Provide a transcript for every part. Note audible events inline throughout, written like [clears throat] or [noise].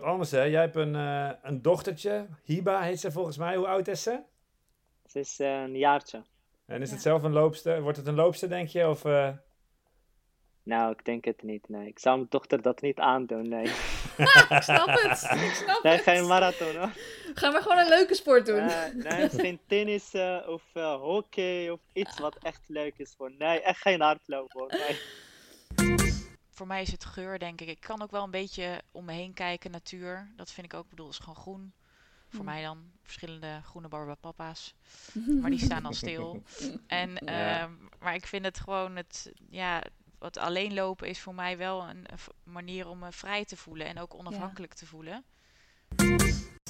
wat anders hè. Jij hebt een, eh, een dochtertje. Hiba heet ze volgens mij. Hoe oud is ze? Ze is eh, een jaartje. En is Ja. het zelf een loopster? Wordt het een loopster, denk je? Of, eh, Nou, ik denk het niet. Nee, ik zou mijn dochter dat niet aandoen. Nee, [laughs] [laughs] Ik snap het. Ik snap nee het. geen marathon hoor. Gaan we gewoon een leuke sport doen. Nee, nee, [laughs] geen tennis eh, of eh, hockey of iets wat echt leuk is voor. Nee, echt geen hardlopen hoor. Nee. Voor mij is het geur, denk ik. Ik kan ook wel een beetje om me heen kijken, natuur. Dat vind ik ook, ik bedoel, is gewoon groen. Voor Mm. mij dan verschillende groene barbapapa's. [laughs] Maar die staan al stil. En, Ja. ehm, maar ik vind het gewoon, het, ja, wat alleen lopen is voor mij wel een, manier om me vrij te voelen. En ook onafhankelijk te voelen.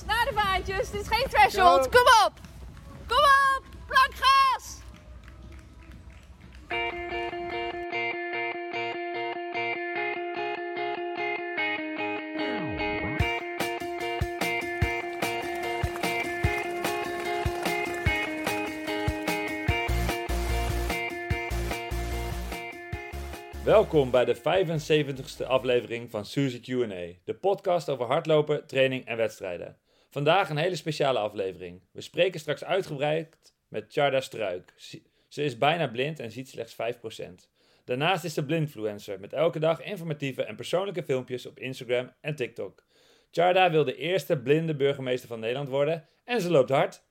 Naar de vaantjes, dit is geen threshold. Kom op! Kom op! Plankgas! Welkom bij de 75ste aflevering van Suzy Q&A, de podcast over hardlopen, training en wedstrijden. Vandaag een hele speciale aflevering. We spreken straks uitgebreid met Charda Struik. Ze- is bijna blind en ziet slechts 5%. Daarnaast is ze blindfluencer met elke dag informatieve en persoonlijke filmpjes op Instagram en TikTok. Charda wil de eerste blinde burgemeester van Nederland worden en ze loopt hard.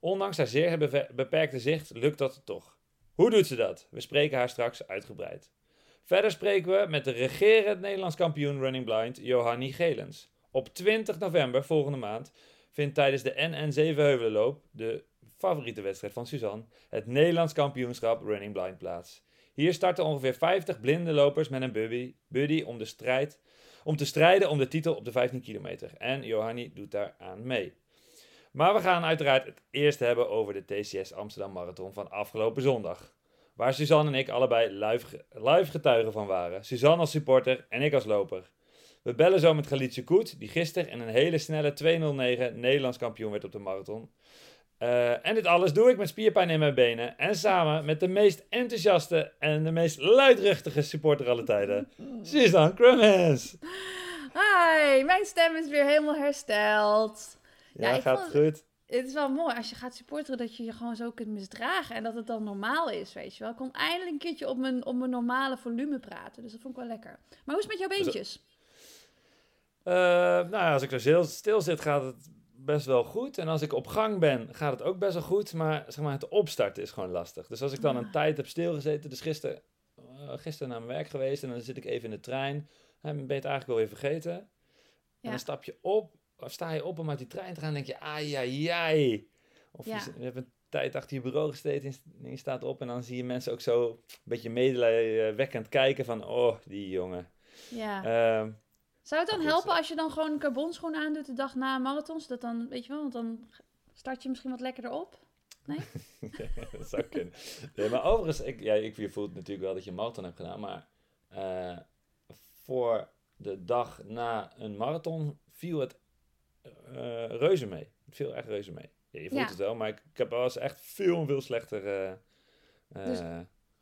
Ondanks haar zeer beperkte zicht lukt dat toch. Hoe doet ze dat? We spreken haar straks uitgebreid. Verder spreken we met de regerend Nederlands kampioen Running Blind, Johanny Gelens. Op 20 november volgende maand vindt tijdens de NN7 Heuvelenloop, de favoriete wedstrijd van Suzanne, het Nederlands kampioenschap Running Blind plaats. Hier starten ongeveer 50 blinde lopers met een buddy, buddy om, de strijd, om te strijden om de titel op de 15 kilometer. En Johanny doet daar aan mee. Maar we gaan uiteraard het eerst hebben over de TCS Amsterdam Marathon van afgelopen zondag. Waar Suzanne en ik allebei live, live getuigen van waren. Suzanne als supporter en ik als loper. We bellen zo met Galietje Koet, die gisteren in een hele snelle 2.09 Nederlands kampioen werd op de marathon. Eh, en dit alles doe ik met spierpijn in mijn benen. En samen met de meest enthousiaste en de meest luidruchtige supporter aller tijden. Suzanne Crummins. Hi, mijn stem is weer helemaal hersteld. Ja, gaat vond- goed. Het is wel mooi als je gaat supporteren dat je je gewoon zo kunt misdragen en dat het dan normaal is, weet je wel. Ik kon eindelijk een keertje op mijn, op mijn normale volume praten, dus dat vond ik wel lekker. Maar hoe is het met jouw beentjes? Eh, nou als ik er stil, stil zit, gaat het best wel goed. En als ik op gang ben, gaat het ook best wel goed. Maar, zeg maar het opstarten is gewoon lastig. Dus als ik dan een tijd heb stilgezeten, dus gisteren, eh, gisteren naar mijn werk geweest en dan zit ik even in de trein, dan ben je het eigenlijk wel weer vergeten. En dan stap je op, sta je op om uit die trein te gaan, denk je, ai, ai, ai. Of Ja. je, hebt een tijd achter je bureau gezeten en je staat op en dan zie je mensen ook zo een beetje medelijwekkend kijken van, oh, die jongen. Ja. Ehm, Zou het dan helpen zo. als je dan gewoon een carbonschoen aandoet de dag na een marathon? Zodat dan, weet je wel, want dan start je misschien wat lekkerder op. [laughs] dat zou kunnen. Nee, maar overigens, ik, ja, ik, je voelt natuurlijk wel dat je een marathon hebt gedaan, maar eh, voor de dag na een marathon viel het eh, reuze mee. Het viel echt reuze mee. Ja, je voelt Ja. het wel, maar ik, ik heb wel eens echt veel, veel slechter eh, eh, Dus-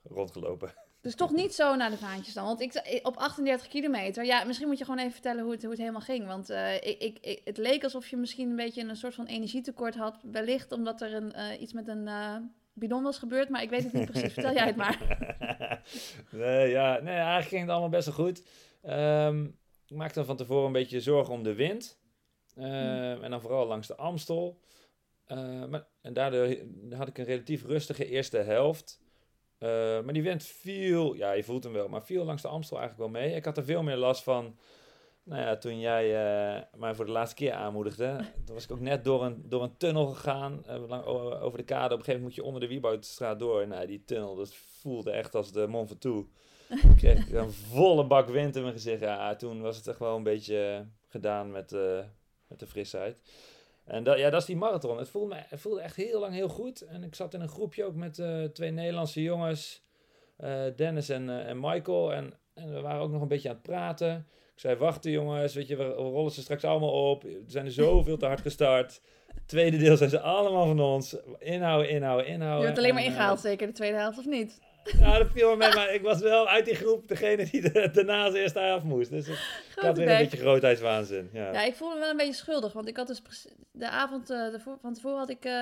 rondgelopen. Dus toch niet [laughs] zo naar de vaantjes dan. Want ik, op 38 kilometer, ja, misschien moet je gewoon even vertellen hoe het, hoe het helemaal ging. Want eh, ik, ik, ik- het leek alsof je misschien een beetje een soort van energietekort had. Wellicht omdat er een, eh, iets met een eh, bidon was gebeurd, maar ik weet het niet precies. Vertel jij het maar. [laughs] [laughs] nee, ja, nee, eigenlijk ging het allemaal best wel goed. Ehm, ik maakte me van tevoren een beetje zorgen om de wind. Ehm, En dan vooral langs de Amstel. Eh, maar, en daardoor had ik een relatief rustige eerste helft. Eh, maar die wind viel, ja, je voelt hem wel, maar viel langs de Amstel eigenlijk wel mee. Ik had er veel meer last van, nou ja, toen jij eh, mij voor de laatste keer aanmoedigde. Toen was ik ook net door een, door een tunnel gegaan, eh, lang, over de kade. Op een gegeven moment moet je onder de Wieboudstraat door. Nou, die tunnel, dat voelde echt als de Mont Ventoux. Ik kreeg een [laughs] volle bak wind in mijn gezicht. Ja, toen was het echt wel een beetje eh, gedaan met, eh, met de frisheid. En dat, ja, dat is die marathon. Het voelde, me, het voelde echt heel lang heel goed. En ik zat in een groepje ook met eh, twee Nederlandse jongens. eh, Dennis en, eh, en Michael. En, en we waren ook nog een beetje aan het praten. Ik zei, wachten jongens, weet je, we rollen ze straks allemaal op. Er zijn er zoveel te hard gestart. Tweede deel zijn ze allemaal van ons. Inhouden, inhouden, Je inhouden. wordt alleen maar eh, ingehaald, zeker de tweede helft of niet? Ja, dat viel me mee, maar ik was wel uit die groep degene die de, daarna als eerste af moest. Dus ik, ik had weer een beetje grootheidswaanzin. Ja. Ja, ik voelde me wel een beetje schuldig, want ik had dus de avond eh, van tevoren had ik eh,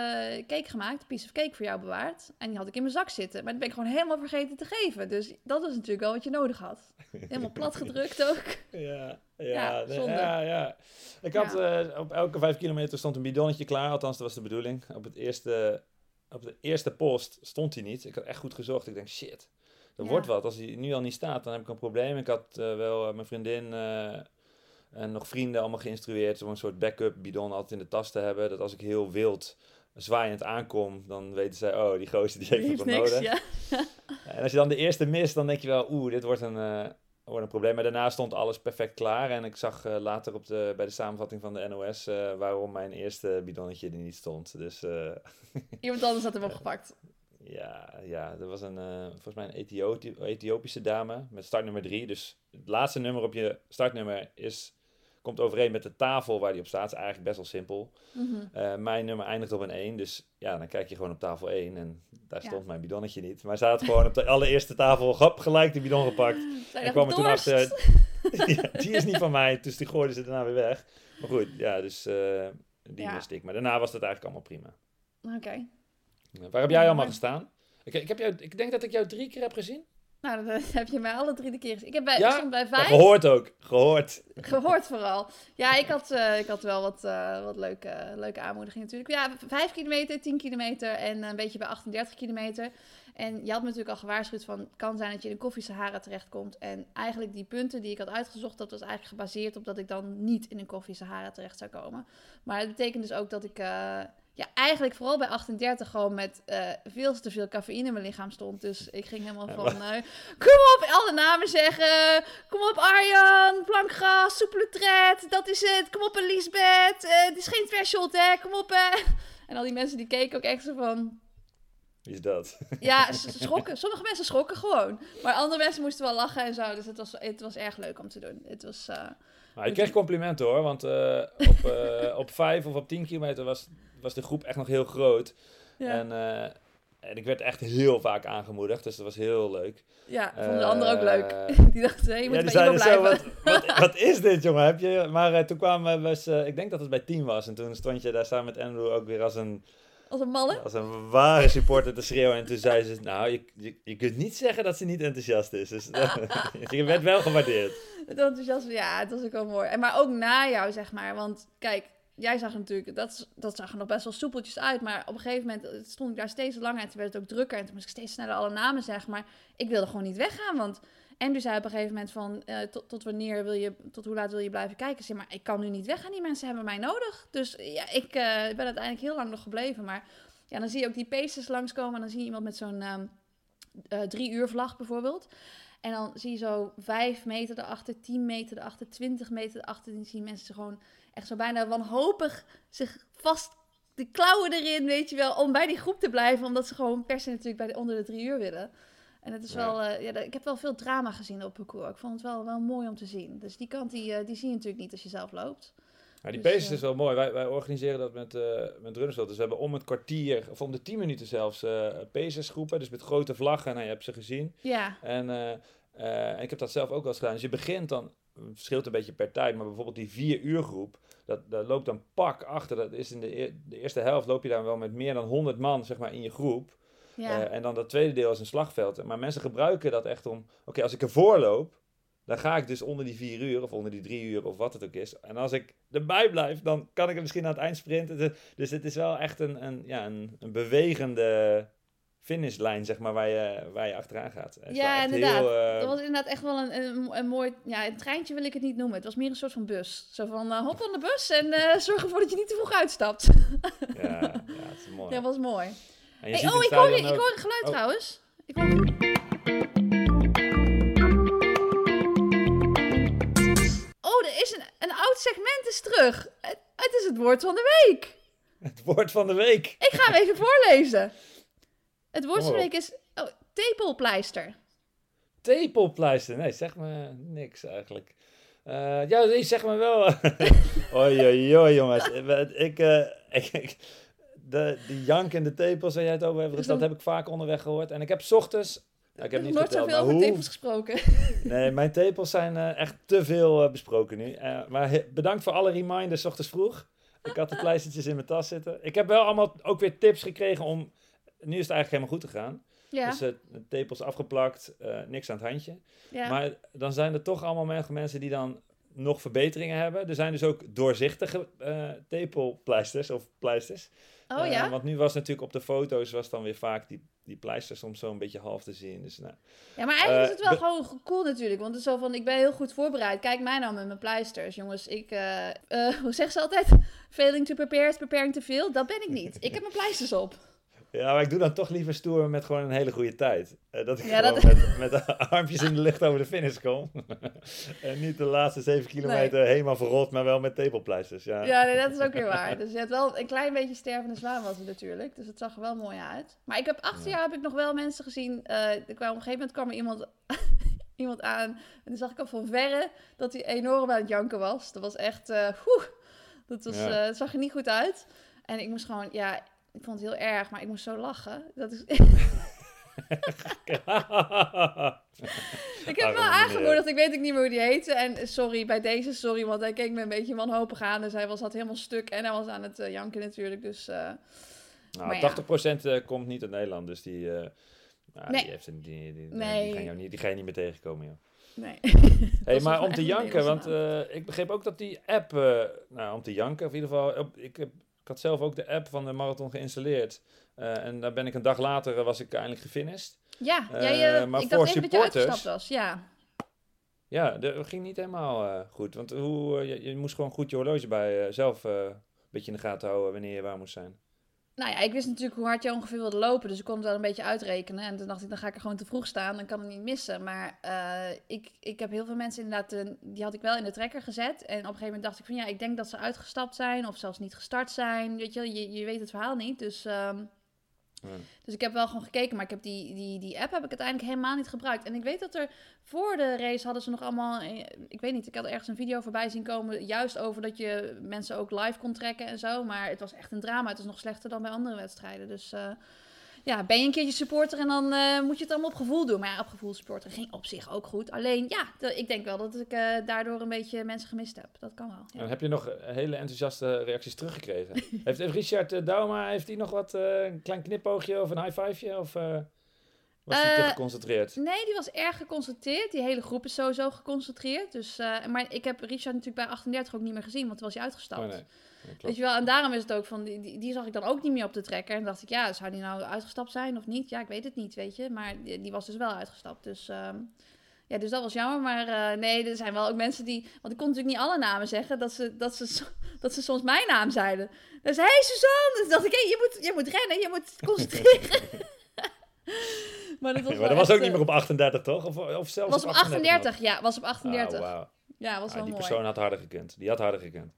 cake gemaakt, een piece of cake voor jou bewaard. En die had ik in mijn zak zitten, maar die ben ik gewoon helemaal vergeten te geven. Dus dat was natuurlijk wel wat je nodig had. Helemaal plat [laughs] gedrukt ook. Ja, ja, Ja, ja, ja. Ik had eh, op elke vijf kilometer stond een bidonnetje klaar, althans dat was de bedoeling. Op, het eerste, op de eerste post stond hij niet. Ik had echt goed gezocht. Ik denk, shit, er Ja. wordt wat. Als hij nu al niet staat, dan heb ik een probleem. Ik had eh, wel eh, mijn vriendin eh, en nog vrienden allemaal geïnstrueerd om een soort backup bidon altijd in de tas te hebben. Dat als ik heel wild zwaaiend aankom, dan weten zij, oh, die gozer die heeft Die heeft niks, nodig. ja. En als je dan de eerste mist, dan denk je wel, oeh, dit wordt een, wordt een probleem. Maar daarna stond alles perfect klaar. En ik zag eh, later op de, bij de samenvatting van de NOS eh, waarom mijn eerste bidonnetje er niet stond. Dus eh, [laughs] Iemand anders had hem opgepakt. ja, ja, er was een, volgens mij een Ethiopi- Ethiopische dame met startnummer 3. Dus het laatste nummer op je startnummer is, komt overeen met de tafel waar die op staat. is eigenlijk best wel simpel. Mhm. Eh, mijn nummer eindigt op een 1, dus ja, dan kijk je gewoon op tafel 1 en daar Ja. stond mijn bidonnetje niet. Maar ze had gewoon op de allereerste tafel hop, gelijk de bidon gepakt. En kwam er toen achter, [laughs] ja, die is niet van mij, dus die gooiden ze daarna weer weg. Maar goed, ja, dus eh, die Ja. miste ik. Maar daarna was het eigenlijk allemaal prima. Oké. Waar heb jij allemaal gestaan? Ik, ik, heb jou, ik denk dat ik jou drie keer heb gezien. Nou, dat [laughs] heb je mij alle drie de keer gezien. Ik heb bij, Ja? stond bij Ja, vijf. gehoord ook, gehoord. Gehoord vooral. Ja, ik had, eh, ik had wel wat, eh, wat leuke, leuke aanmoedigingen natuurlijk. Ja, 5 kilometer, 10 kilometer en een beetje bij 38 kilometer. En je had me natuurlijk al gewaarschuwd van... het kan zijn dat je in de koffie Sahara terechtkomt. En eigenlijk die punten die ik had uitgezocht... dat was eigenlijk gebaseerd op dat ik dan niet in een koffie Sahara terecht zou komen. Maar het betekent dus ook dat ik... eh, ja, eigenlijk vooral bij 38 gewoon met eh, veel te veel cafeïne in mijn lichaam stond. Dus ik ging helemaal van... eh, kom op, alle namen zeggen. Kom op Arjan, plankgras, soepele tred. Dat is het. Kom op Elisabeth. eh het is geen threshold hè. Kom op hè. [laughs] En al die mensen die keken ook echt zo van... Wie is dat? Ja, [laughs] schrokken. Sommige mensen schrokken gewoon. Maar andere mensen moesten wel lachen en zo. Dus het was, het was erg leuk om te doen. Het was... Maar ik kreeg complimenten hoor, want eh, op, eh, op 5 of op 10 kilometer was, was de groep echt nog heel groot. ja, En, eh, en ik werd echt heel vaak aangemoedigd, dus dat was heel leuk. ja, vonden de anderen ook leuk. [laughs] Die dachten, hé, je moet ja, die zeiden blijven. zo, wat, wat, [laughs] wat is dit jongen? Heb je... Maar toen kwamen we, ik denk dat het bij 10 was. En toen stond je daar samen met Andrew ook weer als een, Als een malle. als een ware supporter te schreeuwen. En toen zei ze, nou, je, je, je kunt niet zeggen dat ze niet enthousiast is. Dus [laughs] je werd wel gewaardeerd. Het enthousiasme, ja, het was ook wel mooi. En maar ook na jou, zeg maar. Want kijk, jij zag natuurlijk, dat, dat zag er nog best wel soepeltjes uit. Maar op een gegeven moment stond ik daar steeds langer en toen werd het ook drukker. En toen moest ik steeds sneller alle namen zeggen. Maar ik wilde gewoon niet weggaan, want... Andrew zei op een gegeven moment van, eh, tot, tot wanneer wil je, tot hoe laat wil je blijven kijken? Zei, maar ik kan nu niet weggaan, die mensen hebben mij nodig. Dus ja, ik eh, ben uiteindelijk heel lang nog gebleven. Maar ja, dan zie je ook die paces langskomen en dan zie je iemand met zo'n eh, drie uur vlag bijvoorbeeld. En dan zie je zo vijf meter erachter, 10 meter erachter, 20 meter erachter. En dan zie je mensen gewoon echt zo bijna wanhopig zich vast de klauwen erin, weet je wel, om bij die groep te blijven. Omdat ze gewoon per se natuurlijk bij de, onder de drie uur willen. En het is Ja. wel, eh, ja, ik heb wel veel drama gezien op parcours. Ik vond het wel, wel mooi om te zien. Dus die kant, die, eh, die zie je natuurlijk niet als je zelf loopt. Maar die Dus, eh, is wel mooi. Wij, wij organiseren dat met, eh met. Dus we hebben om het kwartier, of om de 10 minuten zelfs, paces groepen. Dus met grote vlaggen. Nou, je hebt ze gezien. Ja, En en ik heb dat zelf ook wel eens gedaan. Dus je begint dan, het verschilt een beetje per tijd, maar bijvoorbeeld die vier uur groep, dat, dat loopt dan pak achter. Dat is in de, de eerste helft loop je dan wel met meer dan 100 man zeg maar, in je groep. Ja. Eh, en dan dat tweede deel is een slagveld. Maar mensen gebruiken dat echt om, oké, als ik ervoor loop, dan ga ik dus onder die vier uur of onder die drie uur of wat het ook is. En als ik erbij blijf, dan kan ik er misschien aan het eind sprinten. Dus- Dus het is wel echt een, een, ja, een, een bewegende finishlijn, zeg maar, waar je, waar je achteraan gaat. Ja, inderdaad. heel, eh, Dat was inderdaad echt wel een, een, een mooi... Ja, een treintje wil ik het niet noemen. Het was meer een soort van bus. Zo van, eh, hop aan de bus en [laughs] zorg ervoor dat je niet te vroeg uitstapt. Ja, ja, het is mooi. [laughs] Dat was mooi. En je Hey, ziet oh, ik hoor, ik een geluid Oh. trouwens. Ik hoor... Oh, er is een, een oud segment is terug. Het, het is het woord van de week. Het woord van de week. Ik ga hem even [laughs] voorlezen. Het woord van de maar week is oh, tepelpleister. Tepelpleister. Nee, zeg me niks eigenlijk. Eh, ja, nee, zeg me wel. [laughs] oei, oei, oei, jongens. [laughs] ik, eh, ik, ik- de, die jank en de tepels waar jij het over hebt, dat heb ik vaak onderweg gehoord. En ik heb ochtends ik heb niet nooit verteld, zoveel over hoe... tepels gesproken. [laughs] Nee, mijn tepels zijn eh, echt te veel eh, besproken nu. Eh, maar he- bedankt voor alle reminders ochtends vroeg. Ik had de pleistertjes in mijn tas zitten. Ik heb wel allemaal ook weer tips gekregen om... Nu is het eigenlijk helemaal goed te gaan. Ja, Dus de tepels afgeplakt, niks aan het handje. ja. Maar dan zijn er toch allemaal men- mensen die dan nog verbeteringen hebben. Er zijn dus ook doorzichtige tepelpleisters of pleisters. Oh Eh, ja? want nu was natuurlijk op de foto's was dan weer vaak die, die pleister soms zo een beetje half te zien. Dus nou, Ja, maar eigenlijk Eh, is het wel gewoon cool natuurlijk. Want het is zo van, ik ben heel goed voorbereid. Kijk mij nou met mijn pleisters. Jongens, ik... eh, [laughs] hoe zegt ze altijd? Failing to prepare is preparing to fail. Dat ben ik niet. Ik heb mijn pleisters op. Ja, maar ik doe dan toch liever stoer met gewoon een hele goede tijd. Eh, dat ik Ja, gewoon dat- met, met de [laughs] armpjes in de lucht over de finish kom. [laughs] en niet de laatste zeven kilometer helemaal verrot, maar wel met tepelpleisters. Ja. Ja, nee, dat is ook weer waar. [laughs] Dus je hebt wel een klein beetje stervende zwaan was het natuurlijk. Dus het zag er wel mooi uit. Maar ik heb achter jaar heb ik nog wel mensen gezien. eh, er kwam, op een gegeven moment kwam er iemand, iemand aan. En dan zag ik al van verre dat hij enorm aan het janken was. Dat was echt... oeh, dat, was, Ja. zag er niet goed uit. En ik moest gewoon... Ja, ik vond het heel erg, maar ik moest zo lachen. Dat is... [laughs] Ik heb hem wel aangemoedigd. Ik weet ook niet meer hoe die heette. En sorry, bij deze sorry, want hij keek me een beetje wanhopig aan. Dus hij was, had helemaal stuk en hij was aan het eh, janken natuurlijk. Dus eh, Nou, Maar ja. 80% eh, komt niet uit Nederland, dus die, nou, Nee. die, heeft die, die, Nee. die, gaan jou niet, die ga je niet meer tegenkomen. Joh. nee. [laughs] Hey, maar om te janken, want ik begreep ook dat die app, nou om te janken in ieder geval, op- ik, heb, ik had zelf ook de app van de marathon geïnstalleerd. Eh, en daar ben ik een dag later, eh, was ik eindelijk gefinished. Ja, Eh, jij, maar ik voor dacht even dat je uitgestapt was. Ja. Ja, dat ging niet helemaal goed. Want hoe, je, je moest gewoon goed je horloge bij zelf een beetje in de gaten houden wanneer je waar moest zijn. Nou ja, ik wist natuurlijk hoe hard je ongeveer wilde lopen. Dus ik kon het wel een beetje uitrekenen. En toen dacht ik, dan ga ik er gewoon te vroeg staan. Dan kan het niet missen. Maar eh, ik, ik heb heel veel mensen inderdaad... eh, die had ik wel in de trekker gezet. En op een gegeven moment dacht ik van... Ja, ik denk dat ze uitgestapt zijn. Of zelfs niet gestart zijn. Weet je, je, je weet het verhaal niet. Dus... ehm, Dus ik heb wel gewoon gekeken, maar ik heb die, die, die app heb ik uiteindelijk helemaal niet gebruikt. En ik weet dat er voor de race hadden ze nog allemaal, eh, ik weet niet, ik had ergens een video voorbij zien komen, juist over dat je mensen ook live kon trekken en zo. Maar het was echt een drama. Het was nog slechter dan bij andere wedstrijden. Dus eh, ja, ben je een keertje supporter en dan eh, moet je het allemaal op gevoel doen. Maar op gevoel supporter ging op zich ook goed. Alleen ja, ik denk wel dat ik eh, daardoor een beetje mensen gemist heb. Dat kan wel. ja. Heb je nog eh, hele enthousiaste reacties teruggekregen? [laughs] heeft, Richard uh, Dauma, heeft hij nog wat, een klein knipoogje of een high fiveje? Of was hij te Eh, geconcentreerd? Nee, die was erg geconcentreerd. Die hele groep is sowieso geconcentreerd. Dus, eh, maar ik heb Richard natuurlijk bij 38 ook niet meer gezien, want toen was hij uitgestapt. Oh, nee. Weet je wel, en daarom is het ook van, die, die, die zag ik dan ook niet meer op de trekker. En dacht ik, ja, zou die nou uitgestapt zijn of niet? Ja, ik weet het niet, weet je. Maar die, die was dus wel uitgestapt. Dus, ehm, ja, dus dat was jammer. Maar eh, nee, er zijn wel ook mensen die... Want ik kon natuurlijk niet alle namen zeggen, dat ze, dat ze, dat ze soms mijn naam zeiden. Dus, hé hey, Suzanne! Dus dacht ik, hé, je, moet, je moet rennen, je moet [laughs] concentreren. [laughs] maar dat was, maar dat was ook niet eh, meer op 38, toch? Of, of zelfs was op 38, ja, was op nog? 38. Ah. Ja, was Ah, wel die mooi. persoon had harder gekund. Die had harder gekund.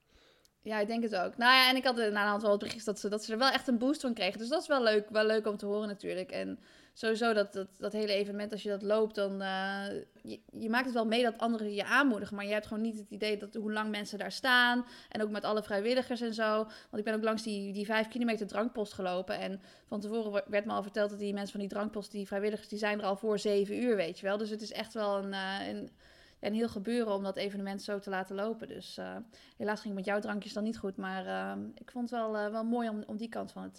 Ja, ik denk het ook. Nou ja, en ik had na een wat berichtjes dat ze, dat ze er wel echt een boost van kregen. Dus dat is wel leuk, wel leuk om te horen natuurlijk. En sowieso dat, dat, dat hele evenement, als je dat loopt, dan... eh, je, je maakt het wel mee dat anderen je aanmoedigen. Maar je hebt gewoon niet het idee dat hoe lang mensen daar staan. En ook met alle vrijwilligers en zo. Want ik ben ook langs die, die vijf kilometer drankpost gelopen. En van tevoren werd me al verteld dat die mensen van die drankpost, die vrijwilligers, die zijn er al voor zeven uur, weet je wel. Dus het is echt wel een... eh, een een heel gebeuren om dat evenement zo te laten lopen. Dus eh, helaas ging het met jouw drankjes dan niet goed. Maar eh, ik vond het wel, eh, wel mooi om, om die kant van, het,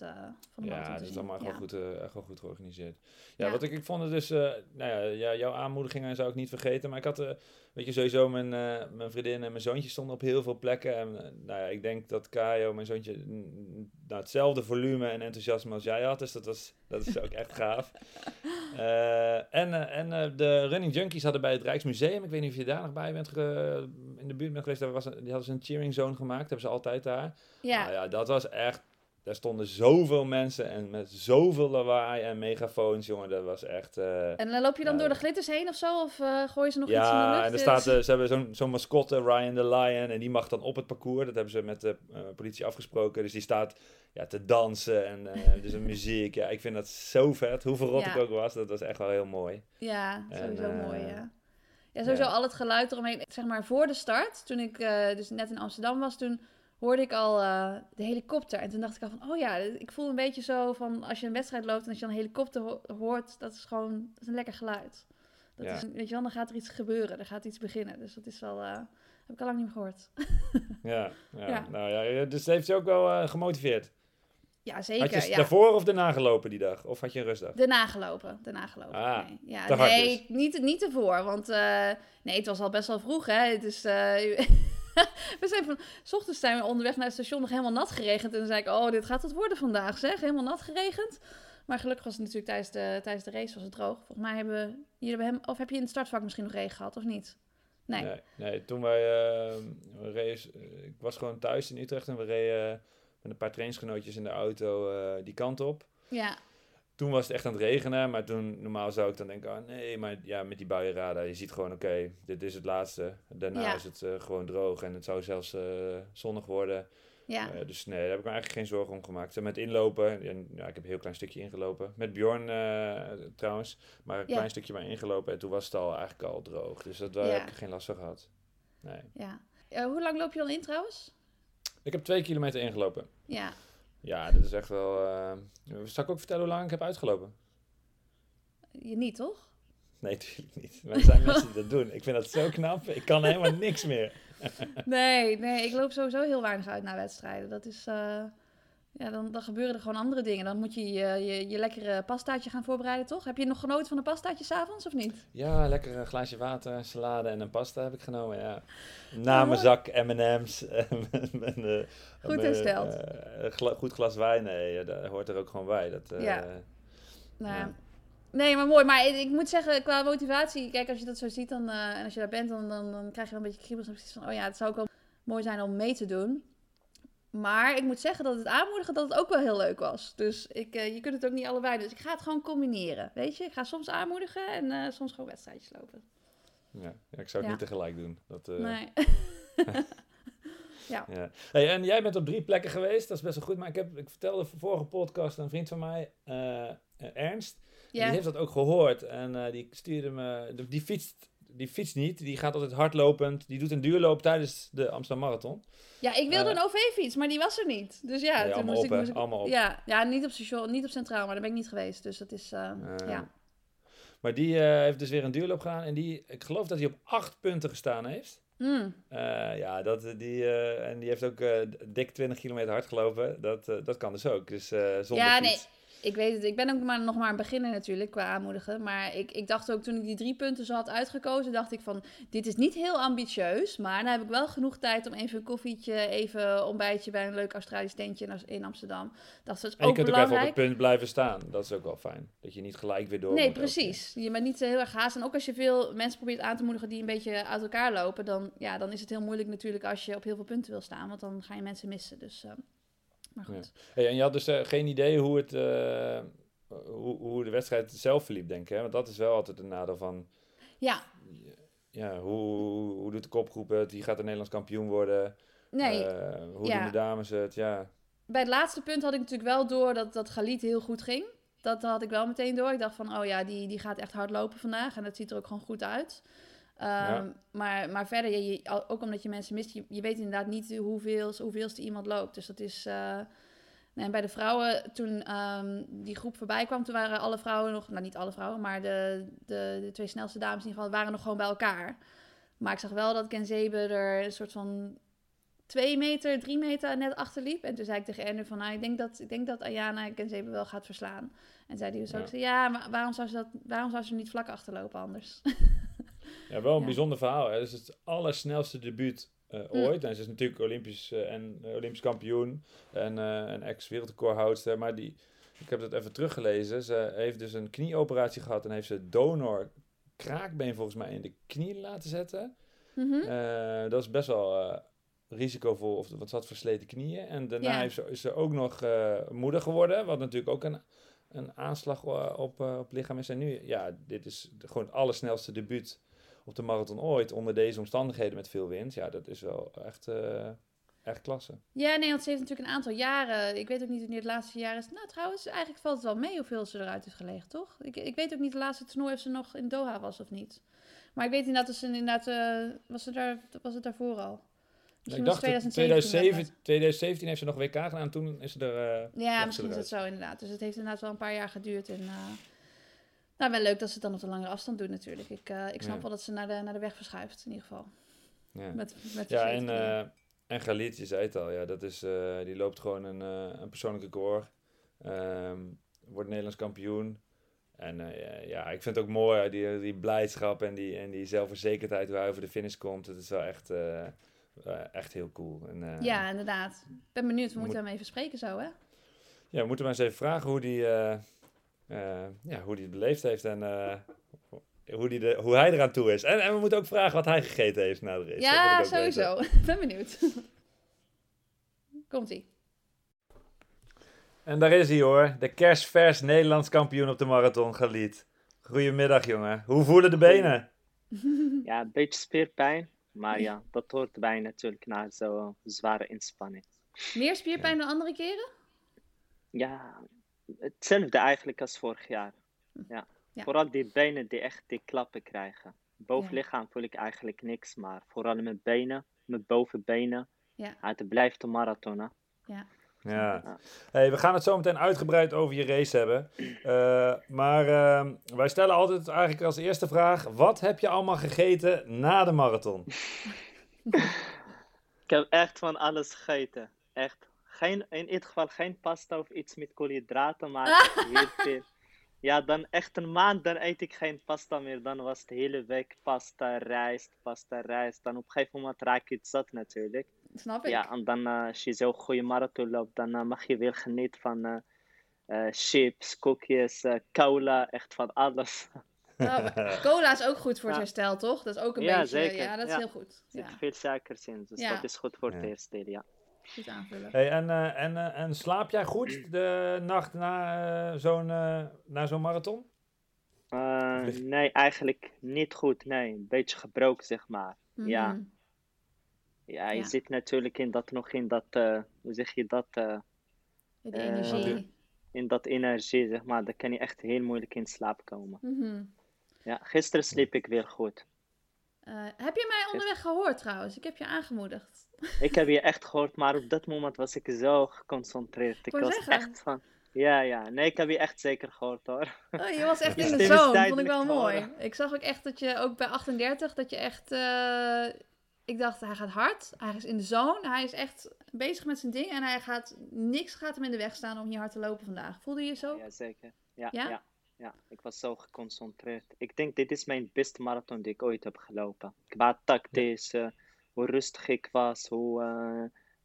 van de Ja, marathon het te is allemaal wel goed, echt wel goed georganiseerd. Ja, Ja. wat ik, ik vond het dus, nou ja, jouw aanmoedigingen zou ik niet vergeten. Maar ik had, weet je, sowieso mijn, eh, mijn vriendin en mijn zoontje stonden op heel veel plekken. En eh, nou ja, ik denk dat Kajo, mijn zoontje, nou, hetzelfde volume en enthousiasme als jij had. Dus dat, was, dat is ook echt gaaf. [laughs] Eh, en en de Running Junkies hadden bij het Rijksmuseum, ik weet niet of je daar nog bij bent ge- in de buurt bent geweest, daar was een, die hadden ze een cheering zone gemaakt, hebben ze altijd daar. Ja. Nou ja, dat was echt. Daar stonden zoveel mensen en met zoveel lawaai en megafoons, jongen. Dat was echt. eh, En dan loop je dan Ja, door de glitters heen of zo? Of eh gooien ze nog iets in de lucht? ja, en er staat, eh, [laughs] ze hebben zo'n zo'n mascotte, Ryan the Lion, en die mag dan op het parcours. Dat hebben ze met de eh, politie afgesproken. Dus die staat ja, te dansen en eh dus een [laughs] muziek. Ja, ik vind dat zo vet. Hoe verrot Ja. ik ook was, dat was echt wel heel mooi. Ja, En, sowieso eh, mooi, ja. Ja, sowieso ja. al het geluid eromheen. Zeg maar voor de start, toen ik eh, dus net in Amsterdam was, toen hoorde ik al eh, de helikopter. En toen dacht ik al van, oh ja, ik voel een beetje zo van als je een wedstrijd loopt en als je dan een helikopter ho- hoort, dat is gewoon dat is een lekker geluid. Dat Ja. is, weet je wel, dan gaat er iets gebeuren, er gaat iets beginnen. Dus dat is wel, eh, heb ik al lang niet meer gehoord. [laughs] Ja, ja. Ja. Nou, ja, dus heeft je ook wel eh, gemotiveerd. Ja, zeker. had je ja. daarvoor of daarna gelopen die dag? Of had je een rustdag? De nagelopen, de nagelopen. Ah, nee, ja, te hard nee dus. niet, niet ervoor, want nee, het was al best wel vroeg, hè. Dus eh, [laughs] [laughs] we zijn van, s ochtends zijn we onderweg naar het station nog helemaal nat geregend. En toen zei ik, oh, dit gaat het worden vandaag, zeg. Helemaal nat geregend. Maar gelukkig was het natuurlijk tijdens de, tijdens de race was het droog. Volgens mij hebben hebben hem, of heb je in het startvak misschien nog regen gehad, of niet? Nee. Nee, nee, toen wij, we reden, eh, ik was gewoon thuis in Utrecht en we reden met een paar trainingsgenootjes in de auto eh, die kant op. Ja, Toen was het echt aan het regenen, maar toen normaal zou ik dan denken, oh nee, maar ja, met die buienradar, je ziet gewoon, oké, dit is het laatste. Daarna Ja. is het eh, gewoon droog en het zou zelfs eh, zonnig worden. ja, Eh, dus nee, daar heb ik me eigenlijk geen zorgen om gemaakt. En met inlopen, en, ja, ik heb een heel klein stukje ingelopen. Met Bjorn trouwens, maar een Ja. klein stukje maar ingelopen. En toen was het al eigenlijk al droog. Dus dat, heb ik geen last van gehad. Nee. ja. Hoe lang loop je dan in trouwens? Ik heb twee kilometer ingelopen. Ja, Ja, dat is echt wel... eh zal ik ook vertellen hoe lang ik heb uitgelopen? je niet, toch? Nee, natuurlijk niet. Maar er zijn mensen die dat doen. Ik vind dat zo knap. Ik kan helemaal niks meer. [laughs] Nee, nee, ik loop sowieso heel weinig uit naar wedstrijden. Dat is, eh, ja, dan, dan gebeuren er gewoon andere dingen. Dan moet je je, je, je lekkere pastaatje gaan voorbereiden, toch? Heb je nog genoten van een pastaatje s'avonds of niet? Ja, lekker een glaasje water, salade en een pasta heb ik genomen, ja. Na Oh, mijn zak M&M's. [laughs] eh, Goed hersteld. eh, een gla- goed glas wijn, nee, dat hoort er ook gewoon bij. Dat, eh, Ja. Nou, Ja. Nee, maar mooi. Maar ik, moet zeggen, qua motivatie, kijk, als je dat zo ziet dan, eh, en als je daar bent, dan, dan, dan krijg je wel een beetje kriebels en precies van, oh ja, het zou ook wel mooi zijn om mee te doen. Maar ik moet zeggen dat het aanmoedigen dat het ook wel heel leuk was. Dus ik, eh, je kunt het ook niet allebei. Dus ik ga het gewoon combineren. Weet je, ik ga soms aanmoedigen en eh, soms gewoon wedstrijdjes lopen. ja, ja, ik zou het Ja. niet tegelijk doen. Dat, eh, Nee. [laughs] ja. Hey, en jij bent op drie plekken geweest, dat is best wel goed. Maar ik, heb, ik vertelde de vorige podcast aan een vriend van mij, Ernst. En ja. Die heeft dat ook gehoord en die stuurde me, die fietst, die fietst niet, die gaat altijd hardlopend. Die doet een duurloop tijdens de Amsterdam Marathon. ja, ik wilde Eh, een OV-fiets, maar die was er niet. Dus ja, Nee, toen allemaal moest op, ik... hè? Moest ik Allemaal op. Ja, ja, niet op station, niet op Centraal, maar daar ben ik niet geweest. Dus dat is, eh, Eh, ja. Maar die heeft dus weer een duurloop gedaan. En die, ik geloof dat hij op acht punten gestaan heeft. Mm. Eh, ja, dat, die, en die heeft ook dik 20 kilometer hard gelopen. Dat, dat kan dus ook. Dus zonder Ja, fiets. Ik weet het, ik ben ook maar, nog maar een beginner natuurlijk qua aanmoedigen. Maar ik, ik dacht ook toen ik die drie punten zo had uitgekozen, dacht ik van, dit is niet heel ambitieus. Maar dan heb ik wel genoeg tijd om even een koffietje, even ontbijtje bij een leuk Australisch tentje in, Amsterdam. Dat is En je ook kunt ook even op het punt blijven staan. Dat is ook wel fijn. Dat je niet gelijk weer door Nee, precies. Je bent niet heel erg haast. En ook als je veel mensen probeert aan te moedigen die een beetje uit elkaar lopen, dan, ja, dan is het heel moeilijk natuurlijk als je op heel veel punten wil staan. Want dan ga je mensen missen. Dus, eh, maar goed. Hey, en je had dus eh, geen idee hoe, het, eh, hoe, hoe de wedstrijd zelf verliep, denk ik. Hè? Want dat is wel altijd een nadeel van... Ja, Ja, hoe, hoe doet de kopgroep het? Wie gaat de Nederlands kampioen worden? nee. Eh, hoe ja. doen de dames het? Ja, bij het laatste punt had ik natuurlijk wel door dat, dat Galit heel goed ging. Dat had ik wel meteen door. Ik dacht van, oh ja, die, die gaat echt hard lopen vandaag. En dat ziet er ook gewoon goed uit. Ehm, Ja. maar, maar verder, je, ook omdat je mensen mist, je, je weet inderdaad niet hoeveel, hoeveelste iemand loopt. Dus dat is... nee, en bij de vrouwen, toen ehm, die groep voorbij kwam, toen waren alle vrouwen nog... Nou, niet alle vrouwen, maar de, de, de twee snelste dames in ieder geval, waren nog gewoon bij elkaar. Maar ik zag wel dat Ken Zebe er een soort van twee meter, drie meter net achter liep. En toen zei ik tegen Ender van, nou, ik denk dat, ik denk dat Ayana Ken Zebe wel gaat verslaan. En zei hij dus ook, Ja. zo, ja, maar waarom zou, ze dat, waarom zou ze niet vlak achterlopen anders? [laughs] ja wel een Ja. bijzonder verhaal. Hè? Dus het is het allersnelste debuut eh, Mm. ooit. En ze is natuurlijk Olympisch, eh, en, eh, Olympisch kampioen en een ex-wereldrecordhoudster. Maar die, ik heb dat even teruggelezen. Ze heeft dus een knieoperatie gehad en heeft ze donor kraakbeen volgens mij in de knie laten zetten. Mhm. Dat is best wel risicovol, of wat zat versleten knieën. En daarna heeft ze, is ze ook nog moeder geworden, wat natuurlijk ook een, een aanslag op, op lichaam is. En nu, ja, dit is gewoon het allersnelste debuut op de marathon ooit, onder deze omstandigheden met veel wind. Ja, dat is wel echt, eh, echt klasse. Ja, nee, want ze heeft natuurlijk een aantal jaren. Ik weet ook niet wanneer het laatste jaar is. Nou, trouwens, eigenlijk valt het wel mee hoeveel ze eruit heeft gelegen, toch? Ik, ik weet ook niet de laatste toernooi of ze nog in Doha was of niet. Maar ik weet inderdaad dat ze inderdaad. eh, was, ze daar, was het daarvoor al? Misschien ik was dacht dat 2017. 2007, 2017 heeft ze nog WK gedaan, toen is ze er... eh, Ja, misschien is het zo inderdaad. Dus het heeft inderdaad wel een paar jaar geduurd. En, nou, wel leuk dat ze het dan op de langere afstand doen natuurlijk. Ik, eh, ik snap Ja. wel dat ze naar de, naar de weg verschuift, in ieder geval. ja. Met, met Ja, en, eh en Galit, je zei het al, ja, dat is, eh, die loopt gewoon een, een persoonlijk record. Ehm, wordt Nederlands kampioen. En ja, ik vind het ook mooi, die, die blijdschap en die, en die zelfverzekerdheid hoe hij over de finish komt. Het is wel echt, echt heel cool. En, ja, inderdaad. Ik ben benieuwd. We moet- moeten hem even spreken zo, hè? ja, we moeten maar eens even vragen hoe die, ja, hoe die het beleefd heeft en eh, hoe, die de, hoe hij eraan toe is. En, en we moeten ook vragen wat hij gegeten heeft na de race. Ja, sowieso. Ik [laughs] ben benieuwd. Komt-ie. En daar is hij hoor, de kerstvers Nederlands kampioen op de marathon, Galit. Goedemiddag jongen. Hoe voelen de benen? [laughs] Ja, een beetje spierpijn. Maar ja, dat hoort bij natuurlijk na zo'n zware inspanning. Meer spierpijn dan andere keren? Ja, hetzelfde eigenlijk als vorig jaar. Ja. Ja. Vooral die benen die echt die klappen krijgen. Bovenlichaam voel ik eigenlijk niks, maar vooral mijn benen, mijn bovenbenen. Ja. Het blijft een marathon. Hè? Ja. Ja. Hey, we gaan het zo meteen uitgebreid over je race hebben. [clears throat] Eh, maar eh, wij stellen altijd eigenlijk als eerste vraag: wat heb je allemaal gegeten na de marathon? [laughs] Ik heb echt van alles gegeten. Echt. Geen, in ieder geval geen pasta of iets met koolhydraten, maar [laughs] heel veel. Ja, dan echt een maand, dan eet ik geen pasta meer. Dan was het de hele week pasta, rijst, pasta, rijst. Dan op een gegeven moment raak je het zat natuurlijk. Snap ik. Ja, en dan eh, als je zo'n goede marathon loopt, dan eh, mag je weer genieten van eh, eh, chips, koekjes, cola, echt van alles. [laughs] Nou, cola is ook goed voor het Ja. herstel, toch? Dat is ook een Ja, beetje... zeker. Ja, dat is Ja. heel goed. Er zit Ja, veel suikers in, dus Ja. dat is goed voor het deel, ja. Goed aanvullen. Hey, en, eh, en, eh, en slaap jij goed de nacht na eh, zo'n na zo'n marathon? Eh, nee, eigenlijk niet goed. Nee, een beetje gebroken, zeg maar. Ja. Mhm. Ja, je Ja. zit natuurlijk in dat nog in dat, eh, hoe zeg je dat, eh, Eh, energie. in dat energie, zeg maar. Dan kan je echt heel moeilijk in slaap komen. Mhm. Ja, gisteren sliep ik weer goed. Eh, heb je mij onderweg gehoord trouwens? Ik heb je aangemoedigd. [laughs] Ik heb je echt gehoord, maar op dat moment was ik zo geconcentreerd. Ik was zeggen. echt van, ja, ja. Nee, ik heb je echt zeker gehoord, hoor. Oh, je was echt [laughs] in de zone. Vond ik wel mooi. Ik zag ook echt dat je ook bij 38, dat je echt... eh, ik dacht, hij gaat hard. Hij is in de zone. Hij is echt bezig met zijn ding. En hij gaat... Niks gaat hem in de weg staan om hier hard te lopen vandaag. Voelde je je zo? Ja, zeker. Ja, Ja? ja? Ja, Ik was zo geconcentreerd. Ik denk, dit is mijn beste marathon die ik ooit heb gelopen. Qua tactisch, eh, hoe rustig ik was, hoe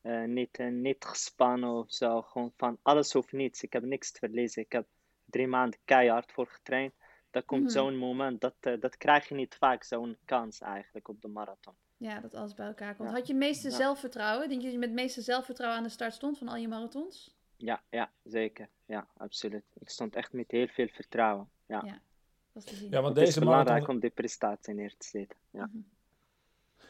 eh, niet, eh, niet gespannen of zo. Gewoon van alles of niets. Ik heb niks te verliezen. Ik heb drie maanden keihard voor getraind. Dan komt Mhm. zo'n moment, dat, dat krijg je niet vaak, zo'n kans eigenlijk op de marathon. Ja, dat alles bij elkaar komt. Ja. Had je het meeste Ja. zelfvertrouwen? Denk je dat je met het meeste zelfvertrouwen aan de start stond van al je marathons? Ja, ja, zeker. Ja, absoluut. Ik stond echt met heel veel vertrouwen. Ja. Ja. Was te zien. Ja, want Het is deze belangrijk marathon, om die prestatie neer te zetten. Ja. Mhm.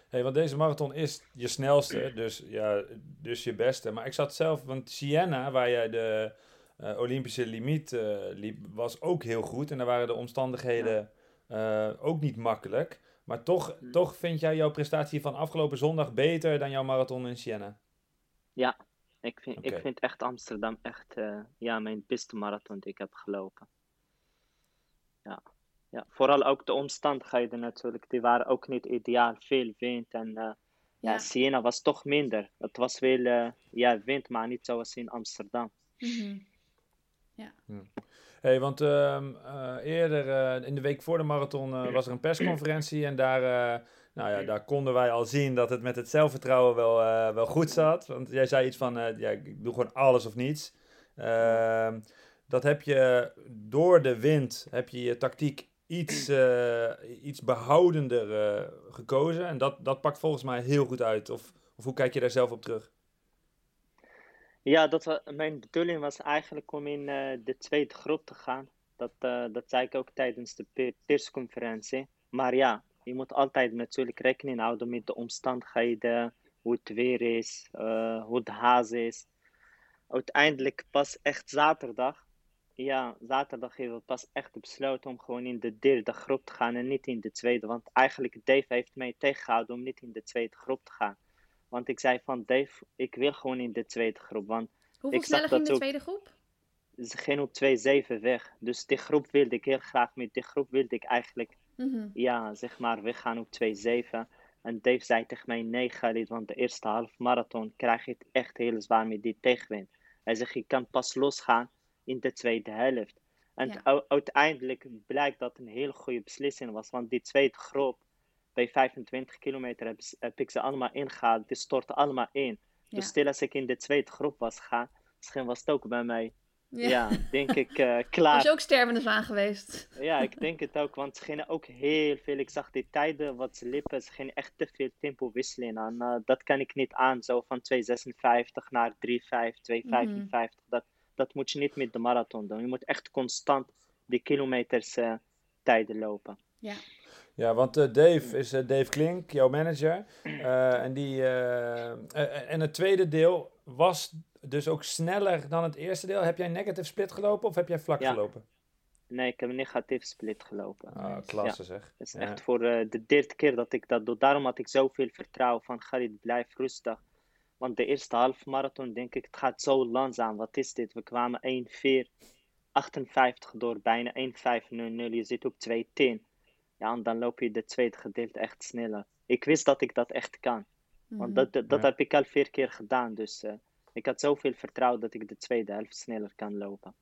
hey, want deze marathon is je snelste, dus, ja, dus je beste. Maar ik zat zelf, want Siena, waar jij de eh, Olympische limiet eh, liep, was ook heel goed. En daar waren de omstandigheden eh, ook niet makkelijk. Maar toch, Hm. toch vind jij jouw prestatie van afgelopen zondag beter dan jouw marathon in Siena? Ja, ik vind, ik vind echt Amsterdam echt eh, ja, mijn beste marathon die ik heb gelopen. Ja. Ja, vooral ook de omstandigheden natuurlijk, die waren ook niet ideaal. Veel wind en eh, ja. Ja. Siena was toch minder. Het was wel eh, ja, wind, maar niet zoals in Amsterdam. Mhm. Hey, want ehm, eh, eerder in de week voor de marathon eh, was er een persconferentie en daar, eh, nou ja, daar konden wij al zien dat het met het zelfvertrouwen wel, eh, wel goed zat. Want jij zei iets van, eh, ja, ik doe gewoon alles of niets. Ehm, dat heb je door de wind, heb je je tactiek iets, [clears throat] eh, iets behoudender eh, gekozen. En dat, dat pakt volgens mij heel goed uit. Of, of hoe kijk je daar zelf op terug? Ja, dat mijn bedoeling was eigenlijk om in de tweede groep te gaan. Dat, dat zei ik ook tijdens de pe- persconferentie. Maar ja, je moet altijd natuurlijk rekening houden met de omstandigheden, hoe het weer is, eh, hoe de haas is. Uiteindelijk pas echt zaterdag. Ja, zaterdag hebben we pas echt besloten om gewoon in de derde groep te gaan en niet in de tweede. Want eigenlijk Dave heeft mij tegengehouden om niet in de tweede groep te gaan Want ik zei van Dave, ik wil gewoon in de tweede groep. Want Hoeveel ik zag sneller ging de tweede groep? ze ging op 2-7 weg. Dus die groep wilde ik heel graag. Met die groep wilde ik eigenlijk, Mhm. ja, zeg maar, weggaan op 2-7. En Dave zei tegen mij, nee Khalid, want de eerste half marathon krijg je het echt heel zwaar met die tegenwind. Hij zegt, je kan pas losgaan in de tweede helft. En Ja. uiteindelijk blijkt dat een hele goede beslissing was. Want die tweede groep, bij 25 kilometer, heb, heb ik ze allemaal ingehaald. Die stortten allemaal in. Ja. Dus stil als ik in de tweede groep was gegaan, misschien was het ook bij mij, Ja. ja, denk ik, eh, klaar. [laughs] Was je ook stervende zwaan geweest? Ja, ik denk het ook, want ze gingen ook heel veel. Ik zag die tijden wat ze liepen, ze gingen echt te veel tempo wisselen. En eh, dat kan ik niet aan, zo van 2,56 naar 3,5, 2,55. dat, dat moet je niet met de marathon doen. Je moet echt constant die kilometers eh, tijden lopen. Ja. Ja, want eh, Dave is eh, Dave Klink, jouw manager. Eh, en, die, en het tweede deel was dus ook sneller dan het eerste deel. Heb jij negative split gelopen of heb jij vlak Ja. gelopen? Nee, ik heb een negatief split gelopen. Ah, klasse zeg. Het is Ja. echt voor eh, de derde keer dat ik dat doe. Daarom had ik zoveel vertrouwen van Khalid, blijf rustig. Want de eerste half marathon denk ik, het gaat zo langzaam. Wat is dit? We kwamen 1.4.58 door, bijna 1.5.00. Je zit op 2.10. Ja, en dan loop je de tweede gedeelte echt sneller. Ik wist dat ik dat echt kan. Want Mhm. dat, dat, dat Ja. heb ik al vier keer gedaan. Dus eh, ik had zoveel vertrouwen dat ik de tweede helft sneller kan lopen.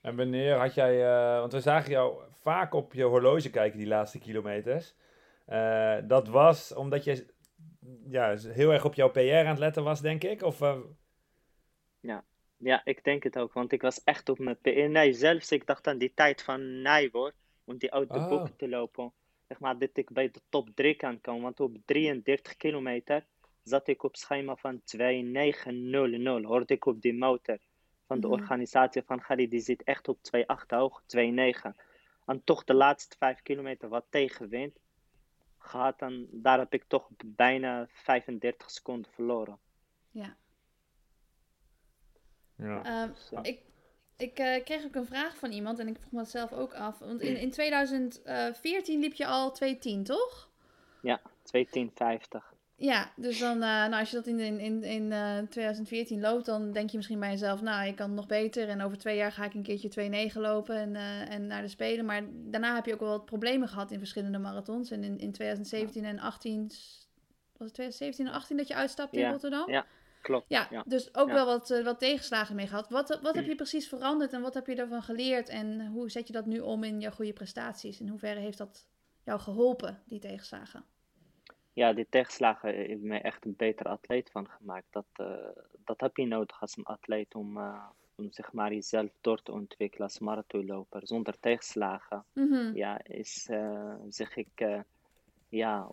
En wanneer had jij, eh, want we zagen jou vaak op je horloge kijken die laatste kilometers. Eh, dat was omdat je ja, heel erg op jouw PR aan het letten was, denk ik? Of, eh, Ja, ik denk het ook, want ik was echt op mijn PR. Nee, zelfs ik dacht aan die tijd van Nijboer, om die uit de Ah. boeken te lopen. Zeg maar, dat ik bij de top 3 kan komen, want op 33 kilometer zat ik op schema van 2900, hoorde ik op die motor van de Mhm. organisatie van Gary, die zit echt op 2,8 hoog, 2,9. En toch de laatste 5 kilometer wat tegenwind gehad en daar heb ik toch bijna 35 seconden verloren. Ja. ja. Ehm, Zo. ik ik eh, kreeg ook een vraag van iemand en ik vroeg me dat zelf ook af. Want in, in 2014 liep je al 2.10, toch? Ja, 2,10,50. Ja, dus dan, eh, nou, als je dat in, in, in, in eh, 2014 loopt, dan denk je misschien bij jezelf, nou, ik kan nog beter. En over twee jaar ga ik een keertje 2.9 lopen en, eh, en naar de Spelen. Maar daarna heb je ook wel wat problemen gehad in verschillende marathons. En in, in 2017 en 18, s- was het 2017 en 18 dat je uitstapte in Rotterdam? ja. Klopt. Ja, Ja. dus ook Ja. wel wat, wat tegenslagen mee gehad. Wat, wat heb je [clears throat] precies veranderd en wat heb je ervan geleerd? En hoe zet je dat nu om in je goede prestaties? In hoeverre heeft dat jou geholpen, die tegenslagen? Ja, die tegenslagen hebben mij echt een betere atleet van gemaakt. Dat, eh, dat heb je nodig als een atleet om, eh, om zeg maar, jezelf door te ontwikkelen als marathonloper. Zonder tegenslagen, Mhm. ja, is, eh, zeg ik, ja,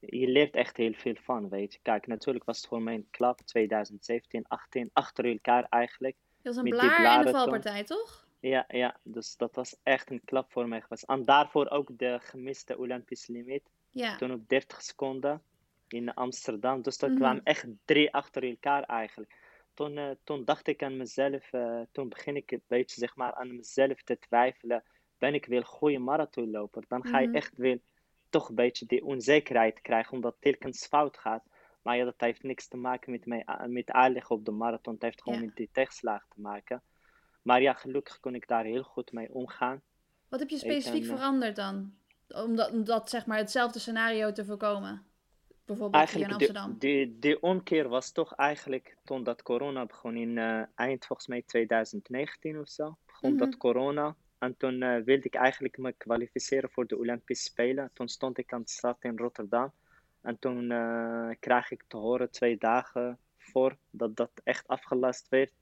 je leert echt heel veel van, weet je. Kijk, natuurlijk was het voor mij een klap, 2017, 18, achter elkaar eigenlijk. Dat was een Met die blaar en toen. valpartij, toch? Ja, ja, dus dat was echt een klap voor mij geweest. En daarvoor ook de gemiste Olympische limiet. Ja. toen op 30 seconden in Amsterdam. Dus dat Mhm. kwamen echt drie achter elkaar eigenlijk. Toen, eh, toen dacht ik aan mezelf, eh, toen begin ik een beetje zeg maar, aan mezelf te twijfelen. Ben ik wel een goede marathonloper? Dan ga je Mhm. echt wel toch een beetje die onzekerheid krijgen, omdat het telkens fout gaat. Maar ja, dat heeft niks te maken met, mij, met aanleg op de marathon. Het heeft gewoon Ja. met die tegenslagen te maken. Maar ja, gelukkig kon ik daar heel goed mee omgaan. Wat heb je specifiek ben, eh, veranderd dan? Om dat, om dat, zeg maar, hetzelfde scenario te voorkomen? Bijvoorbeeld hier in Amsterdam. de, de, de omkeer was toch eigenlijk toen dat corona begon in eh, eind volgens mij 2019 of zo. Begon Mhm. dat corona. En toen eh, wilde ik eigenlijk me kwalificeren voor de Olympische Spelen. Toen stond ik aan de start in Rotterdam. En toen eh kreeg ik te horen twee dagen voor dat dat echt afgelast werd.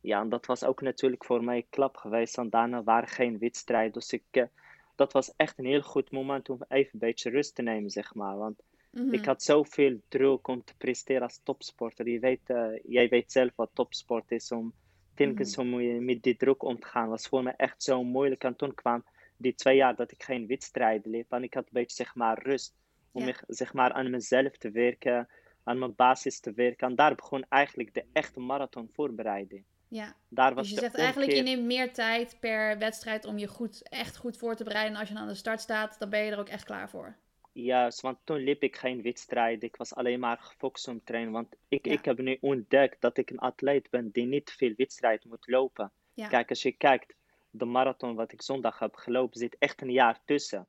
Ja, en dat was ook natuurlijk voor mij een klap geweest. En daarna waren geen wedstrijden. Dus ik, dat was echt een heel goed moment om even een beetje rust te nemen, zeg maar. Want Mhm. ik had zoveel druk om te presteren als topsporter. Je weet, eh, jij weet zelf wat topsport is. Om telkens Mhm. om je met die druk om te gaan. was voor mij echt zo moeilijk. En toen kwam die twee jaar dat ik geen wedstrijden liep. En ik had een beetje zeg maar rust. Om Ja. me- zeg maar, aan mezelf te werken. Aan mijn basis te werken. En daar begon eigenlijk de echte marathon voorbereiding. Ja, Daar was dus je zegt eigenlijk, je neemt meer tijd per wedstrijd om je goed, echt goed voor te bereiden. En als je dan aan de start staat, dan ben je er ook echt klaar voor. Juist, want toen liep ik geen wedstrijd. Ik was alleen maar gefocust om trainen. Want ik, Ja. ik heb nu ontdekt dat ik een atleet ben die niet veel wedstrijd moet lopen. Ja. Kijk, als je kijkt, de marathon wat ik zondag heb gelopen, zit echt een jaar tussen.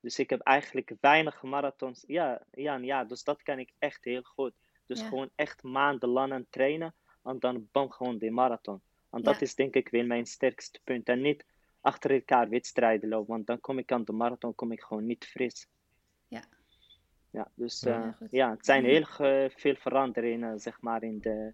Dus ik heb eigenlijk weinig marathons. Ja, ja, jaar. Dus dat kan ik echt heel goed. Dus Ja. gewoon echt maandenlang aan trainen. En dan bam, gewoon die marathon. En dat Ja. is denk ik weer mijn sterkste punt. En niet achter elkaar wedstrijden lopen. Want dan kom ik aan de marathon kom ik gewoon niet fris. Ja. Ja, dus Ja. eh, Ja, goed. ja, het zijn heel ge- veel veranderingen, zeg maar, in de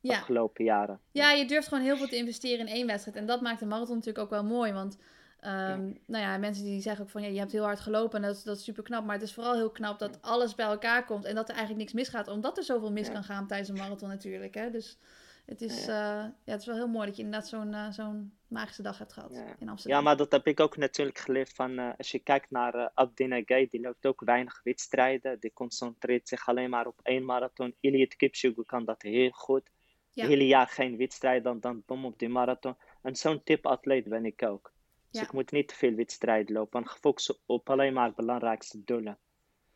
Ja. afgelopen jaren. Ja, je durft gewoon heel veel te investeren in één wedstrijd. En dat maakt de marathon natuurlijk ook wel mooi. Want ehm, nou ja, mensen die zeggen ook van ja, je hebt heel hard gelopen en dat is, dat is super knap. Maar het is vooral heel knap dat alles bij elkaar komt en dat er eigenlijk niks misgaat. Omdat er zoveel mis Ja. kan gaan tijdens een marathon natuurlijk. Hè? Dus het is, eh, ja, het is wel heel mooi dat je inderdaad zo'n eh, zo'n magische dag hebt gehad Ja. in Amsterdam. Ja, maar dat heb ik ook natuurlijk geleerd van, eh, als je kijkt naar eh Abdina Gay, die loopt ook weinig wedstrijden. Die concentreert zich alleen maar op één marathon. Eliot Kipchoge kan dat heel goed. Ja. Het hele jaar geen wedstrijd, dan, dan bom op die marathon. En zo'n type atleet ben ik ook. Dus Ja. ik moet niet te veel wedstrijden lopen. En gefocust op alleen maar belangrijkste doelen.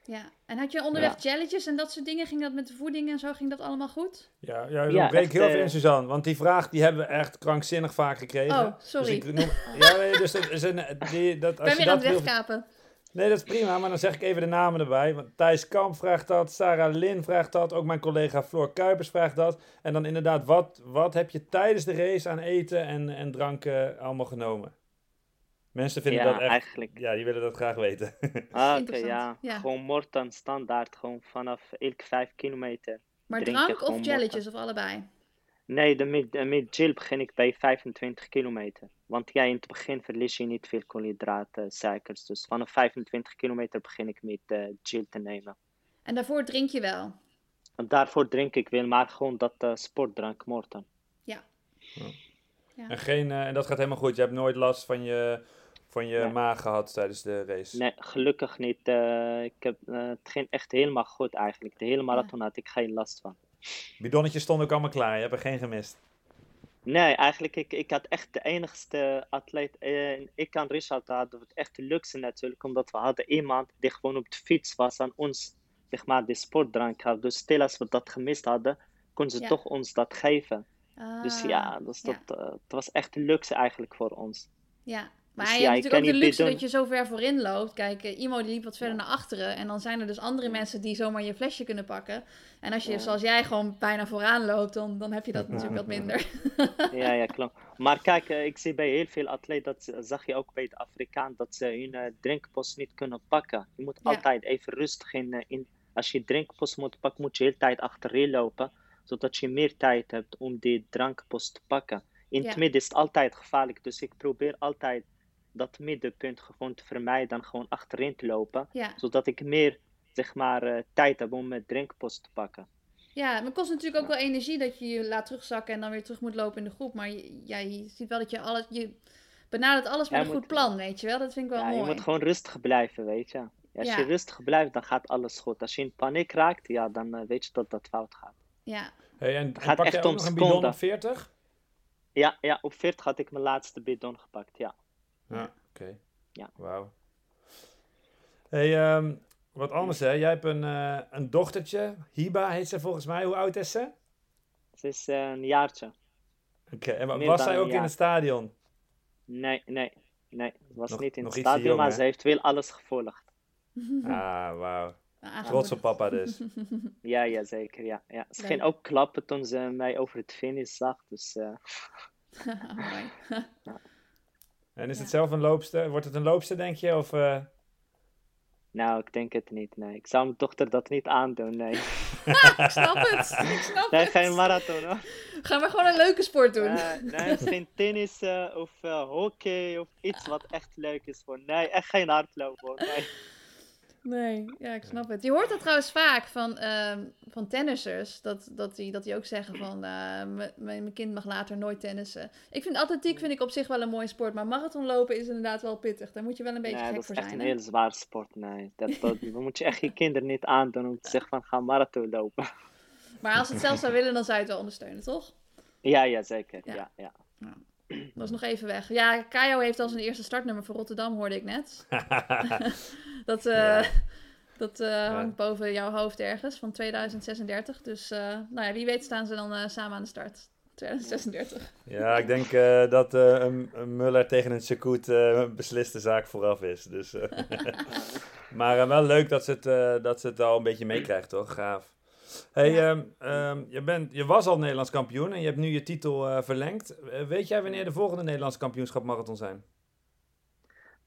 Ja. En had je onderweg challenges en dat soort dingen? Ging dat met de voeding en zo? Ging dat allemaal goed? Ja, ja, Ja, breek echt, heel veel eh, in, Suzanne. Want die vraag die hebben we echt krankzinnig vaak gekregen. Oh, sorry. Dus ik noem, [laughs] ja, nee, dus dat is een, die, dat, Ik als ben je weer aan dat het wil, wegkapen. Nee, dat is prima, maar dan zeg ik even de namen erbij. Want Thijs Kamp vraagt dat, Sarah Lin vraagt dat, ook mijn collega Floor Kuipers vraagt dat. En dan inderdaad, wat, wat heb je tijdens de race aan eten en, en dranken allemaal genomen? Mensen vinden ja, dat echt, eigenlijk. ja, die willen dat graag weten. Ah, [laughs] Oké, ja. Ja. Gewoon Morten standaard, gewoon vanaf elke vijf kilometer. Maar Drinken drank of challenges of allebei? Nee, de mid, de mid Jill begin ik bij 25 kilometer. Want ja, in het begin verlies je niet veel koolhydraten, suikers. Dus vanaf 25 kilometer begin ik met Jill te nemen. En daarvoor drink je wel? En daarvoor drink ik wel, maar gewoon dat eh, sportdrank, Morten. Ja. En, geen, eh, en dat gaat helemaal goed. Je hebt nooit last van je, van je Nee. maag gehad tijdens de race. Nee, gelukkig niet. eh, ik heb, eh, het ging echt helemaal goed eigenlijk. De hele marathon had ik geen last van. Bidonnetjes stonden ook allemaal klaar, je hebt er geen gemist. Nee, eigenlijk, ik, ik had echt de enigste atleet. eh, ik en Richard hadden het echt de luxe natuurlijk, omdat we hadden iemand die gewoon op de fiets was en ons, zeg maar, die sportdrank had. Dus stel als we dat gemist hadden, konden ze Ja. toch ons dat geven. Dus Ah, ja, dus ja. dat, het was echt de luxe eigenlijk voor ons. Ja, maar Dus je ja, hebt natuurlijk ook de luxe dat je zo ver voorin loopt. Kijk, eh, Imo die liep wat verder Ja. naar achteren. En dan zijn er dus andere mensen die zomaar je flesje kunnen pakken. En als je, Ja. zoals jij, gewoon bijna vooraan loopt, dan, dan heb je dat natuurlijk wat [laughs] minder. Ja, ja, klopt. Maar kijk, eh, ik zie bij heel veel atleten, dat zag je ook bij de Afrikaan, dat ze hun eh, drinkpost niet kunnen pakken. Je moet altijd even rustig in, in. Als je drinkpost moet pakken, moet je de hele tijd achterin lopen, zodat je meer tijd hebt om die drankpost te pakken. In het midden is het altijd gevaarlijk, dus ik probeer altijd dat middenpunt gewoon te vermijden en gewoon achterin te lopen, Ja, zodat ik meer, zeg maar, eh, tijd heb om mijn drinkpost te pakken. ja maar het kost natuurlijk ook wel energie dat je je laat terugzakken en dan weer terug moet lopen in de groep. Maar je, ja, je ziet wel dat je alles, je benadert alles met Ja, een moet- goed plan, weet je wel. Dat vind ik wel Ja, je mooi. moet gewoon rustig blijven, weet je. Als Ja. je rustig blijft, dan gaat alles goed. Als je in paniek raakt, ja, dan eh, weet je dat dat fout gaat. Ja, Hey, en, en gaat pak echt jij ook om nog een bidon op 40? Ja, ja, op 40 had ik mijn laatste bidon gepakt, ja. Ja, oké. Ja. Wauw. Hey, ehm, wat anders hè. Jij hebt een, eh, een dochtertje. Hiba heet ze volgens mij. Hoe oud is ze? Het is eh, een jaartje. Oké, en Meer was zij ook in het stadion? Nee, nee, nee. Het was Nog- niet in het stadion, jong, maar hè? ze heeft wel alles gevolgd. Ah, wauw. aangemoedigd. Trots op papa dus. [laughs] Ja, ja, zeker, ja. ja. Ze ging Leuk. ook klappen toen ze mij over het finish zag, dus... eh, [laughs] Mooi. En is het zelf een loopster? Wordt het een loopster, denk je? Of, eh, nou, ik denk het niet, nee. Ik zou mijn dochter dat niet aandoen, nee. [laughs] [laughs] ik snap het. Ik snap Nee, het. geen marathon, hoor. Gaan we gewoon een leuke sport doen. Nee, nee, [laughs] misschien tennis eh, of eh, hockey of iets wat echt leuk is voor. Nee, echt geen hardlopen hoor. Nee. Nee, ja, ik snap het. Je hoort dat trouwens vaak van, ehm, van tennissers. Dat, dat, die, dat die ook zeggen van, m- mijn kind mag later nooit tennissen. Ik vind atletiek vind ik op zich wel een mooie sport. Maar marathonlopen is inderdaad wel pittig. Daar moet je wel een beetje gek dat is voor echt zijn. een heel zwaar sport. Nee, dat, dat, [laughs] dat moet je echt je kinderen niet aandoen om te zeggen van ga marathon lopen. Maar als ze het zelf zou [laughs] willen, dan zou je het wel ondersteunen, toch? Ja, ja, zeker. Ja. Ja. Ja, [clears throat] Dat is nog even weg. Ja, Kajo heeft al zijn eerste startnummer voor Rotterdam, hoorde ik net. [laughs] [laughs] Dat, eh, Ja. Dat uh, hangt boven jouw hoofd ergens van 2036. Dus uh, nou ja, wie weet staan ze dan samen aan de start. 2036. Ja, ik denk dat een, een Muller tegen een Sekoet een besliste zaak vooraf is. Dus, [laughs] maar wel leuk dat ze, het, dat ze het al een beetje meekrijgt, toch? Gaaf. Hey, ja. um, um, je, bent, je was al Nederlands kampioen en je hebt nu je titel verlengd. weet jij wanneer de volgende Nederlands kampioenschap marathon zijn?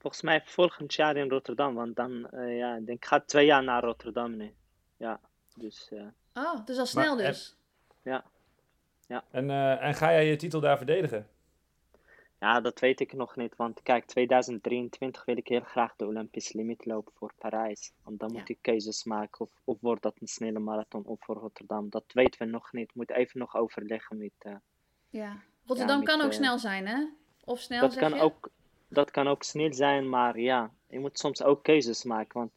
Volgens mij volgend jaar in Rotterdam, want dan, uh, ja, ik denk, ik ga twee jaar naar Rotterdam nu. Ja, dus... Uh, oh, dus al snel maar, dus? ja. ja. En, uh, en ga jij je titel daar verdedigen? Ja, dat weet ik nog niet, want kijk, 2023 wil ik heel graag de Olympische limiet lopen voor Parijs. Want dan ja. moet ik keuzes maken, of, of wordt dat een snelle marathon of voor Rotterdam. Dat weten we nog niet, moet even nog overleggen met... ja, Rotterdam ja, met, kan ook snel zijn, hè? Of snel, dat kan je? ook dat kan ook snel zijn, maar ja, je moet soms ook keuzes maken. Want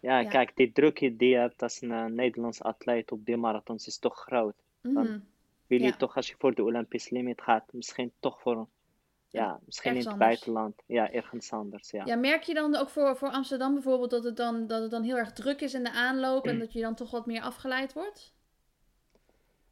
ja, ja. kijk, die druk die je hebt als een uh, Nederlands atleet op die marathons is toch groot. Dan Mm -hmm. wil je toch, als je voor de Olympische limiet gaat, misschien toch voor, ja, misschien in het anders. buitenland. Ja, ergens anders, ja. Ja, merk je dan ook voor, voor Amsterdam bijvoorbeeld dat het, dan, dat het dan heel erg druk is in de aanloop en dat je dan toch wat meer afgeleid wordt?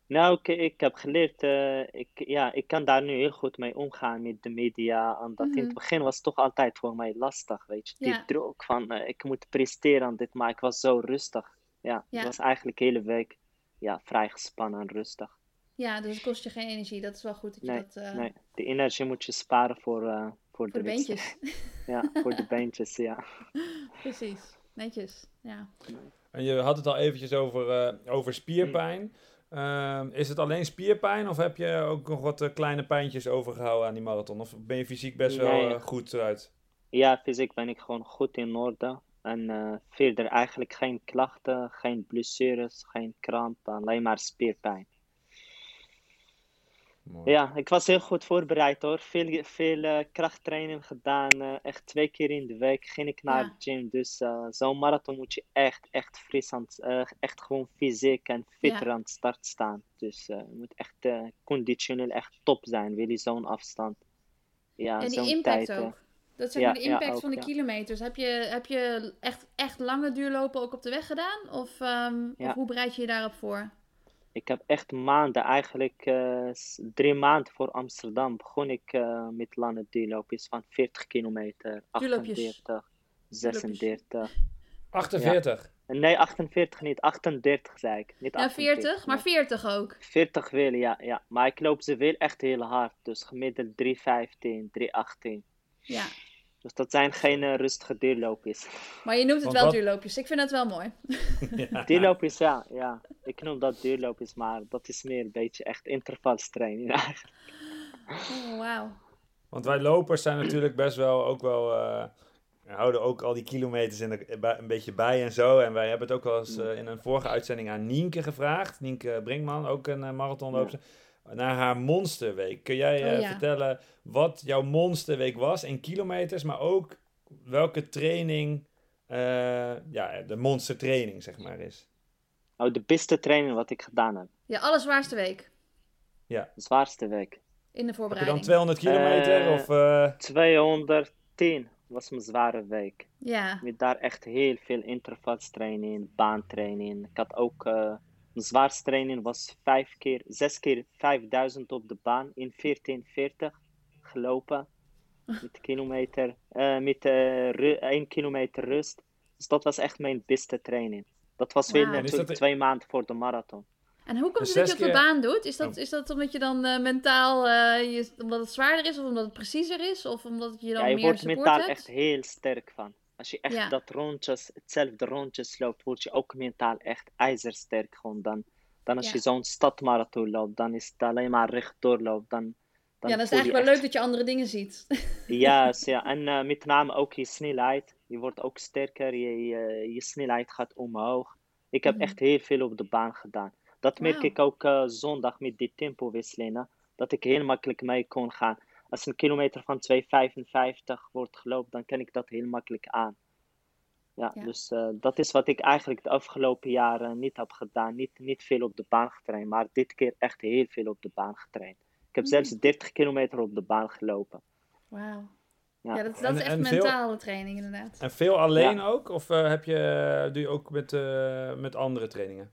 Nou, ik, ik heb geleerd, eh, ik, ja, ik kan daar nu heel goed mee omgaan met de media. Omdat in Mhm. het begin was het toch altijd voor mij lastig, weet je. Die Ja. druk van, eh, ik moet presteren aan dit, maar ik was zo rustig. Ja, Ja. het was eigenlijk de hele week ja, vrij gespannen en rustig. Ja, dus het kost je geen energie. Dat is wel goed dat je Nee, dat... eh, nee, de energie moet je sparen voor, eh, voor, Voor de beentjes. [laughs] Ja, voor de beentjes, ja. [laughs] Precies. Netjes. Ja. En je had het al eventjes over, eh, over spierpijn. Ehm, is het alleen spierpijn of heb je ook nog wat kleine pijntjes overgehouden aan die marathon? Of ben je fysiek best wel Nee. goed eruit? Ja, fysiek ben ik gewoon goed in orde. En eh, verder eigenlijk geen klachten, geen blessures, geen kramp, alleen maar spierpijn. Mooi. Ja, ik was heel goed voorbereid hoor. Veel, veel eh, krachttraining gedaan. eh, echt twee keer in de week ging ik naar Ja. de gym. Dus eh, zo'n marathon moet je echt, echt fris aan het- eh, echt gewoon fysiek en fitter Ja. aan het start staan. Dus eh, je moet echt eh, conditioneel echt top zijn. Wil je zo'n afstand? Ja, En zo'n die impact tijd. ook. Dat zeg Ja, maar de ja, impact ook, van de ja. kilometers. Heb je, heb je echt, echt lange duurlopen ook op de weg gedaan? Of, ehm, Ja. of hoe bereid je je daarop voor? Ik heb echt maanden, eigenlijk eh, s- drie maanden voor Amsterdam begon ik eh, met lange duurloopjes van 40 kilometer, Duurloopjes. 48, 36. 48. Nee, 48 niet, 38 zei ik. Niet Ja, 40, 48, maar nee. 40 ook. 40 wil, ja, ja. Maar ik loop ze wel echt heel hard. Dus gemiddeld 315, 318. Ja. Dus dat zijn geen eh, rustige duurloopjes. Maar je noemt het Want wel wat- duurloopjes. Ik vind dat wel mooi. [laughs] Duurloopjes, ja, ja. Ik noem dat duurloopjes, maar dat is meer een beetje echt intervalstraining eigenlijk. Oh, wauw. Want wij lopers zijn natuurlijk best wel ook wel. eh, we houden ook al die kilometers in de, een beetje bij en zo. En wij hebben het ook wel eens eh, in een vorige uitzending aan Nienke gevraagd. Nienke Brinkman, ook een uh, marathonloopster. Naar haar monsterweek. Kun jij eh, Oh, ja. vertellen wat jouw monsterweek was in kilometers, maar ook welke training, eh, ja, de monstertraining zeg maar is? Nou, de beste training wat ik gedaan heb. Ja, allerzwaarste week De zwaarste week. in de Heb je voorbereiding. dan 200 kilometer? Eh, of, eh, 210 was mijn zware week. Ja, Met daar echt heel veel intervalstraining, baantraining. Ik had ook, eh, mijn zwaarste training was vijf keer, zes keer 5000 op de baan in 1440 gelopen. Met kilometer, eh, met eh, ru- één kilometer rust. Dus dat was echt mijn beste training. Dat was weer natuurlijk dat- twee maanden voor de marathon. en hoe komt Dus het dat je op de keer- baan doet? Is dat, Oh. is dat omdat je dan eh, mentaal, eh, je, omdat het zwaarder is of omdat het preciezer is? Of omdat je dan Ja, je meer wordt support mentaal hebt? echt heel sterk van. Als je echt Ja. dat rondjes, hetzelfde rondjes loopt, word je ook mentaal echt ijzersterk gewoon. Dan, dan als Ja. je zo'n stadmarathon loopt, dan is het alleen maar rechtdoor loopt. Dan, dan ja, dat is eigenlijk wel leuk dat je andere dingen ziet. [laughs] Juist, ja. En eh, met name ook je snelheid. Je wordt ook sterker, je, je, je snelheid gaat omhoog. Ik heb Mhm. echt heel veel op de baan gedaan. Dat merk ik ook eh, zondag met die tempowisselingen. Dat ik heel makkelijk mee kon gaan. Als een kilometer van 2,55 wordt gelopen, dan kan ik dat heel makkelijk aan. Ja, Ja. dus eh, dat is wat ik eigenlijk de afgelopen jaren niet heb gedaan. Niet, niet veel op de baan getraind, maar dit keer echt heel veel op de baan getraind. Ik heb Mm. zelfs 30 kilometer op de baan gelopen. Wauw. Ja, Ja. dat, dat is echt veel- mentale training inderdaad. En veel alleen ook? Of eh, heb je, doe je ook met, eh, met andere trainingen?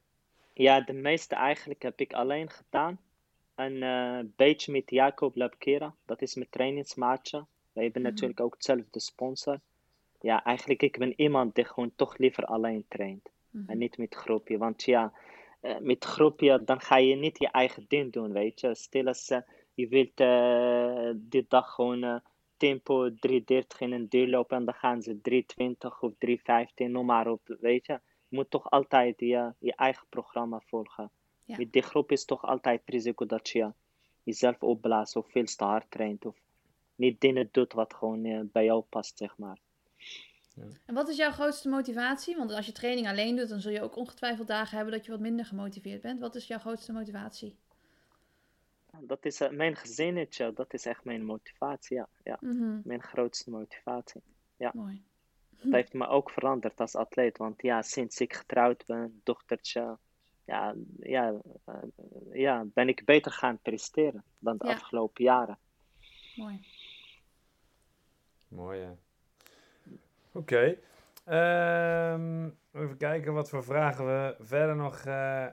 Ja, de meeste eigenlijk heb ik alleen gedaan. Een eh, beetje met Jacob Labkera, dat is mijn trainingsmaatje. We hebben Mhm. natuurlijk ook hetzelfde sponsor. Ja, eigenlijk ik ben iemand die gewoon toch liever alleen traint. Mhm. En niet met groepje. Want ja, eh, met groepje dan ga je niet je eigen ding doen, weet je. Stel als eh, je wilt die dag gewoon tempo 3.30 in een duur lopen en dan gaan ze 3.20 of 3.15, noem maar op, weet je. Je moet toch altijd je, je eigen programma volgen. Ja. Met die groep is toch altijd het risico dat je jezelf opblaast of veel te hard traint of niet dingen doet wat gewoon eh, bij jou past, zeg maar. En wat is jouw grootste motivatie? Want als je training alleen doet, dan zul je ook ongetwijfeld dagen hebben dat je wat minder gemotiveerd bent. Wat is jouw grootste motivatie? Dat is eh, mijn gezinnetje, dat is echt mijn motivatie, ja. ja. Mhm, Mijn grootste motivatie. Mooi. Dat heeft me ook veranderd als atleet, want ja, sinds ik getrouwd ben, dochtertje, ja, ja, eh, ja, ben ik beter gaan presteren dan de Ja. afgelopen jaren. Mooi. Mooi, ja. Oké. Ehm, even kijken wat voor vragen we verder nog eh,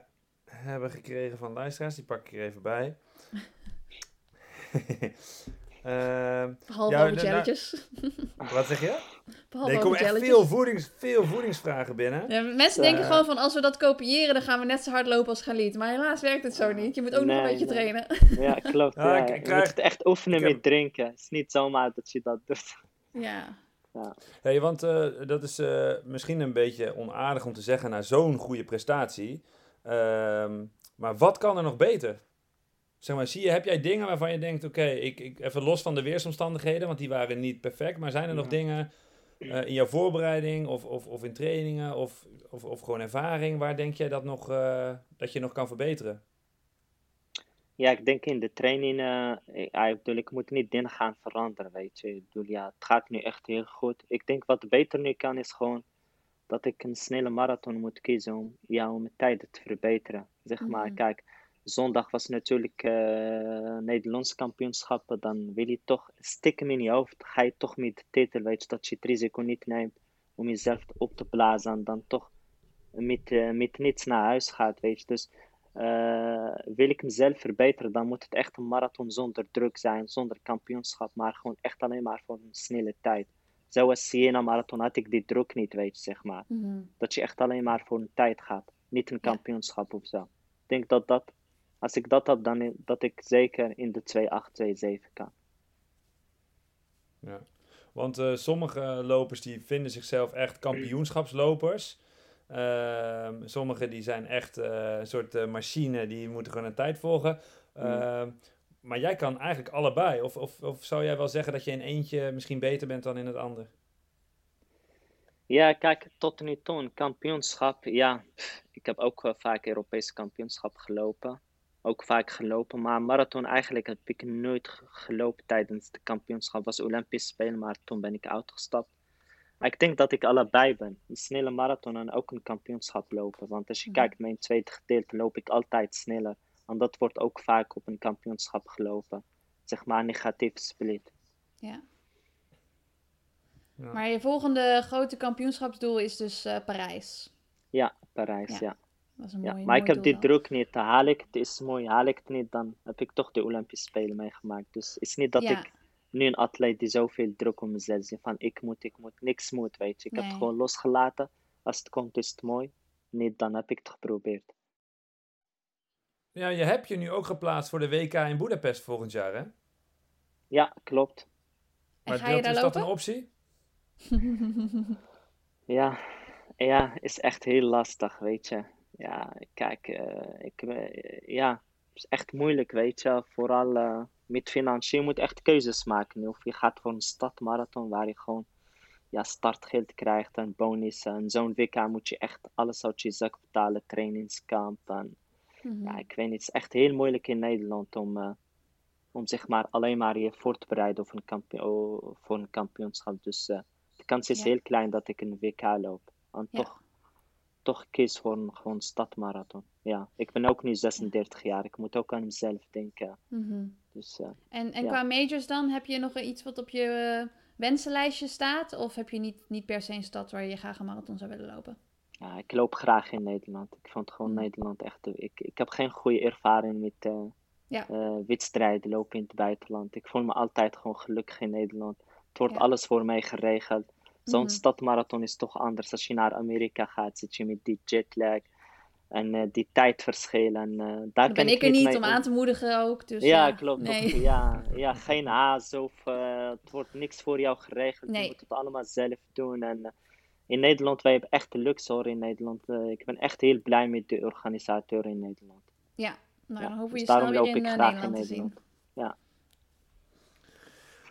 hebben gekregen van luisteraars. Die pak ik er even bij. [laughs] Ehm, Behalve Ja, over de- nou- jelletjes. wat zeg je? [laughs] Behalve Nee, er komen echt veel, voedings, veel voedingsvragen binnen. Ja, mensen denken Eh. gewoon van als we dat kopiëren, dan gaan we net zo hard lopen als Galit. Maar helaas werkt het zo niet. Je moet ook nog een beetje nee. trainen. [laughs] Ja, klopt. Ja, ja. ik- ik Je moet het echt oefenen heb- met drinken. Het is niet zomaar dat je dat doet. Ja. Hey, want eh, dat is eh, misschien een beetje onaardig om te zeggen na zo'n goede prestatie. Ehm, maar wat kan er nog beter? Zeg maar, zie je, heb jij dingen waarvan je denkt, oké, ik, ik, even los van de weersomstandigheden, want die waren niet perfect, maar zijn er nog dingen eh, in jouw voorbereiding of, of, of in trainingen of, of, of gewoon ervaring, waar denk jij dat, nog, eh, dat je nog kan verbeteren? Ja, ik denk in de training, eh, ik, bedoel, ik moet niet dingen gaan veranderen, weet je. Ik bedoel, ja, het gaat nu echt heel goed. Ik denk wat beter nu kan is gewoon dat ik een snelle marathon moet kiezen om, ja, om mijn tijden te verbeteren. Zeg maar, Mhm. kijk, zondag was natuurlijk eh Nederlands kampioenschappen, dan wil je toch stiekem in je hoofd, ga je toch met de titel, weet je, dat je het risico niet neemt om jezelf op te blazen en dan toch met, eh, met niets naar huis gaat, weet je. Dus eh, wil ik mezelf verbeteren, dan moet het echt een marathon zonder druk zijn, zonder kampioenschap, maar gewoon echt alleen maar voor een snelle tijd. Zoals Siena Marathon had ik die druk niet, weet je, zeg maar. Mhm. Dat je echt alleen maar voor een tijd gaat, niet een kampioenschap of zo. Ik denk dat dat, als ik dat had, dan dat ik zeker in de 2.8, 2.7 kan. Ja. Want eh, sommige lopers die vinden zichzelf echt kampioenschapslopers. Ehm sommigen die zijn echt eh, een soort eh, machine, die moeten gewoon een tijd volgen. Ehm, Maar jij kan eigenlijk allebei. Of, of, of zou jij wel zeggen dat je in eentje misschien beter bent dan in het ander? Ja, kijk, tot nu toe een kampioenschap. Ja, ik heb ook vaak Europese kampioenschap gelopen. Ook vaak gelopen, maar marathon eigenlijk heb ik nooit ge- gelopen tijdens de kampioenschap. was Olympisch Spelen, maar toen ben ik uitgestapt. Maar ik denk dat ik allebei ben. Een snelle marathon en ook een kampioenschap lopen. Want als je Mhm. kijkt, mijn tweede gedeelte loop ik altijd sneller. En dat wordt ook vaak op een kampioenschap gelopen. Zeg maar negatief split. Ja. Ja. Maar je volgende grote kampioenschapsdoel is dus eh, Parijs. Ja, Parijs, Ja. ja. Dat is een Ja, maar ik heb die dan. druk niet. Haal ik het, is mooi. Haal ik het niet, dan heb ik toch de Olympische Spelen meegemaakt. Dus het is niet dat Ja. ik nu een atleet die zoveel druk om mezelf zet. Van ik moet, ik moet, niks moet, weet je. Ik heb het gewoon losgelaten. Als het komt, is het mooi. Niet, dan heb ik het geprobeerd. Ja, je hebt je nu ook geplaatst voor de WK in Boedapest volgend jaar, hè? Ja, klopt. En Maar ga je dat, is dat lopen? een optie? [laughs] Ja, ja, is echt heel lastig, weet je. Ja, kijk, eh, ik, eh, ja, het is echt moeilijk, weet je. Vooral eh, met financiën, je moet echt keuzes maken. Of je gaat voor een stadmarathon waar je gewoon ja, startgeld krijgt en bonussen. En zo'n WK moet je echt alles uit je zak betalen, trainingskamp. En, Mhm. ja, ik weet niet, het is echt heel moeilijk in Nederland om, eh, om zeg maar alleen maar je voor te bereiden of een kampio- voor een kampioenschap. Dus de kans is Ja. heel klein dat ik een WK loop. En Ja. toch, toch kies voor een gewoon stadmarathon. Ja, ik ben ook nu 36 jaar. Ik moet ook aan mezelf denken. Mhm. Dus eh, En, en Ja. qua majors dan, heb je nog iets wat op je wensenlijstje staat? Of heb je niet, niet per se een stad waar je graag een marathon zou willen lopen? Ja, ik loop graag in Nederland. Ik vond gewoon Nederland echt. Ik, ik heb geen goede ervaring met uh, ja. wedstrijden lopen in het buitenland. Ik voel me altijd gewoon gelukkig in Nederland. Het wordt alles voor mij geregeld. Zo'n mm stadmarathon is toch anders. Als je naar Amerika gaat, zit je met die jetlag en uh, die tijdverschil. En, uh, daar ben ik er niet om aan te moedigen ook. Dus, ja, klopt. Nee. ja, ja, geen haast of het wordt niks voor jou geregeld. Nee. Je moet het allemaal zelf doen. En in Nederland, wij hebben echt de luxe hoor in Nederland. ik ben echt heel blij met de organisator in Nederland. Ja, nou, dan hopen we dus je snel weer in, Nederland, in Nederland te zien. Ja.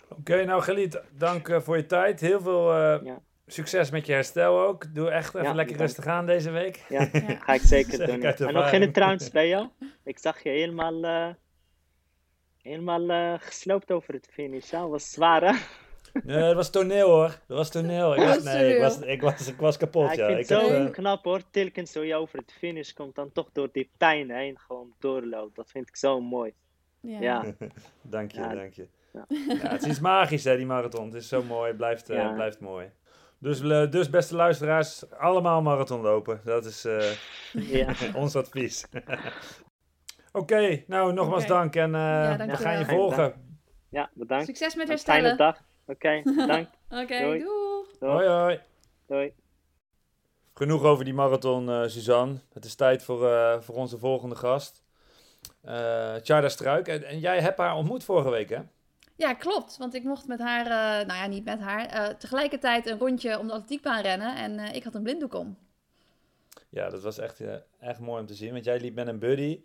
Oké, nou Geliet, dank voor je tijd. Heel veel ja. Succes met je herstel ook. Doe echt even lekker rustig aan deze week. Ja, [laughs] ga ik zeker doen. En nog geen trouwens bij jou. Ik zag je helemaal, uh, helemaal uh, gesloopt over het finish. Dat was zwaar hè? Nee, dat was toneel hoor. Dat was toneel. Ik was, nee, ik was, ik was, ik was kapot. Ja, ik vind het zo heb, knap hoor. Telkens zo je over het finish komt, dan toch door die pijn heen gewoon doorloopt. Dat vind ik zo mooi. Ja. ja. [laughs] dank je, dank je. Ja. het is iets magisch hè, die marathon. Het is zo mooi. Het blijft, uh, blijft mooi. Dus, eh, dus beste luisteraars, allemaal marathon lopen. Dat is uh, [laughs] ja. [laughs] ons advies. [laughs] Oké, nou nogmaals dank en uh, we gaan je volgen. Ja, bedankt. Succes met herstellen. Fijne dag. Oké, bedankt. Oké, okay, doei. doei. Hoi, hoi. Doei. Genoeg over die marathon, Suzanne. Het is tijd voor, voor onze volgende gast. Uh, Tjarda Struik. En, en, jij hebt haar ontmoet vorige week, hè? Ja, klopt. Want ik mocht met haar, uh, nou ja, niet met haar, uh, tegelijkertijd een rondje om de atletiekbaan rennen. En uh, ik had een blinddoek om. Ja, dat was echt, echt mooi om te zien. Want jij liep met een buddy.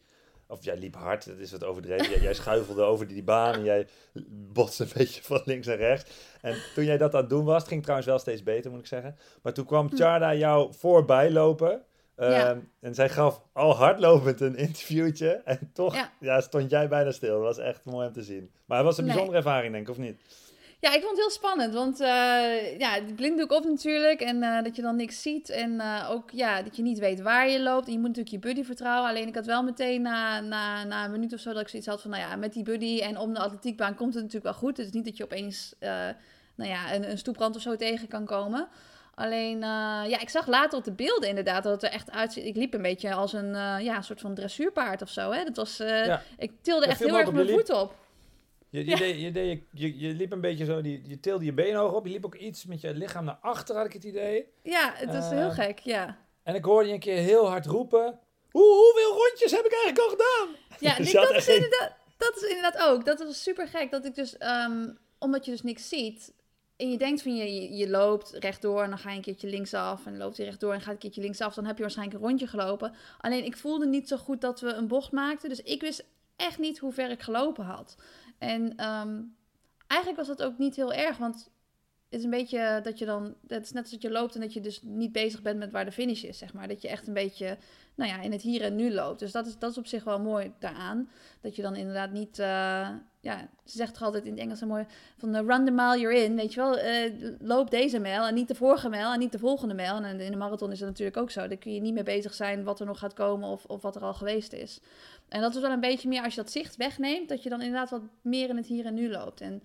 Of jij liep hard, dat is wat overdreven. jij, jij schuifelde over die, die baan en jij botste een beetje van links en rechts. En toen jij dat aan het doen was, het ging trouwens wel steeds beter, moet ik zeggen. Maar toen kwam hm. Charda jou voorbij lopen. Ehm, en zij gaf al hardlopend een interviewtje. En toch ja. stond jij bijna stil. Dat was echt mooi om te zien. Maar het was een bijzondere ervaring, denk ik, of niet? Ja, ik vond het heel spannend. Want uh, ja, het blinddoek op natuurlijk. En uh, dat je dan niks ziet. En uh, ook ja, dat je niet weet waar je loopt. En je moet natuurlijk je buddy vertrouwen. Alleen ik had wel meteen na, na, na een minuut of zo dat ik zoiets had van... Nou ja, met die buddy en om de atletiekbaan komt het natuurlijk wel goed. Het is niet dat je opeens nou ja, een, een stoeprand of zo tegen kan komen. Alleen, uh, ja, ik zag later op de beelden inderdaad dat het er echt uitziet. Ik liep een beetje als een uh, ja, soort van dressuurpaard of zo. Hè? Dat was, uh, ja. Ik tilde echt heel erg mijn voet op. Je, je, ja. deed, je, deed, je, je, liep een beetje zo, die, je tilde je benen hoog op. Je liep ook iets met je lichaam naar achter, had ik het idee. Ja, het was heel gek, ja. En ik hoorde je een keer heel hard roepen. Hoe, hoeveel rondjes heb ik eigenlijk al gedaan? Ja, [laughs] dus dat, is inderdaad, dat is inderdaad ook. Dat was super gek. Dat ik dus, um, omdat je dus niks ziet, en je denkt van je, je, loopt rechtdoor en dan ga je een keertje linksaf. En loopt hij rechtdoor en gaat een keertje linksaf. Dan heb je waarschijnlijk een rondje gelopen. Alleen ik voelde niet zo goed dat we een bocht maakten. Dus ik wist echt niet hoe ver ik gelopen had. En um, eigenlijk was dat ook niet heel erg. Want is een beetje dat je dan. Het is net als dat je loopt en dat je dus niet bezig bent met waar de finish is, zeg maar. Dat je echt een beetje nou ja, in het hier en nu loopt. Dus dat is, dat is op zich wel mooi daaraan. Dat je dan inderdaad niet. Uh, ja, ze zegt toch altijd in het Engels een mooi. van uh, run the mile you're in. Weet je wel, uh, loop deze mijl en niet de vorige mijl en niet de volgende mijl. En in de marathon is dat natuurlijk ook zo. Dan kun je niet meer bezig zijn wat er nog gaat komen of, of wat er al geweest is. En dat is wel een beetje meer als je dat zicht wegneemt, dat je dan inderdaad wat meer in het hier en nu loopt. En,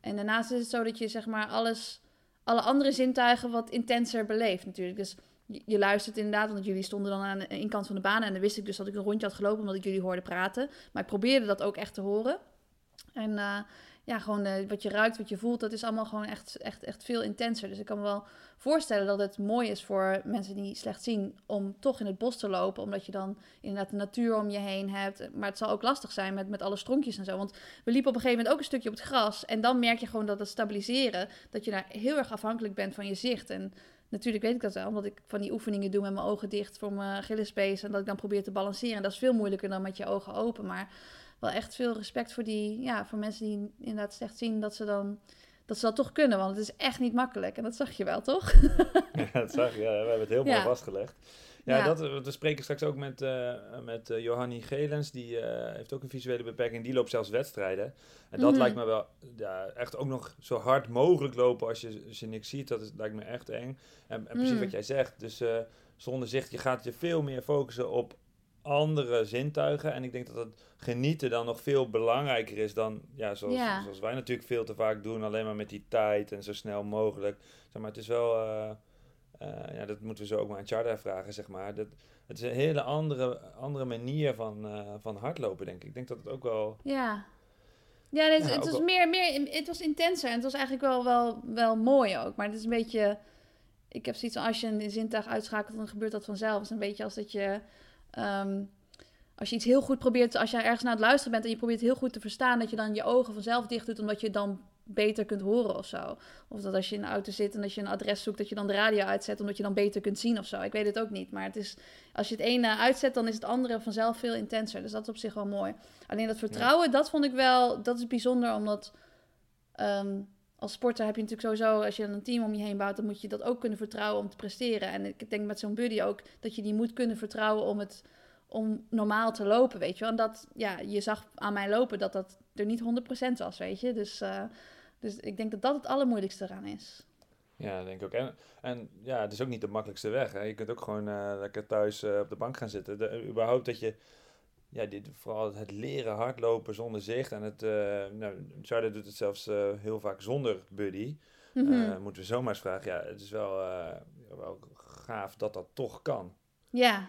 en daarnaast is het zo dat je zeg maar alles, alle andere zintuigen wat intenser beleeft natuurlijk. Dus je, luistert inderdaad, want jullie stonden dan aan de kant van de baan. En dan wist ik dus dat ik een rondje had gelopen omdat ik jullie hoorde praten. Maar ik probeerde dat ook echt te horen. En uh, ja, gewoon uh, wat je ruikt, wat je voelt, dat is allemaal gewoon echt, echt, echt veel intenser. Dus ik kan me wel voorstellen dat het mooi is voor mensen die slecht zien om toch in het bos te lopen. Omdat je dan inderdaad de natuur om je heen hebt. Maar het zal ook lastig zijn met, met alle stronkjes en zo. Want we liepen op een gegeven moment ook een stukje op het gras. En dan merk je gewoon dat het stabiliseren, dat je daar heel erg afhankelijk bent van je zicht. En Natuurlijk weet ik dat wel, omdat ik van die oefeningen doe met mijn ogen dicht voor mijn Achillespees. En dat ik dan probeer te balanceren. En dat is veel moeilijker dan met je ogen open. Maar wel echt veel respect voor, die, ja, voor mensen die inderdaad slecht zien, dat ze, dan, dat ze dat toch kunnen. Want het is echt niet makkelijk. En dat zag je wel, toch? [laughs] ja, dat zag je. Ja, we hebben het heel mooi vastgelegd. Ja, Dat, we spreken straks ook met, uh, met uh, Johanny Gelens. Die uh, heeft ook een visuele beperking. Die loopt zelfs wedstrijden. En dat mhm. lijkt me wel ja, echt ook nog zo hard mogelijk lopen als je, als je niks ziet. Dat is, lijkt me echt eng. En, en precies mhm. wat jij zegt. Dus zonder zicht, je gaat je veel meer focussen op andere zintuigen. En ik denk dat het genieten dan nog veel belangrijker is dan, ja, zoals, Ja. zoals wij natuurlijk veel te vaak doen, alleen maar met die tijd en zo snel mogelijk. Zeg maar, het is wel, eh, eh, ja, dat moeten we zo ook maar aan Charda vragen, zeg maar. Dat, het is een hele andere, andere manier van, eh, van hardlopen, denk ik. Ik denk dat het ook wel, Ja. Ja, dit, Ja, het was wel- meer, meer, het was intenser en het was eigenlijk wel, wel, wel mooi ook. Maar het is een beetje, ik heb zoiets van als je een zintuig uitschakelt, dan gebeurt dat vanzelf. Het is een beetje als dat je, ehm, als je iets heel goed probeert, als je ergens naar het luisteren bent en je probeert heel goed te verstaan, dat je dan je ogen vanzelf dicht doet, omdat je dan beter kunt horen of zo. Of dat als je in de auto zit en dat je een adres zoekt, dat je dan de radio uitzet, omdat je dan beter kunt zien of zo. Ik weet het ook niet, maar het is, als je het ene uitzet, dan is het andere vanzelf veel intenser. Dus dat is op zich wel mooi. Alleen dat vertrouwen, dat vond ik wel, dat is bijzonder, omdat ehm, als sporter heb je natuurlijk sowieso, als je een team om je heen bouwt, dan moet je dat ook kunnen vertrouwen om te presteren. En ik denk met zo'n buddy ook dat je die moet kunnen vertrouwen om het om normaal te lopen, weet je wel. En dat, ja, je zag aan mij lopen dat dat er niet 100% was, weet je. Dus, eh, dus ik denk dat dat het allermoeilijkste eraan is. ja, denk ik ook. En, en ja, het is ook niet de makkelijkste weg. Hè. Je kunt ook gewoon eh, lekker thuis eh, op de bank gaan zitten. De, überhaupt dat je, ja, dit, vooral het leren hardlopen zonder zicht. En het, eh nou, Charlotte doet het zelfs eh, heel vaak zonder buddy. Mhm. Eh, moeten we zomaar eens vragen. Ja, het is wel, wel gaaf dat dat toch kan. Ja.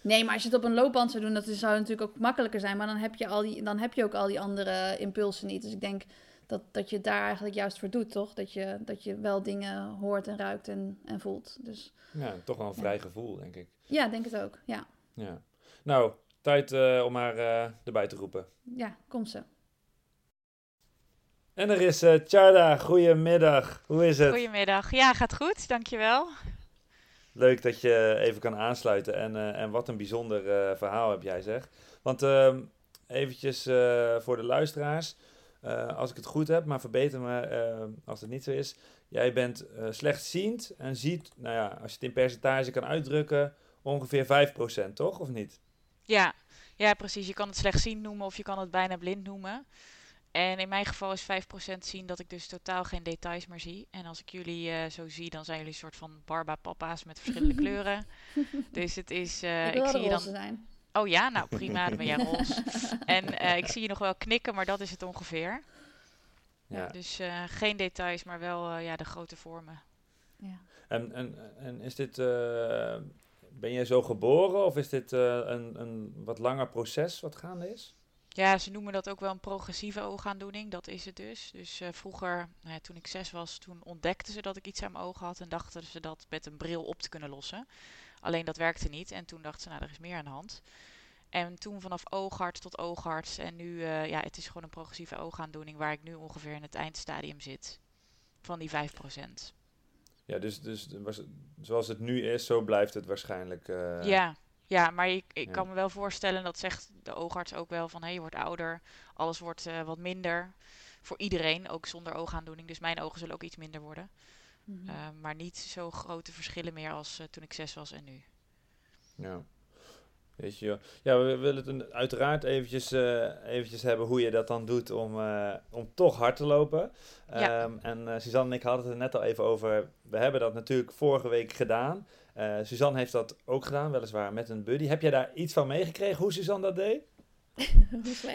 Nee, maar als je het op een loopband zou doen, dat zou natuurlijk ook makkelijker zijn. Maar dan heb je, al die, dan heb je ook al die andere impulsen niet. Dus ik denk dat, dat je het daar eigenlijk juist voor doet, toch? Dat je, dat je wel dingen hoort en ruikt en, en voelt. Dus Ja, toch wel een vrij gevoel, denk ik. ja, denk het ook. Ja, Ja. Nou, tijd eh, om haar eh, erbij te roepen. ja kom ze. En er is eh Tjarda, goedemiddag. Hoe is het? Goedemiddag. Ja, gaat goed. Dankjewel. Leuk dat je even kan aansluiten. En, eh, en wat een bijzonder eh, verhaal heb jij zeg. Want ehm eventjes eh, voor de luisteraars. eh, als ik het goed heb, maar verbeter me als het niet zo is. Jij bent eh, slechtziend en ziet, nou ja, als je het in percentage kan uitdrukken, ongeveer 5%, toch? Of niet? Ja, ja, precies. Je kan het slechtziend noemen of je kan het bijna blind noemen. En in mijn geval is 5% zien dat ik dus totaal geen details meer zie. En als ik jullie eh, zo zie, dan zijn jullie een soort van barba-papa's met verschillende [laughs] kleuren. Dus het is, eh, ik zie je roze dan... zijn. Oh ja, nou prima, dan ben jij [laughs] roze. En eh, ik zie je nog wel knikken, maar dat is het ongeveer. Ja. Dus eh, geen details, maar wel eh, ja, de grote vormen. Ja. En, en, en is dit, eh, ben jij zo geboren of is dit eh, een, een wat langer proces wat gaande is? Ja, ze noemen dat ook wel een progressieve oogaandoening. Dat is het dus. Dus eh, vroeger, nou ja, toen ik zes was, toen ontdekten ze dat ik iets aan mijn ogen had en dachten ze dat met een bril op te kunnen lossen. Alleen dat werkte niet en toen dachten ze, nou, er is meer aan de hand. En toen vanaf oogarts tot oogarts en nu, eh, ja, het is gewoon een progressieve oogaandoening waar ik nu ongeveer in het eindstadium zit. Van die 5%. Ja, dus, dus was, zoals het nu is, zo blijft het waarschijnlijk. eh, Ja, ja, maar ik, ik Ja. kan me wel voorstellen, dat zegt de oogarts ook wel, van hé, je wordt ouder, alles wordt eh, wat minder. Voor iedereen, ook zonder oogaandoening. Dus mijn ogen zullen ook iets minder worden. Mhm. Eh, maar niet zo grote verschillen meer als eh, toen ik zes was en nu. Ja. Weet je, ja, we willen het uiteraard eventjes, eh, eventjes hebben hoe je dat dan doet om, eh, om toch hard te lopen. Ja. Ehm, en eh, Suzanne en ik hadden het er net al even over. We hebben dat natuurlijk vorige week gedaan. Eh, Suzanne heeft dat ook gedaan, weliswaar met een buddy. Heb jij daar iets van meegekregen hoe Suzanne dat deed? [laughs]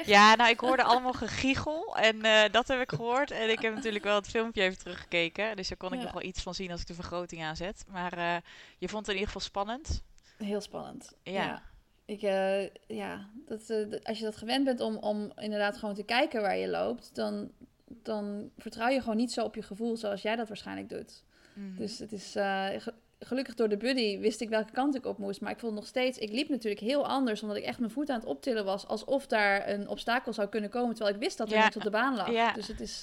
Ja, nou, ik hoorde allemaal gegiegel en eh, dat heb ik gehoord. En ik heb natuurlijk wel het filmpje even teruggekeken. Dus daar kon ik Ja. nog wel iets van zien als ik de vergroting aanzet. Maar eh, je vond het in ieder geval spannend. Heel spannend. Ja. Ja. Ik, eh, ja, dat, eh, dat- als je dat gewend bent om, om inderdaad gewoon te kijken waar je loopt, dan, dan vertrouw je gewoon niet zo op je gevoel zoals jij dat waarschijnlijk doet. Mhm. Dus het is eh, ge- gelukkig door de buddy wist ik welke kant ik op moest. Maar ik vond nog steeds, ik liep natuurlijk heel anders, omdat ik echt mijn voet aan het optillen was, alsof daar een obstakel zou kunnen komen, terwijl ik wist dat er Ja. niks op de baan lag. Ja. Dus het is,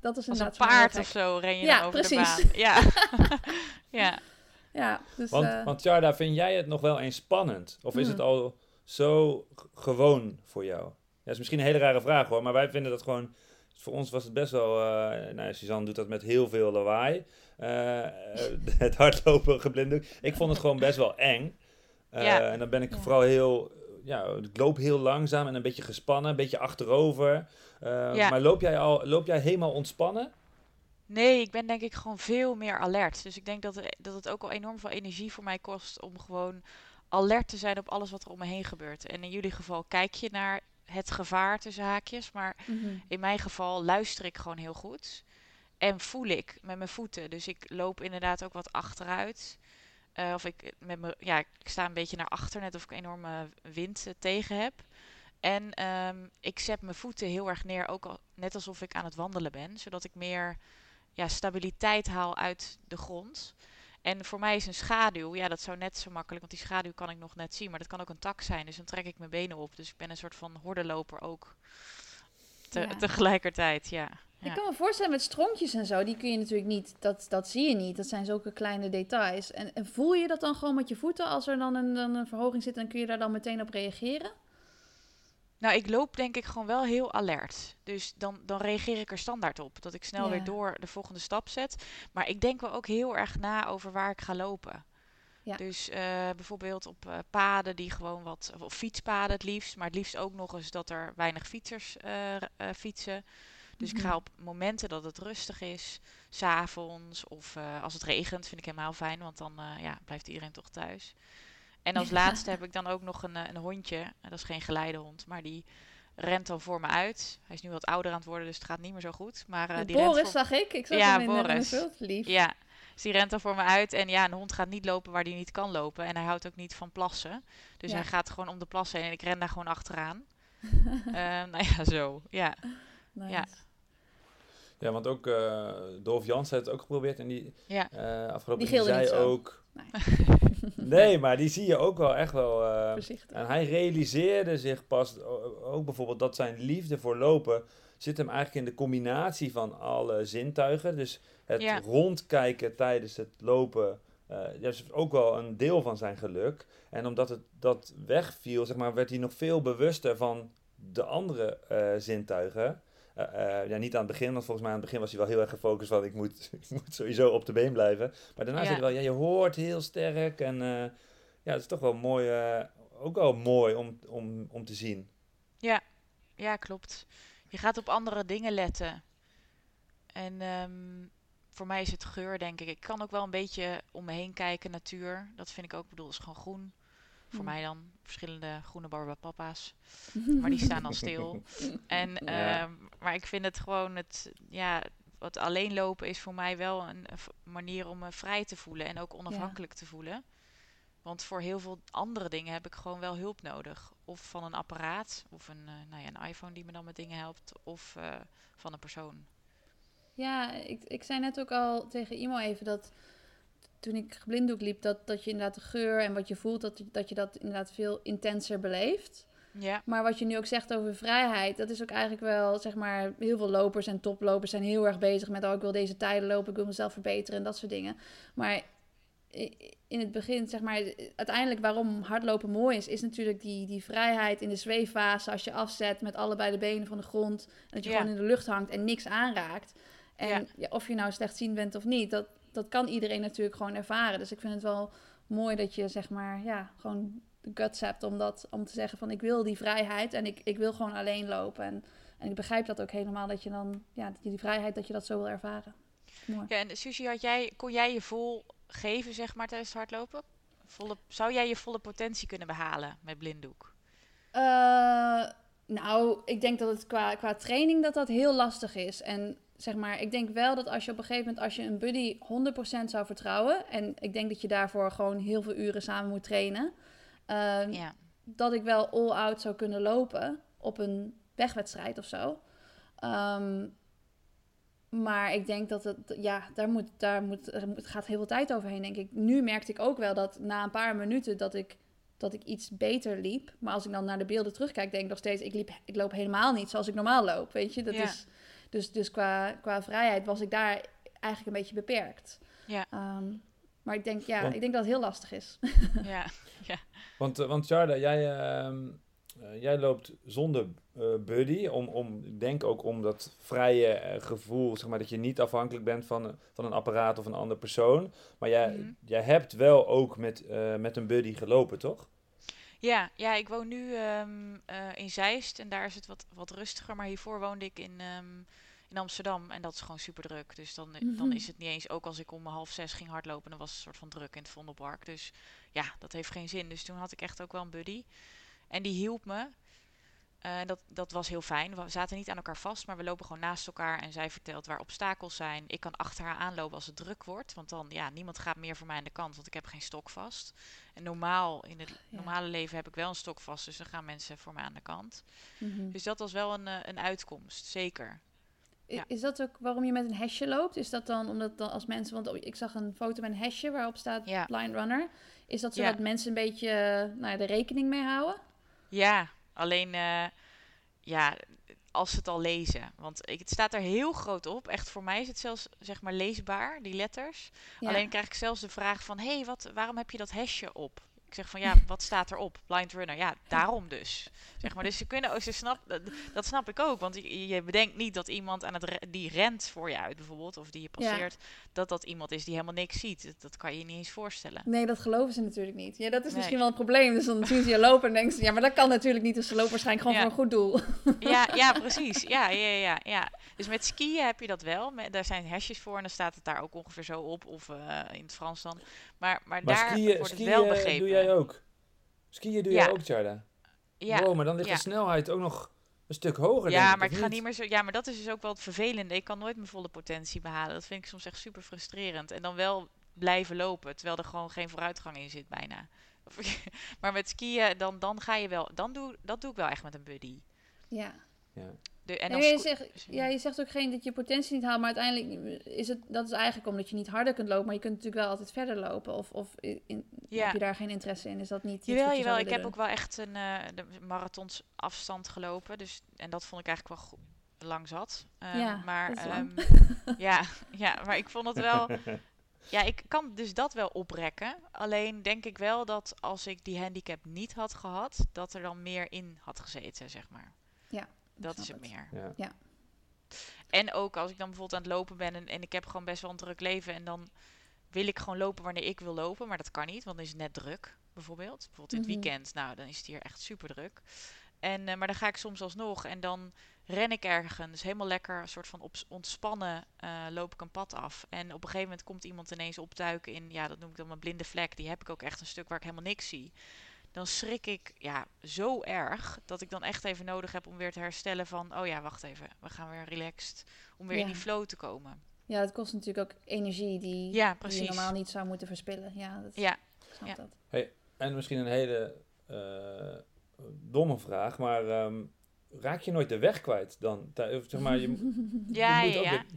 dat is Als een inderdaad heel paard of zo ren je Ja, over precies. de baan. Ja. [laughs] [laughs] ja. Ja, dus Want, want Jarda, vind jij het nog wel eens spannend? Of is Hmm. het al zo gewoon voor jou? Ja, dat is misschien een hele rare vraag hoor, maar wij vinden dat gewoon... Voor ons was het best wel... eh nou, Suzanne doet dat met heel veel lawaai. Eh, eh, [laughs] het hardlopen geblinddoekt. Ik vond het gewoon best wel eng. Eh, Ja. En dan ben ik Ja. vooral heel... Ja, ik loop heel langzaam en een beetje gespannen, een beetje achterover. Eh, Ja. Maar loop jij al, loop jij helemaal ontspannen? Nee, ik ben denk ik gewoon veel meer alert. Dus ik denk dat, dat het ook al enorm veel energie voor mij kost om gewoon alert te zijn op alles wat er om me heen gebeurt. En in jullie geval kijk je naar het gevaar tussen haakjes. Maar Mhm. in mijn geval luister ik gewoon heel goed. En voel ik met mijn voeten. Dus ik loop inderdaad ook wat achteruit. Eh, of ik, met me, ja, ik sta een beetje naar achter, net of ik enorme wind eh, tegen heb. En ehm, ik zet mijn voeten heel erg neer, ook al, net alsof ik aan het wandelen ben. Zodat ik meer ja, stabiliteit haal uit de grond. En voor mij is een schaduw, ja, dat zou net zo makkelijk, want die schaduw kan ik nog net zien. Maar dat kan ook een tak zijn, dus dan trek ik mijn benen op. Dus ik ben een soort van hordenloper ook. Te- Ja. Tegelijkertijd, ja. Ik kan me voorstellen met stronkjes en zo, die kun je natuurlijk niet, dat, dat zie je niet. Dat zijn zulke kleine details. En, en voel je dat dan gewoon met je voeten als er dan een, dan een verhoging zit en kun je daar dan meteen op reageren? Nou, ik loop denk ik gewoon wel heel alert. Dus dan, dan reageer ik er standaard op. Dat ik snel Ja. weer door de volgende stap zet. Maar ik denk wel ook heel erg na over waar ik ga lopen. Ja. Dus eh, bijvoorbeeld op eh, paden die gewoon wat, of fietspaden het liefst, maar het liefst ook nog eens dat er weinig fietsers eh, fietsen. Dus ik Mhm. ga op momenten dat het rustig is, s'avonds of als het regent, vind ik helemaal fijn, want dan ja, blijft iedereen toch thuis. En als laatste heb ik dan ook nog een, eh, een hondje, dat is geen geleidehond, maar die rent dan voor me uit. Hij is nu wat ouder aan het worden, dus het gaat niet meer zo goed. Maar eh, die rent Boris voor- zag ik. Ik zag Ja, hem in, eh, in Boris. beeld. Lief. ja, dus die rent dan voor me uit. En ja, een hond gaat niet lopen waar die niet kan lopen. En hij houdt ook niet van plassen. Dus Ja. hij gaat gewoon om de plassen heen en ik ren daar gewoon achteraan. [laughs] Ehm, nou ja, zo. Ja. Nice. Ja. Ja, want ook eh Dolf Jans heeft het ook geprobeerd en die Ja. eh, afgelopen Die zei niet zo. ook... Nee. [laughs] [laughs] Nee, maar die zie je ook wel echt wel... eh, Voorzichtig. en hij realiseerde zich pas ook bijvoorbeeld dat zijn liefde voor lopen zit hem eigenlijk in de combinatie van alle zintuigen. Dus het Ja. rondkijken tijdens het lopen, eh dat is ook wel een deel van zijn geluk. En omdat het dat wegviel, zeg maar, werd hij nog veel bewuster van de andere eh, zintuigen. Eh, eh, ja, niet aan het begin, want volgens mij aan het begin was hij wel heel erg gefocust van ik moet, [laughs] ik moet sowieso op de been blijven. Maar daarna Ja. hij wel, ja, je hoort heel sterk en eh, ja, het is toch wel mooi, ook wel mooi om, om, om te zien. ja, klopt. Je gaat op andere dingen letten. En ehm, voor mij is het geur, denk ik. Ik kan ook wel een beetje om me heen kijken, natuur. Dat vind ik ook, ik bedoel, is gewoon groen. Voor Mm. mij dan verschillende groene barbapapa's. [laughs] Maar die staan al stil. En, Ja. ehm, maar ik vind het gewoon het, ja, wat alleen lopen is voor mij wel een, manier om me vrij te voelen en ook onafhankelijk te voelen. Want voor heel veel andere dingen heb ik gewoon wel hulp nodig. Of van een apparaat, of een, eh, nou ja, een iPhone die me dan met dingen helpt, of eh, van een persoon. Ja, ik, ik zei net ook al tegen Imo even dat toen ik geblinddoek liep, dat, dat je inderdaad de geur en wat je voelt, dat, je- dat je dat inderdaad veel intenser beleeft. Ja, Maar wat je nu ook zegt over vrijheid, dat is ook eigenlijk wel, zeg maar, heel veel lopers en toplopers zijn heel erg bezig met, oh, ik wil deze tijden lopen, ik wil mezelf verbeteren en dat soort dingen. Maar in het begin, zeg maar, uiteindelijk waarom hardlopen mooi is, is natuurlijk die, die vrijheid in de zweeffase als je afzet met allebei de benen van de grond. En dat je Ja. gewoon in de lucht hangt en niks aanraakt. En ja, of je nou slechtziend bent of niet, dat, dat kan iedereen natuurlijk gewoon ervaren. Dus ik vind het wel mooi dat je, zeg maar, ja, gewoon de guts hebt om, dat, om te zeggen van ik wil die vrijheid en ik, ik wil gewoon alleen lopen. En, en ik begrijp dat ook helemaal, dat je dan, ja, die vrijheid, dat je dat zo wil ervaren. Mooi. ja en Susie, had jij, kon jij je vol geven, zeg maar, tijdens het hardlopen? Volle, zou jij je volle potentie kunnen behalen met blinddoek? Eh, nou, ik denk dat het qua, qua training dat dat heel lastig is. En zeg maar, ik denk wel dat als je op een gegeven moment, als je een buddy 100% zou vertrouwen, en ik denk dat je daarvoor gewoon heel veel uren samen moet trainen, ehm, Ja, dat ik wel all-out zou kunnen lopen op een wegwedstrijd of zo. Ehm, maar ik denk dat het, ja, daar moet, daar moet, er moet- gaat heel veel tijd overheen, denk ik. Nu merkte ik ook wel dat na een paar minuten dat ik, dat ik iets beter liep. Maar als ik dan naar de beelden terugkijk, denk ik nog steeds, ik, liep, ik loop helemaal niet zoals ik normaal loop, weet je. Dat Ja. is, dus dus qua, qua vrijheid was ik daar eigenlijk een beetje beperkt. Ja. Ehm, maar ik denk, ja, Want- ik denk dat het heel lastig is. [laughs] ja, Want, eh, want Jarda, jij, ehm, eh, jij loopt zonder eh, buddy. Om, om, ik denk ook om dat vrije gevoel, zeg maar, dat je niet afhankelijk bent van, een- van een apparaat of een andere persoon. Maar jij, Mhm. jij hebt wel ook met, eh, met een buddy gelopen, toch? Ja, ja, ik woon nu ehm, eh, in Zeist en daar is het wat, wat rustiger. Maar hiervoor woonde ik in, ehm, in Amsterdam en dat is gewoon super druk. Dus dan, dan Mhm. is het niet eens, ook als ik om half zes ging hardlopen, dan was het een soort van druk in het Vondelpark. Dus ja, dat heeft geen zin. Dus toen had ik echt ook wel een buddy. En die hielp me. Uh, dat, dat was heel fijn. We zaten niet aan elkaar vast, maar we lopen gewoon naast elkaar. En zij vertelt waar obstakels zijn. Ik kan achter haar aanlopen als het druk wordt. Want dan, ja, niemand gaat meer voor mij aan de kant, want ik heb geen stok vast. En normaal, in het ja. normale leven heb ik wel een stok vast. Dus dan gaan mensen voor mij aan de kant. Mm -hmm. Dus dat was wel een, uh, een uitkomst, zeker. Ja. Is dat ook waarom je met een hesje loopt? Is dat dan omdat dan als mensen, want ik zag een foto met een hesje waarop staat ja. blind runner. Is dat zodat mensen een beetje nou ja, de rekening mee houden? Ja, alleen uh, ja, als ze het al lezen. Want ik, het staat er heel groot op. Echt voor mij is het zelfs zeg maar leesbaar, die letters. Alleen krijg ik zelfs de vraag van, hé, hey, wat, waarom heb je dat hesje op? Ik zeg van ja, wat staat erop? Blind runner. Ja, daarom dus. Zeg maar, dus ze kunnen ook, ze snap, dat, dat snap ik ook. Want je, je bedenkt niet dat iemand aan het re die rent voor je uit bijvoorbeeld, of die je passeert, ja. dat dat iemand is die helemaal niks ziet. Dat, dat, kan je je niet eens voorstellen. Nee, dat geloven ze natuurlijk niet. Ja, dat is nee. misschien wel een probleem. Dus dan zien ze je lopen en denken ze, ja, maar dat kan natuurlijk niet. Dus ze lopen waarschijnlijk gewoon ja. voor een goed doel. Ja, [laughs] ja, precies. Ja, ja, ja, ja. Dus met skiën heb je dat wel. Met, daar zijn hesjes voor en dan staat het daar ook ongeveer zo op. Of uh, in het Frans dan. Maar, maar, maar daar skiën, wordt skiën het wel begrepen. doe jij ook? Skiën doe Ja. jij ook, Tjarda? Ja, Wow, maar dan ligt ja. de snelheid ook nog een stuk hoger, ja denk maar of ik ga niet meer zo. Ja, maar dat is dus ook wel het vervelende. Ik kan nooit mijn volle potentie behalen. Dat vind ik soms echt super frustrerend. En dan wel blijven lopen, terwijl er gewoon geen vooruitgang in zit bijna. [laughs] maar met skiën, dan, dan ga je wel. Dan doe, dat doe ik wel echt met een buddy. Ja. Ja. De, en dan je, zegt, ja, je zegt ook geen dat je potentie niet haalt, maar uiteindelijk is het, dat is eigenlijk omdat je niet harder kunt lopen, maar je kunt natuurlijk wel altijd verder lopen. Of, of in, Ja. heb je daar geen interesse in? Is dat niet Jawel, je jawel. zou Ik heb ook wel echt een eh de marathons afstand gelopen. Dus, en dat vond ik eigenlijk wel lang zat. Ehm, Ja, maar, dat is lang. ehm, [laughs] ja, ja, maar ik vond het wel... [laughs] Ja, ik kan dus dat wel oprekken. Alleen denk ik wel dat als ik die handicap niet had gehad, dat er dan meer in had gezeten, zeg maar. doen? Dat is het het. meer. Ja. En ook als ik dan bijvoorbeeld aan het lopen ben en, en ik heb gewoon best wel een druk leven en dan wil ik gewoon lopen wanneer ik wil lopen, maar dat kan niet, want dan is het net druk, bijvoorbeeld. Bijvoorbeeld in het Mhm. weekend, nou, dan is het hier echt super druk. En, eh, maar dan ga ik soms alsnog en dan ren ik ergens helemaal lekker, een soort van op, ontspannen, eh, loop ik een pad af. En op een gegeven moment komt iemand ineens opduiken in, ja, dat noem ik dan mijn blinde vlek. Die heb ik ook echt een stuk waar ik helemaal niks zie. Dan schrik ik ja, zo erg dat ik dan echt even nodig heb om weer te herstellen van, oh ja, wacht even, we gaan weer relaxed, om weer in die flow te komen. Ja, het kost natuurlijk ook energie die, Ja, die precies. je normaal niet zou moeten verspillen. Ja, dat, Ja, snap ja. dat. En misschien een hele eh, domme vraag, maar ehm, raak je nooit de weg kwijt dan? Zeg maar, je, ja, [laughs] je moet ja, ook ja. de-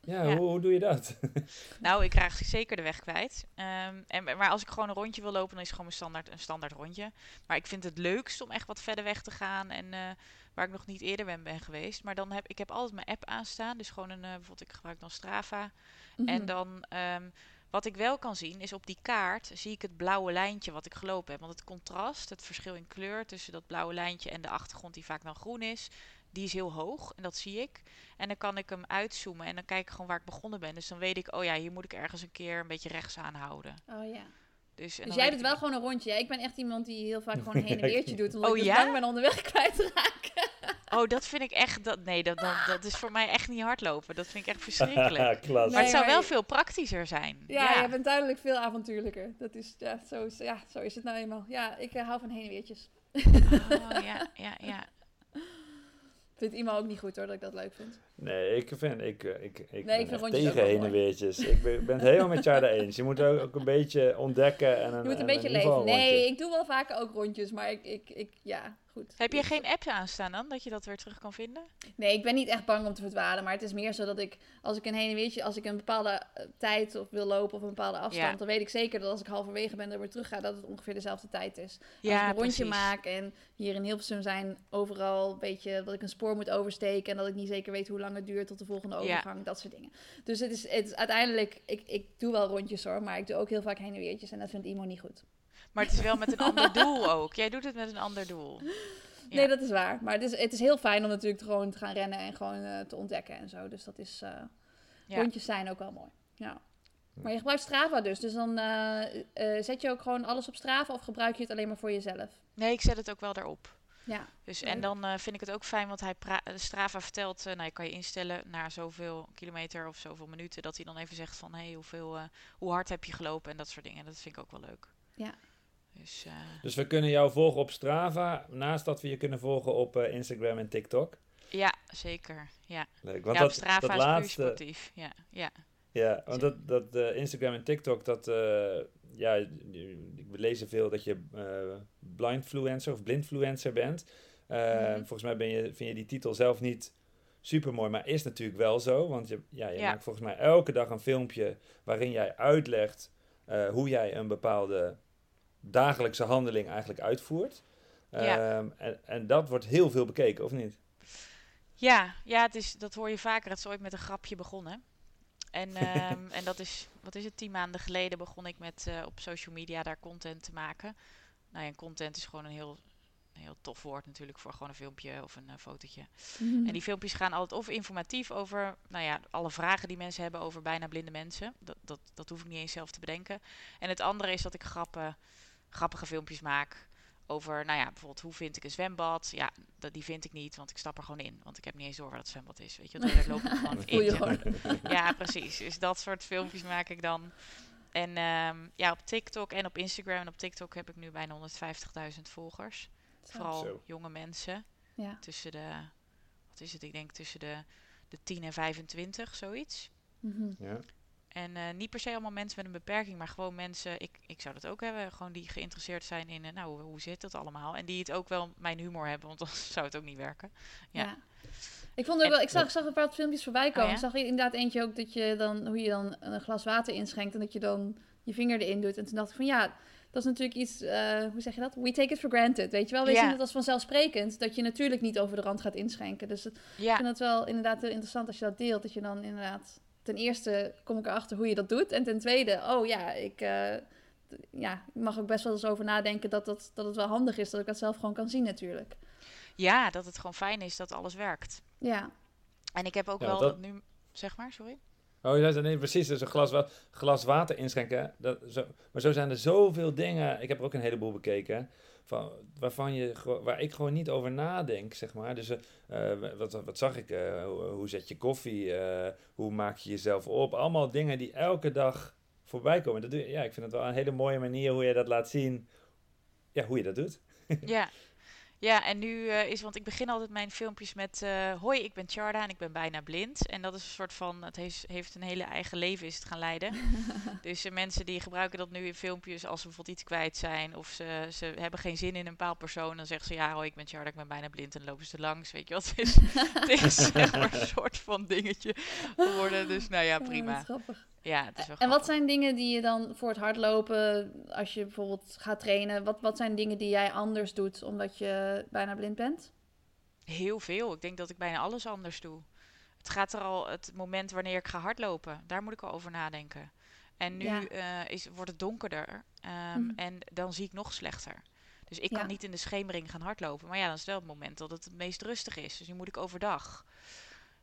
ja, Ja. Hoe, hoe doe je dat? [laughs] Nou, ik raak zeker de weg kwijt. Ehm, en, maar als ik gewoon een rondje wil lopen, dan is het gewoon een standaard, een standaard rondje. Maar ik vind het leukst om echt wat verder weg te gaan en eh, waar ik nog niet eerder ben, ben geweest. Maar dan heb ik heb altijd mijn app aanstaan, dus gewoon een, eh, bijvoorbeeld ik gebruik dan Strava. En Mhm. dan, ehm, wat ik wel kan zien, is op die kaart zie ik het blauwe lijntje wat ik gelopen heb. Want het contrast, het verschil in kleur tussen dat blauwe lijntje en de achtergrond die vaak dan groen is, die is heel hoog en dat zie ik. En dan kan ik hem uitzoomen en dan kijk ik gewoon waar ik begonnen ben. Dus dan weet ik, oh ja, hier moet ik ergens een keer een beetje rechts aanhouden. Oh ja. Dus, en Dus jij doet wel gewoon een rondje. Ja, ik ben echt iemand die heel vaak [laughs] gewoon een heen en weertje doet. Omdat Oh, ik dus ja? bang ben onderweg [laughs] kwijt te raken. beetje- Oh, dat vind ik echt, dat, nee, dat, dat, dat is voor mij echt niet hardlopen. Dat vind ik echt verschrikkelijk. [laughs] Klas. Maar Nee, het zou maar wel je- veel praktischer zijn. Ja, jij bent duidelijk veel avontuurlijker. Dat is, ja, zo is, ja, zo is het nou eenmaal. Ja, ik eh, hou van heen en weertjes. Oh, ja, ja, ja. Vindt iemand ook niet goed hoor, dat ik dat leuk vind. Nee, ik vind, ik, eh, ik, ik ik vind rondjes ook tegen heen en weertjes. Ik ben, ben het helemaal met Tjarda eens. Je moet ook, ook een beetje ontdekken en een, Je moet een en beetje leven. Nee, ik doe wel vaker ook rondjes, maar ik, ik, ik ja, goed. Heb je geen app aanstaan dan, dat je dat weer terug kan vinden? Nee, ik ben niet echt bang om te verdwalen, maar het is meer zo dat ik, als ik een heen en weertje, als ik een bepaalde eh, tijd of wil lopen of een bepaalde afstand, Ja. dan weet ik zeker dat als ik halverwege ben en weer terug ga, dat het ongeveer dezelfde tijd is. als ik Ja, een rondje maak en hier in Hilversum zijn overal een beetje dat ik een spoor moet oversteken en dat ik niet zeker weet hoe lang het duurt tot de volgende Ja. overgang, dat soort dingen. Dus het is, het is uiteindelijk, ik, ik doe wel rondjes hoor, maar ik doe ook heel vaak heen en weertjes en dat vindt Imo niet goed. Maar het is wel met een ander doel ook. Jij doet het met een ander doel. Ja. Nee, dat is waar. Maar het is, het is heel fijn om natuurlijk gewoon te gaan rennen en gewoon eh, te ontdekken en zo. Dus dat is, eh, Ja. rondjes zijn ook wel mooi. Ja. Maar je gebruikt Strava dus. Dus dan eh, eh, zet je ook gewoon alles op Strava of gebruik je het alleen maar voor jezelf? Nee, ik zet het ook wel daarop. Ja. Dus, en dan eh, vind ik het ook fijn, want hij Strava vertelt, eh nou je kan je instellen naar zoveel kilometer of zoveel minuten, dat hij dan even zegt van, hé, hey, hoeveel, eh, hoe hard heb je gelopen en dat soort dingen. Dat vind ik ook wel leuk. Ja. Dus eh, Dus we kunnen jou volgen op Strava, naast dat we je kunnen volgen op eh, Instagram en TikTok. ja, zeker. Ja, Leuk, want ja op dat, Strava dat is laatste, sportief. Ja, ja. ja, want dat, dat eh, Instagram en TikTok, dat, ja, we lezen veel dat je blindfluencer of blindfluencer bent. Mhm. Volgens mij ben je, vind je die titel zelf niet super mooi, maar is natuurlijk wel zo. Want je, ja, je Ja. maakt volgens mij elke dag een filmpje waarin jij uitlegt hoe jij een bepaalde dagelijkse handeling eigenlijk uitvoert. Ja. Ehm, en, en dat wordt heel veel bekeken, of niet? Ja, ja het is, dat hoor je vaker. Het is ooit met een grapje begonnen. En, ehm, [laughs] en dat is, wat is het, tien maanden geleden begon ik met eh, op social media daar content te maken. Nou ja, content is gewoon een heel, een heel tof woord natuurlijk voor gewoon een filmpje of een eh, fotootje. Mhm. En die filmpjes gaan altijd of informatief over, nou ja, alle vragen die mensen hebben over bijna blinde mensen. Dat, dat, dat hoef ik niet eens zelf te bedenken. En het andere is dat ik grappen, grappige filmpjes maak over, nou ja, bijvoorbeeld hoe vind ik een zwembad? Ja, dat, die vind ik niet, want ik stap er gewoon in. Want ik heb niet eens door waar het zwembad is, weet je. wel. Daar loop ik [laughs] gewoon in. Ja, precies. Dus dat soort filmpjes maak ik dan. En ehm, ja, op TikTok en op Instagram en op TikTok heb ik nu bijna 150.000 volgers. Zo. Vooral Zo. jonge mensen Ja. tussen de, wat is het, ik denk tussen de, de 10 en 25, zoiets. Mhm. Ja. En eh, niet per se allemaal mensen met een beperking, maar gewoon mensen, ik, ik zou dat ook hebben, gewoon die geïnteresseerd zijn in, eh, nou, hoe, hoe zit dat allemaal? En die het ook wel mijn humor hebben, want anders [laughs] zou het ook niet werken. Ja. Ja. Ik, vond ook En- wel, ik zag, ik zag een paar filmpjes voorbij komen. ja? Ik zag inderdaad eentje ook dat je dan, hoe je dan een glas water inschenkt en dat je dan je vinger erin doet. En toen dacht ik van ja, dat is natuurlijk iets, eh, hoe zeg je dat? We take it for granted, weet je wel? We Ja. zien het als vanzelfsprekend dat je natuurlijk niet over de rand gaat inschenken. Dus het, ik vind het wel inderdaad heel interessant als je dat deelt. Dat je dan inderdaad, ten eerste kom ik erachter hoe je dat doet. En ten tweede, oh ja, ik, eh, ja, ik mag ook best wel eens over nadenken dat, dat, dat het wel handig is dat ik dat zelf gewoon kan zien natuurlijk. ja, dat het gewoon fijn is dat alles werkt. Ja, En ik heb ook Ja, wel dat- nu, zeg maar, sorry. Oh, ja, nee, precies. Dus een glas, wa- glas water inschenken. Dat, zo, maar zo zijn er zoveel dingen. Ik heb er ook een heleboel bekeken. Van, waarvan je, waar ik gewoon niet over nadenk, zeg maar. Dus eh, eh, wat, wat zag ik? eh, hoe, hoe zet je koffie? hoe maak je jezelf op? Allemaal dingen die elke dag voorbij komen. Dat doe je, ja, ik vind het wel een hele mooie manier hoe je dat laat zien. Ja, hoe je dat doet. Ja. [laughs] Ja, en nu eh, is, want ik begin altijd mijn filmpjes met eh, hoi, ik ben Charda en ik ben bijna blind. En dat is een soort van, het heeft, heeft een hele eigen leven is het gaan leiden. [laughs] dus eh, mensen die gebruiken dat nu in filmpjes als ze bijvoorbeeld iets kwijt zijn of ze, ze hebben geen zin in een bepaald persoon. Dan zeggen ze ja, hoi, ik ben Charda, ik ben bijna blind en dan lopen ze er langs, weet je wat. Het is, [laughs] het is zeg maar een soort van dingetje geworden. Dus nou ja, prima. grappig. Ja, het is wel En wat zijn dingen die je dan voor het hardlopen, als je bijvoorbeeld gaat trainen, wat, wat zijn dingen die jij anders doet omdat je bijna blind bent? Heel veel. Ik denk dat ik bijna alles anders doe. Het gaat er al het moment wanneer ik ga hardlopen. Daar moet ik al over nadenken. En nu Ja. eh, is, wordt het donkerder. ehm, Mhm. En dan zie ik nog slechter. Dus ik Ja. kan niet in de schemering gaan hardlopen. Maar ja, dan is het wel het moment dat het het meest rustig is. Dus nu moet ik overdag.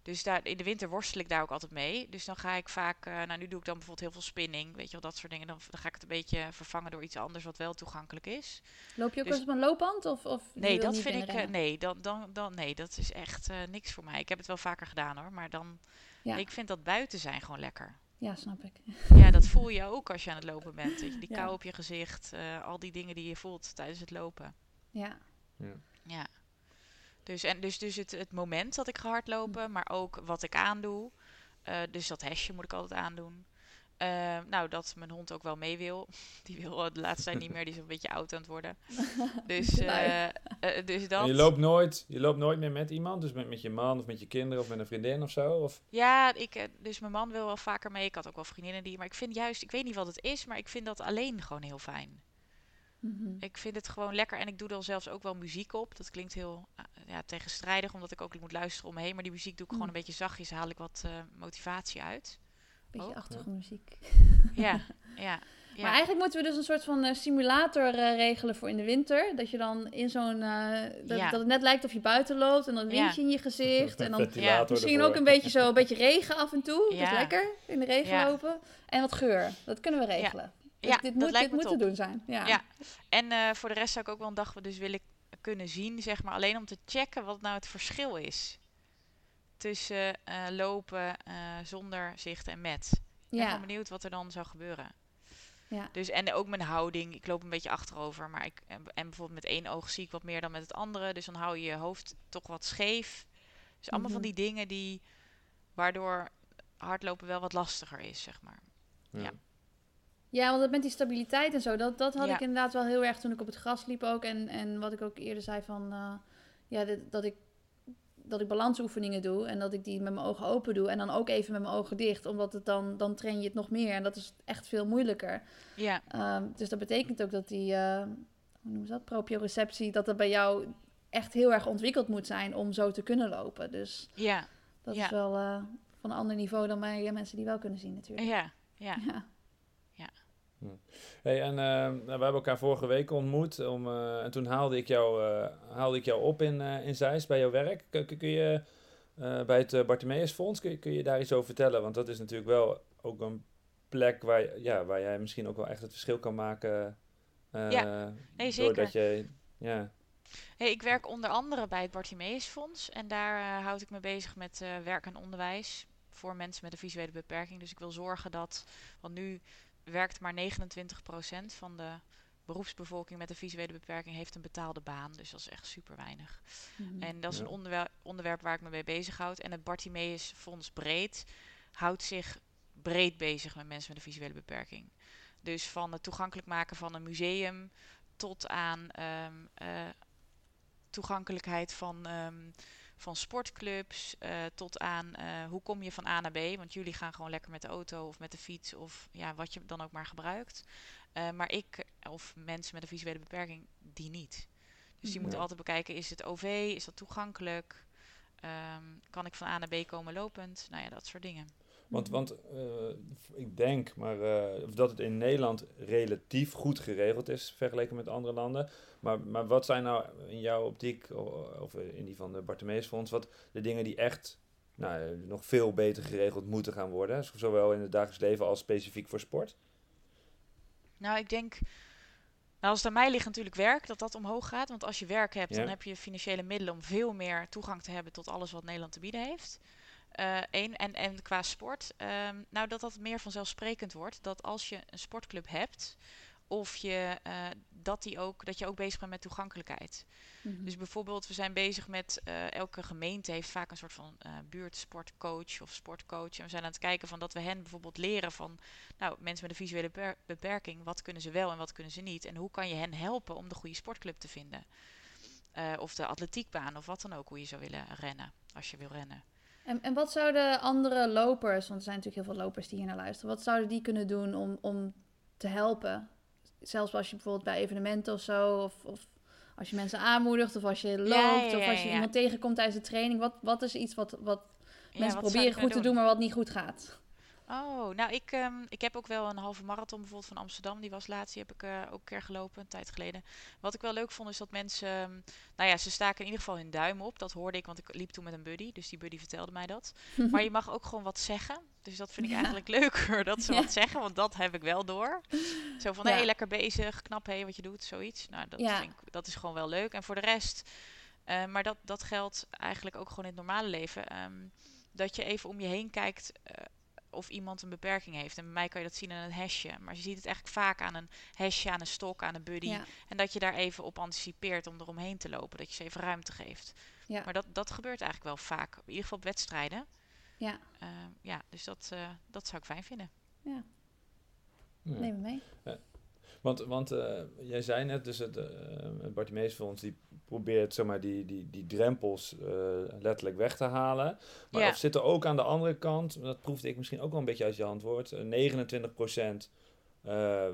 Dus daar, in de winter worstel ik daar ook altijd mee. Dus dan ga ik vaak, eh, nou nu doe ik dan bijvoorbeeld heel veel spinning, weet je wel, dat soort dingen. Dan, dan ga ik het een beetje vervangen door iets anders wat wel toegankelijk is. Loop je ook Dus- eens op een loopband? Of, of Nee, dat niet vind ik. eh, nee, dan, dan, dan, nee, dat is echt eh, niks voor mij. Ik heb het wel vaker gedaan hoor. Maar dan. Ja. Ik vind dat buiten zijn gewoon lekker. Ja, snap ik. Ja, dat voel je ook als je aan het lopen bent. Weet je, die [laughs] Ja. kou op je gezicht. eh, al die dingen die je voelt tijdens het lopen. Ja, Ja. Dus, en dus, dus het, het moment dat ik ga hardlopen, maar ook wat ik aandoe. Eh, dus dat hesje moet ik altijd aandoen. Eh, nou, dat mijn hond ook wel mee wil. [laughs] Die wil eh, de laatste tijd niet meer. Die is een beetje oud aan het worden. [laughs] Dus, dus En dat. je, loopt nooit, je loopt nooit meer met iemand? Dus met, met je man of met je kinderen of met een vriendin of zo? Of? Ja, ik, dus mijn man wil wel vaker mee. Ik had ook wel vriendinnen die. Maar ik vind juist, ik weet niet wat het is, maar ik vind dat alleen gewoon heel fijn. Mhm. Ik vind het gewoon lekker en ik doe er zelfs ook wel muziek op. Dat klinkt heel eh, ja, tegenstrijdig, omdat ik ook moet luisteren om me heen. Maar die muziek doe ik gewoon Mm. een beetje zachtjes, haal ik wat eh, motivatie uit. beetje Oh. achtergrondmuziek. Ja, [laughs] ja. Ja. Maar eigenlijk moeten we dus een soort van eh, simulator eh, regelen voor in de winter. Dat je dan in zo'n... eh, dat, Ja. dat het net lijkt of je buiten loopt en dan Ja. windje in je gezicht. [laughs] En dan Ventilator misschien ervoor. ook een beetje zo, een beetje regen af en toe. Dat is Ja. lekker, in de regen Ja. lopen. En wat geur, dat kunnen we regelen. Ja, dit dat moet, lijkt dit me moet te top. doen zijn. Ja. Ja. En eh, voor de rest zou ik ook wel een dag dus willen kunnen zien, zeg maar, alleen om te checken wat nou het verschil is. Tussen eh, lopen eh, zonder zicht en met. Ik ben Ja. gewoon benieuwd wat er dan zou gebeuren. Ja. Dus, en ook mijn houding. Ik loop een beetje achterover. Maar ik, en bijvoorbeeld met één oog zie ik wat meer dan met het andere. Dus dan hou je je hoofd toch wat scheef. Dus allemaal van Mhm. die dingen die... Waardoor hardlopen wel wat lastiger is, zeg maar. Ja. Ja, want dat met die stabiliteit en zo, dat, dat had Ja. ik inderdaad wel heel erg toen ik op het gras liep ook. En, en wat ik ook eerder zei van, eh, ja, dit- dat ik, dat ik balansoefeningen doe en dat ik die met mijn ogen open doe. En dan ook even met mijn ogen dicht, omdat het dan, dan train je het nog meer. En dat is echt veel moeilijker. Ja, Ehm, dus dat betekent ook dat die, eh, hoe noemen ze dat, proprioceptie, dat dat bij jou echt heel erg ontwikkeld moet zijn om zo te kunnen lopen. Dus ja, dat Ja. is wel eh, van een ander niveau dan bij mensen die wel kunnen zien natuurlijk. ja, ja. [laughs] Ja. Hey, en eh, nou, we hebben elkaar vorige week ontmoet. Om, eh, en toen haalde ik jou, eh, haalde ik jou op in, eh in Zeist bij jouw werk. Kun, kun- je bij het Bartimeus Fonds, kun je, kun je daar iets over vertellen? Want dat is natuurlijk wel ook een plek waar, ja, waar jij misschien ook wel echt het verschil kan maken. Ja, nee, zeker. Doordat je, ja, Hey, ik werk onder andere bij het Bartimeus Fonds. En daar houd ik me bezig met werk en onderwijs voor mensen met een visuele beperking. Dus ik wil zorgen dat, want nu werkt maar 29% van de beroepsbevolking met een visuele beperking heeft een betaalde baan. Dus dat is echt super weinig. Mhm. En dat is Ja. een onderwerp, onderwerp waar ik me mee bezighoud. En het Bartimeus Fonds Breed houdt zich breed bezig met mensen met een visuele beperking. Dus van het toegankelijk maken van een museum tot aan ehm, eh, toegankelijkheid van, ehm, van sportclubs, eh, tot aan eh, hoe kom je van A naar B. Want jullie gaan gewoon lekker met de auto of met de fiets of ja, wat je dan ook maar gebruikt. Eh, maar ik of mensen met een visuele beperking, die niet. Dus die moeten altijd bekijken, is het OV, is dat toegankelijk? Ehm, kan ik van A naar B komen lopend? Nou ja, dat soort dingen. Want, want eh, ik denk maar, of dat het in Nederland relatief goed geregeld is vergeleken met andere landen. Maar, maar wat zijn nou in jouw optiek, of in die van de Bartimeus Fonds, wat de dingen die echt nou, nog veel beter geregeld moeten gaan worden? Zowel in het dagelijks leven als specifiek voor sport? Nou, ik denk, nou, als het aan mij ligt natuurlijk werk, dat dat omhoog gaat. Want als je werk hebt, Ja. dan heb je financiële middelen om veel meer toegang te hebben tot alles wat Nederland te bieden heeft. Eh één, en, en qua sport, ehm, nou dat dat meer vanzelfsprekend wordt. Dat als je een sportclub hebt, of je, eh, dat, die ook, dat je ook bezig bent met toegankelijkheid. Mhm. Dus bijvoorbeeld, we zijn bezig met, eh, elke gemeente heeft vaak een soort van eh buurtsportcoach of sportcoach. En we zijn aan het kijken van dat we hen bijvoorbeeld leren van, nou, mensen met een visuele beper- beperking, wat kunnen ze wel en wat kunnen ze niet? En hoe kan je hen helpen om de goede sportclub te vinden? Eh, of de atletiekbaan of wat dan ook, hoe je zou willen rennen, als je wil rennen. En, en wat zouden andere lopers, want er zijn natuurlijk heel veel lopers die hier naar luisteren, wat zouden die kunnen doen om, om te helpen? Zelfs als je bijvoorbeeld bij evenementen of zo, of, of als je mensen aanmoedigt, of als je loopt, ja, of ja, als je iemand tegenkomt tijdens de training. Wat, wat is iets wat, wat mensen wat proberen goed te doen, maar wat niet goed gaat? Oh, nou, ik, ehm, ik heb ook wel een halve marathon bijvoorbeeld van Amsterdam. Die was laatst, die heb ik eh, ook een keer gelopen, een tijd geleden. Wat ik wel leuk vond, is dat mensen... ehm, nou ja, ze staken in ieder geval hun duim op. Dat hoorde ik, want ik liep toen met een buddy. Dus die buddy vertelde mij dat. [laughs] Maar je mag ook gewoon wat zeggen. Dus dat vind ik Ja. eigenlijk leuker, dat ze Ja. wat zeggen. Want dat heb ik wel door. Zo van, hé, Ja. lekker bezig, knap, hé, wat je doet, zoiets. Nou, dat, vind ik, dat is gewoon wel leuk. En voor de rest... eh, maar dat, dat geldt eigenlijk ook gewoon in het normale leven. ehm, dat je even om je heen kijkt eh, of iemand een beperking heeft. En bij mij kan je dat zien aan een hesje. Maar je ziet het eigenlijk vaak aan een hesje, aan een stok, aan een buddy. Ja, En dat je daar even op anticipeert om eromheen te lopen. Dat je ze even ruimte geeft. ja, Maar dat, dat gebeurt eigenlijk wel vaak. In ieder geval op wedstrijden. ja. Eh, ja, dus dat, eh, dat zou ik fijn vinden. Ja. neem me mee. Want, want eh, jij zei net, dus het, eh het die probeert zeg maar, die, die, die drempels eh, letterlijk weg te halen. Maar Ja. of zit er ook aan de andere kant, dat proefde ik misschien ook wel een beetje uit je antwoord, eh, 29% eh,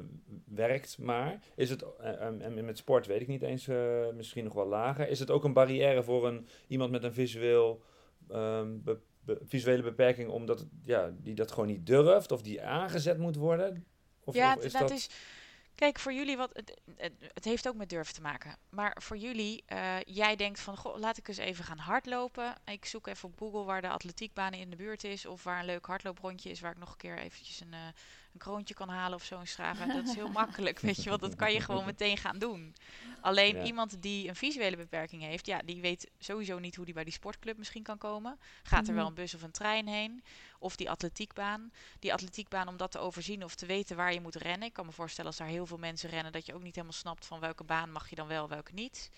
werkt maar. Is het, en en met sport weet ik niet eens, misschien nog wel lager. Is het ook een barrière voor een, iemand met een visueel, ehm, be- be- visuele beperking, omdat het, ja, die dat gewoon niet durft of die aangezet moet worden? Of, ja, of d- dat, is. Kijk, voor jullie, wat, het, het, heeft ook met durven te maken. Maar voor jullie, eh, jij denkt van, goh, laat ik eens even gaan hardlopen. Ik zoek even op Google waar de atletiekbaan in de buurt is. Of waar een leuk hardlooprondje is, waar ik nog een keer eventjes een, eh, een kroontje kan halen of zo in Strava. Dat is heel makkelijk, weet je, want dat kan je gewoon meteen gaan doen. Alleen Ja. iemand die een visuele beperking heeft, ja, die weet sowieso niet hoe die bij die sportclub misschien kan komen. Gaat er wel Mhm. een bus of een trein heen? Of die atletiekbaan. Die atletiekbaan om dat te overzien of te weten waar je moet rennen. Ik kan me voorstellen als daar heel veel mensen rennen, dat je ook niet helemaal snapt van welke baan mag je dan wel, welke niet.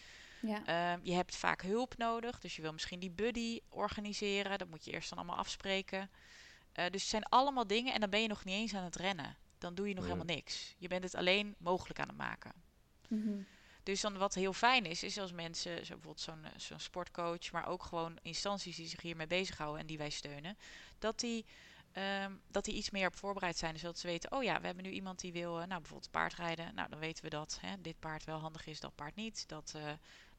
Ja. Ehm, je hebt vaak hulp nodig, dus je wil misschien die buddy organiseren. Dat moet je eerst dan allemaal afspreken. Eh, dus het zijn allemaal dingen en dan ben je nog niet eens aan het rennen. Dan doe je nog Ja. helemaal niks. Je bent het alleen mogelijk aan het maken. Mhm. Dus dan wat heel fijn is, is als mensen, zo bijvoorbeeld zo'n eh, zo'n sportcoach, maar ook gewoon instanties die zich hiermee bezighouden en die wij steunen, dat die, ehm, dat die iets meer op voorbereid zijn. Dus dat ze weten, oh ja, we hebben nu iemand die wil, eh, nou bijvoorbeeld paardrijden. Nou, dan weten we dat hè, dit paard wel handig is, dat paard niet. Dat, eh,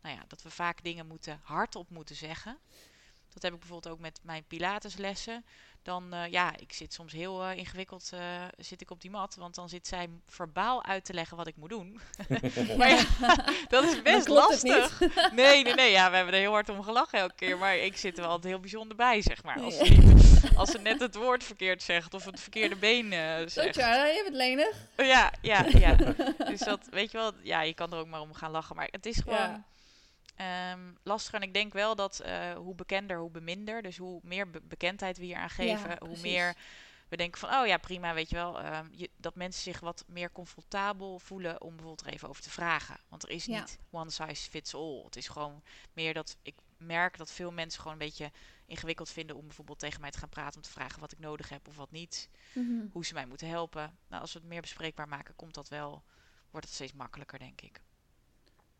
nou ja, dat we vaak dingen moeten hardop moeten zeggen. Dat heb ik bijvoorbeeld ook met mijn Pilateslessen. Dan, eh, ja, ik zit soms heel eh, ingewikkeld eh, zit ik op die mat. Want dan zit zij verbaal uit te leggen wat ik moet doen. [laughs] maar ja, [laughs] dat is best lastig. [laughs] Nee, nee, nee. Ja, we hebben er heel hard om gelachen elke keer. Maar ik zit er wel altijd heel bijzonder bij, zeg maar. Als ze, Ja. als ze net het woord verkeerd zegt of het verkeerde been Zo, zegt. Tjara, je bent lenig. Ja, ja, ja. Dus dat, weet je wel, ja, je kan er ook maar om gaan lachen. Maar het is gewoon Ja. Ehm, lastig. En ik denk wel dat eh, hoe bekender, hoe beminder. Dus hoe meer be- bekendheid we hier aan geven, hoe meer we denken van, oh ja, prima, weet je wel. ehm, je, dat mensen zich wat meer comfortabel voelen om bijvoorbeeld er even over te vragen. Want er is Ja. niet one size fits all. Het is gewoon meer dat ik merk dat veel mensen gewoon een beetje ingewikkeld vinden om bijvoorbeeld tegen mij te gaan praten om te vragen wat ik nodig heb of wat niet Mhm. hoe ze mij moeten helpen. Nou, als we het meer bespreekbaar maken, komt dat wel, wordt het steeds makkelijker, denk ik.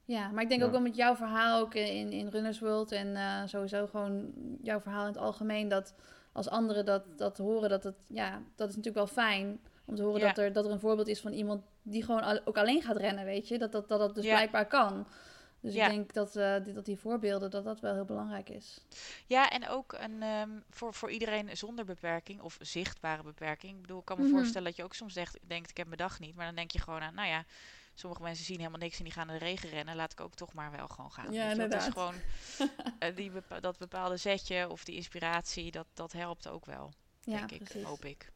Ja, maar ik denk Ja. ook wel met jouw verhaal ook in, in Runners World en eh, sowieso gewoon jouw verhaal in het algemeen, dat als anderen dat, dat horen, dat het, ja, dat is natuurlijk wel fijn om te horen Ja. dat, er, dat er een voorbeeld is van iemand die gewoon al- ook alleen gaat rennen, weet je, dat dat, dat, dat dus Ja. blijkbaar kan. Dus Ja. ik denk dat, eh, die, dat die voorbeelden, dat dat wel heel belangrijk is. Ja, en ook een, ehm, voor, voor iedereen zonder beperking of zichtbare beperking. Ik bedoel, ik kan me Mhm. voorstellen dat je ook soms denkt, denkt, ik heb mijn dag niet. Maar dan denk je gewoon aan, nou ja, sommige mensen zien helemaal niks en die gaan in de regen rennen. Laat ik ook toch maar wel gewoon gaan. Ja, je, dat is gewoon [laughs] eh, die bepa- dat bepaalde zetje of die inspiratie, dat, dat helpt ook wel, Ja, denk ik, precies. hoop ik.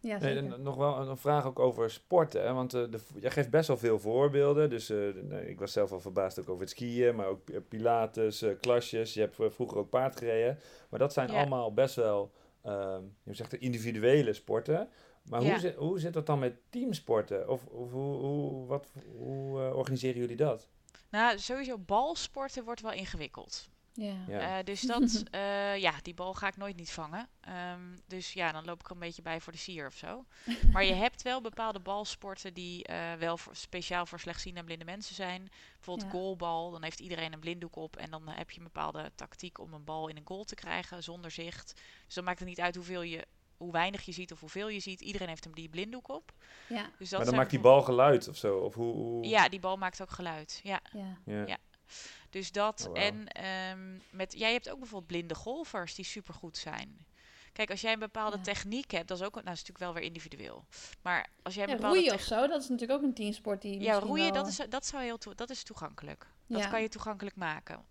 Ja, Nee, zeker. en nog wel een, vraag ook over sporten. Hè? Want eh, de, jij geeft best wel veel voorbeelden. Dus eh, nee, ik was zelf al verbaasd ook over het skiën, maar ook pilates, eh, klasjes. Je hebt vroeger ook paard gereden. Maar dat zijn Ja. allemaal best wel, ehm je zegt individuele sporten. Maar Ja. hoe, zit, hoe zit dat dan met teamsporten? Of, of hoe, hoe, wat, hoe eh, organiseren jullie dat? Nou, sowieso balsporten wordt wel ingewikkeld. Ja. Ja. Eh, dus [laughs] dat, eh, ja, die bal ga ik nooit niet vangen. Ehm, dus ja, dan loop ik er een beetje bij voor de sier of zo. [laughs] Maar je hebt wel bepaalde balsporten die eh, wel voor, speciaal voor slechtziende en blinde mensen zijn. Bijvoorbeeld Ja. goalbal, dan heeft iedereen een blinddoek op. En dan heb je een bepaalde tactiek om een bal in een goal te krijgen zonder zicht. Dus dan maakt het niet uit hoeveel je, hoe weinig je ziet of hoeveel je ziet. Iedereen heeft een die blinddoek op. Ja, Dus dat maar dan maakt die bal geluid of zo? Of hoe, hoe... Ja, die bal maakt ook geluid. Ja. ja. Ja. Ja. Dus dat. Oh. En ehm, met, jij hebt ook bijvoorbeeld blinde golfers die supergoed zijn. Kijk, als jij een bepaalde Ja. techniek hebt, dat is ook, nou, dat is natuurlijk wel weer individueel. Maar als jij een Ja, bepaalde roeien of zo, dat is natuurlijk ook een teamsport die ja, roeien, wel- dat, is, dat, zou heel dat is toegankelijk. Dat Ja. kan je toegankelijk maken.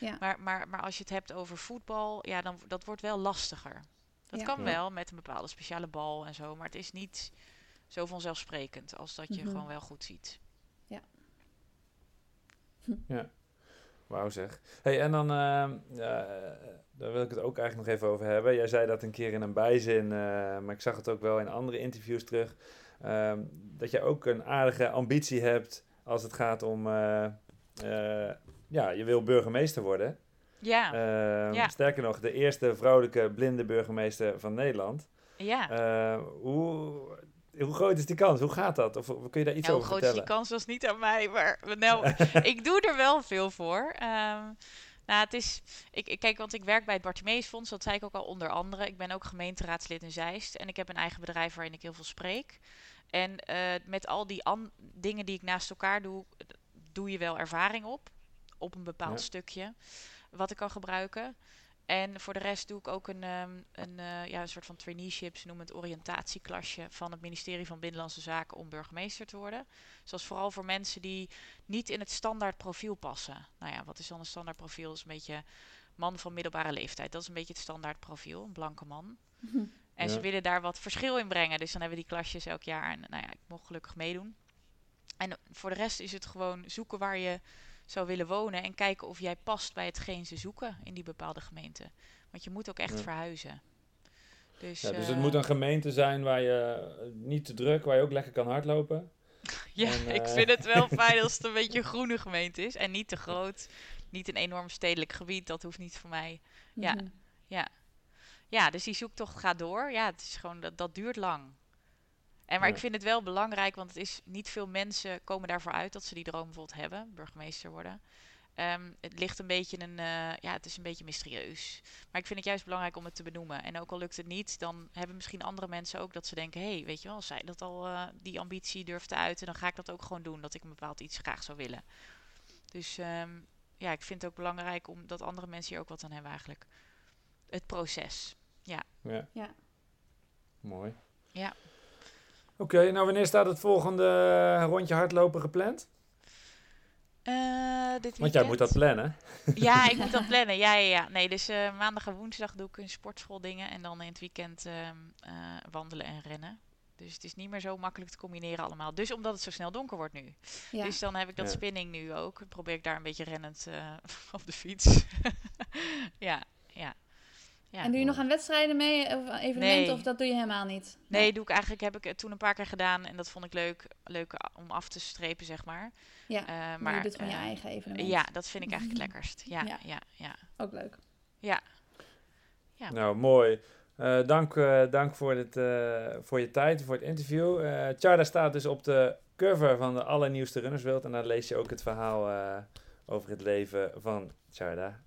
Ja. Maar, maar, maar als je het hebt over voetbal, ja, dan dat wordt wel lastiger. Dat Ja. kan Ja. wel met een bepaalde speciale bal en zo, maar het is niet zo vanzelfsprekend als dat je Mhm. gewoon wel goed ziet. Wauw zeg. Hey, en dan, ehm, ja, daar wil ik het ook eigenlijk nog even over hebben. Jij zei dat een keer in een bijzin, eh, maar ik zag het ook wel in andere interviews terug. ehm, dat je ook een aardige ambitie hebt als het gaat om, eh, eh, ja, je wil burgemeester worden. Ja, Ehm, Ja. Sterker nog, de eerste vrouwelijke blinde burgemeester van Nederland. ja. Eh, hoe, hoe groot is die kans? Hoe gaat dat? Of, kun je daar iets Ja, hoe over groot is die vertellen? kans? Dat is niet aan mij, maar [laughs] nou, ik doe er wel veel voor. Ehm, nou, het is, ik, ik- kijk, want ik werk bij het Bartimeusfonds, dat zei ik ook al onder andere. Ik ben ook gemeenteraadslid in Zeist en ik heb een eigen bedrijf waarin ik heel veel spreek. En eh, met al die dingen die ik naast elkaar doe, doe je wel ervaring op, op een bepaald Ja. stukje, wat ik kan gebruiken. En voor de rest doe ik ook een, ehm, een, eh, ja, een soort van traineeship, ze noemen het oriëntatieklasje van het ministerie van Binnenlandse Zaken om burgemeester te worden. Dus dat is vooral voor mensen die niet in het standaard profiel passen. Nou ja, wat is dan een standaard profiel? Dat is een beetje man van middelbare leeftijd. Dat is een beetje het standaard profiel, een blanke man. [laughs] En ze willen daar wat verschil in brengen. Dus dan hebben we die klasjes elk jaar. En nou ja, ik mocht gelukkig meedoen. En voor de rest is het gewoon zoeken waar je zou willen wonen. En kijken of jij past bij hetgeen ze zoeken in die bepaalde gemeente. Want je moet ook echt Ja. verhuizen. Dus, Ja, dus eh, het moet een gemeente zijn waar je eh, niet te druk, waar je ook lekker kan hardlopen. [laughs] Ja, En, ik eh, vind het wel [laughs] fijn als het een beetje een groene gemeente is. En niet te groot. Niet een enorm stedelijk gebied. Dat hoeft niet voor mij. Ja. Mhm. Ja, dus die zoektocht gaat door. Ja, het is gewoon, dat, dat duurt lang. En maar Ja. ik vind het wel belangrijk, want het is niet veel mensen komen daarvoor uit dat ze die droom bijvoorbeeld hebben, burgemeester worden. Ehm, het ligt een beetje een, eh, ja, het is een beetje mysterieus. Maar ik vind het juist belangrijk om het te benoemen. En ook al lukt het niet, dan hebben misschien andere mensen ook dat ze denken, hé, hey, weet je wel, als zij dat al eh, die ambitie durft te uiten, dan ga ik dat ook gewoon doen, dat ik een bepaald iets graag zou willen. Dus ehm, ja, ik vind het ook belangrijk om dat andere mensen hier ook wat aan hebben eigenlijk. Het proces. Ja. Ja. Mooi. Ja. Oké, nou wanneer staat het volgende rondje hardlopen gepland? Eh, dit Want jij moet dat plannen. Ja, [laughs] ik moet dat plannen. Ja, ja, ja. Nee, dus eh, maandag en woensdag doe ik een sportschool dingen. En dan in het weekend ehm, eh, wandelen en rennen. Dus het is niet meer zo makkelijk te combineren allemaal. Dus omdat het zo snel donker wordt nu. Ja. Dus dan heb ik dat Ja. spinning nu ook. Dan probeer ik daar een beetje rennend eh, [laughs] op de fiets. [laughs] ja, ja. Ja. En doe je nog aan wedstrijden mee, of aan evenementen, Nee. of dat doe je helemaal niet? Nee, doe ik eigenlijk, heb ik het toen een paar keer gedaan. En dat vond ik leuk, leuk om af te strepen, zeg maar. Ja, Eh, maar, maar je doet gewoon je eh, eigen evenement. Ja, dat vind ik eigenlijk het [laughs] lekkerst. Ja, Ja. ja, ja. Ook leuk. Ja. Ja. Nou, mooi. Eh, dank eh, dank voor, dit, eh, voor je tijd, voor het interview. Eh Charda staat dus op de cover van de allernieuwste Runners World. En daar lees je ook het verhaal eh, over het leven van Charda.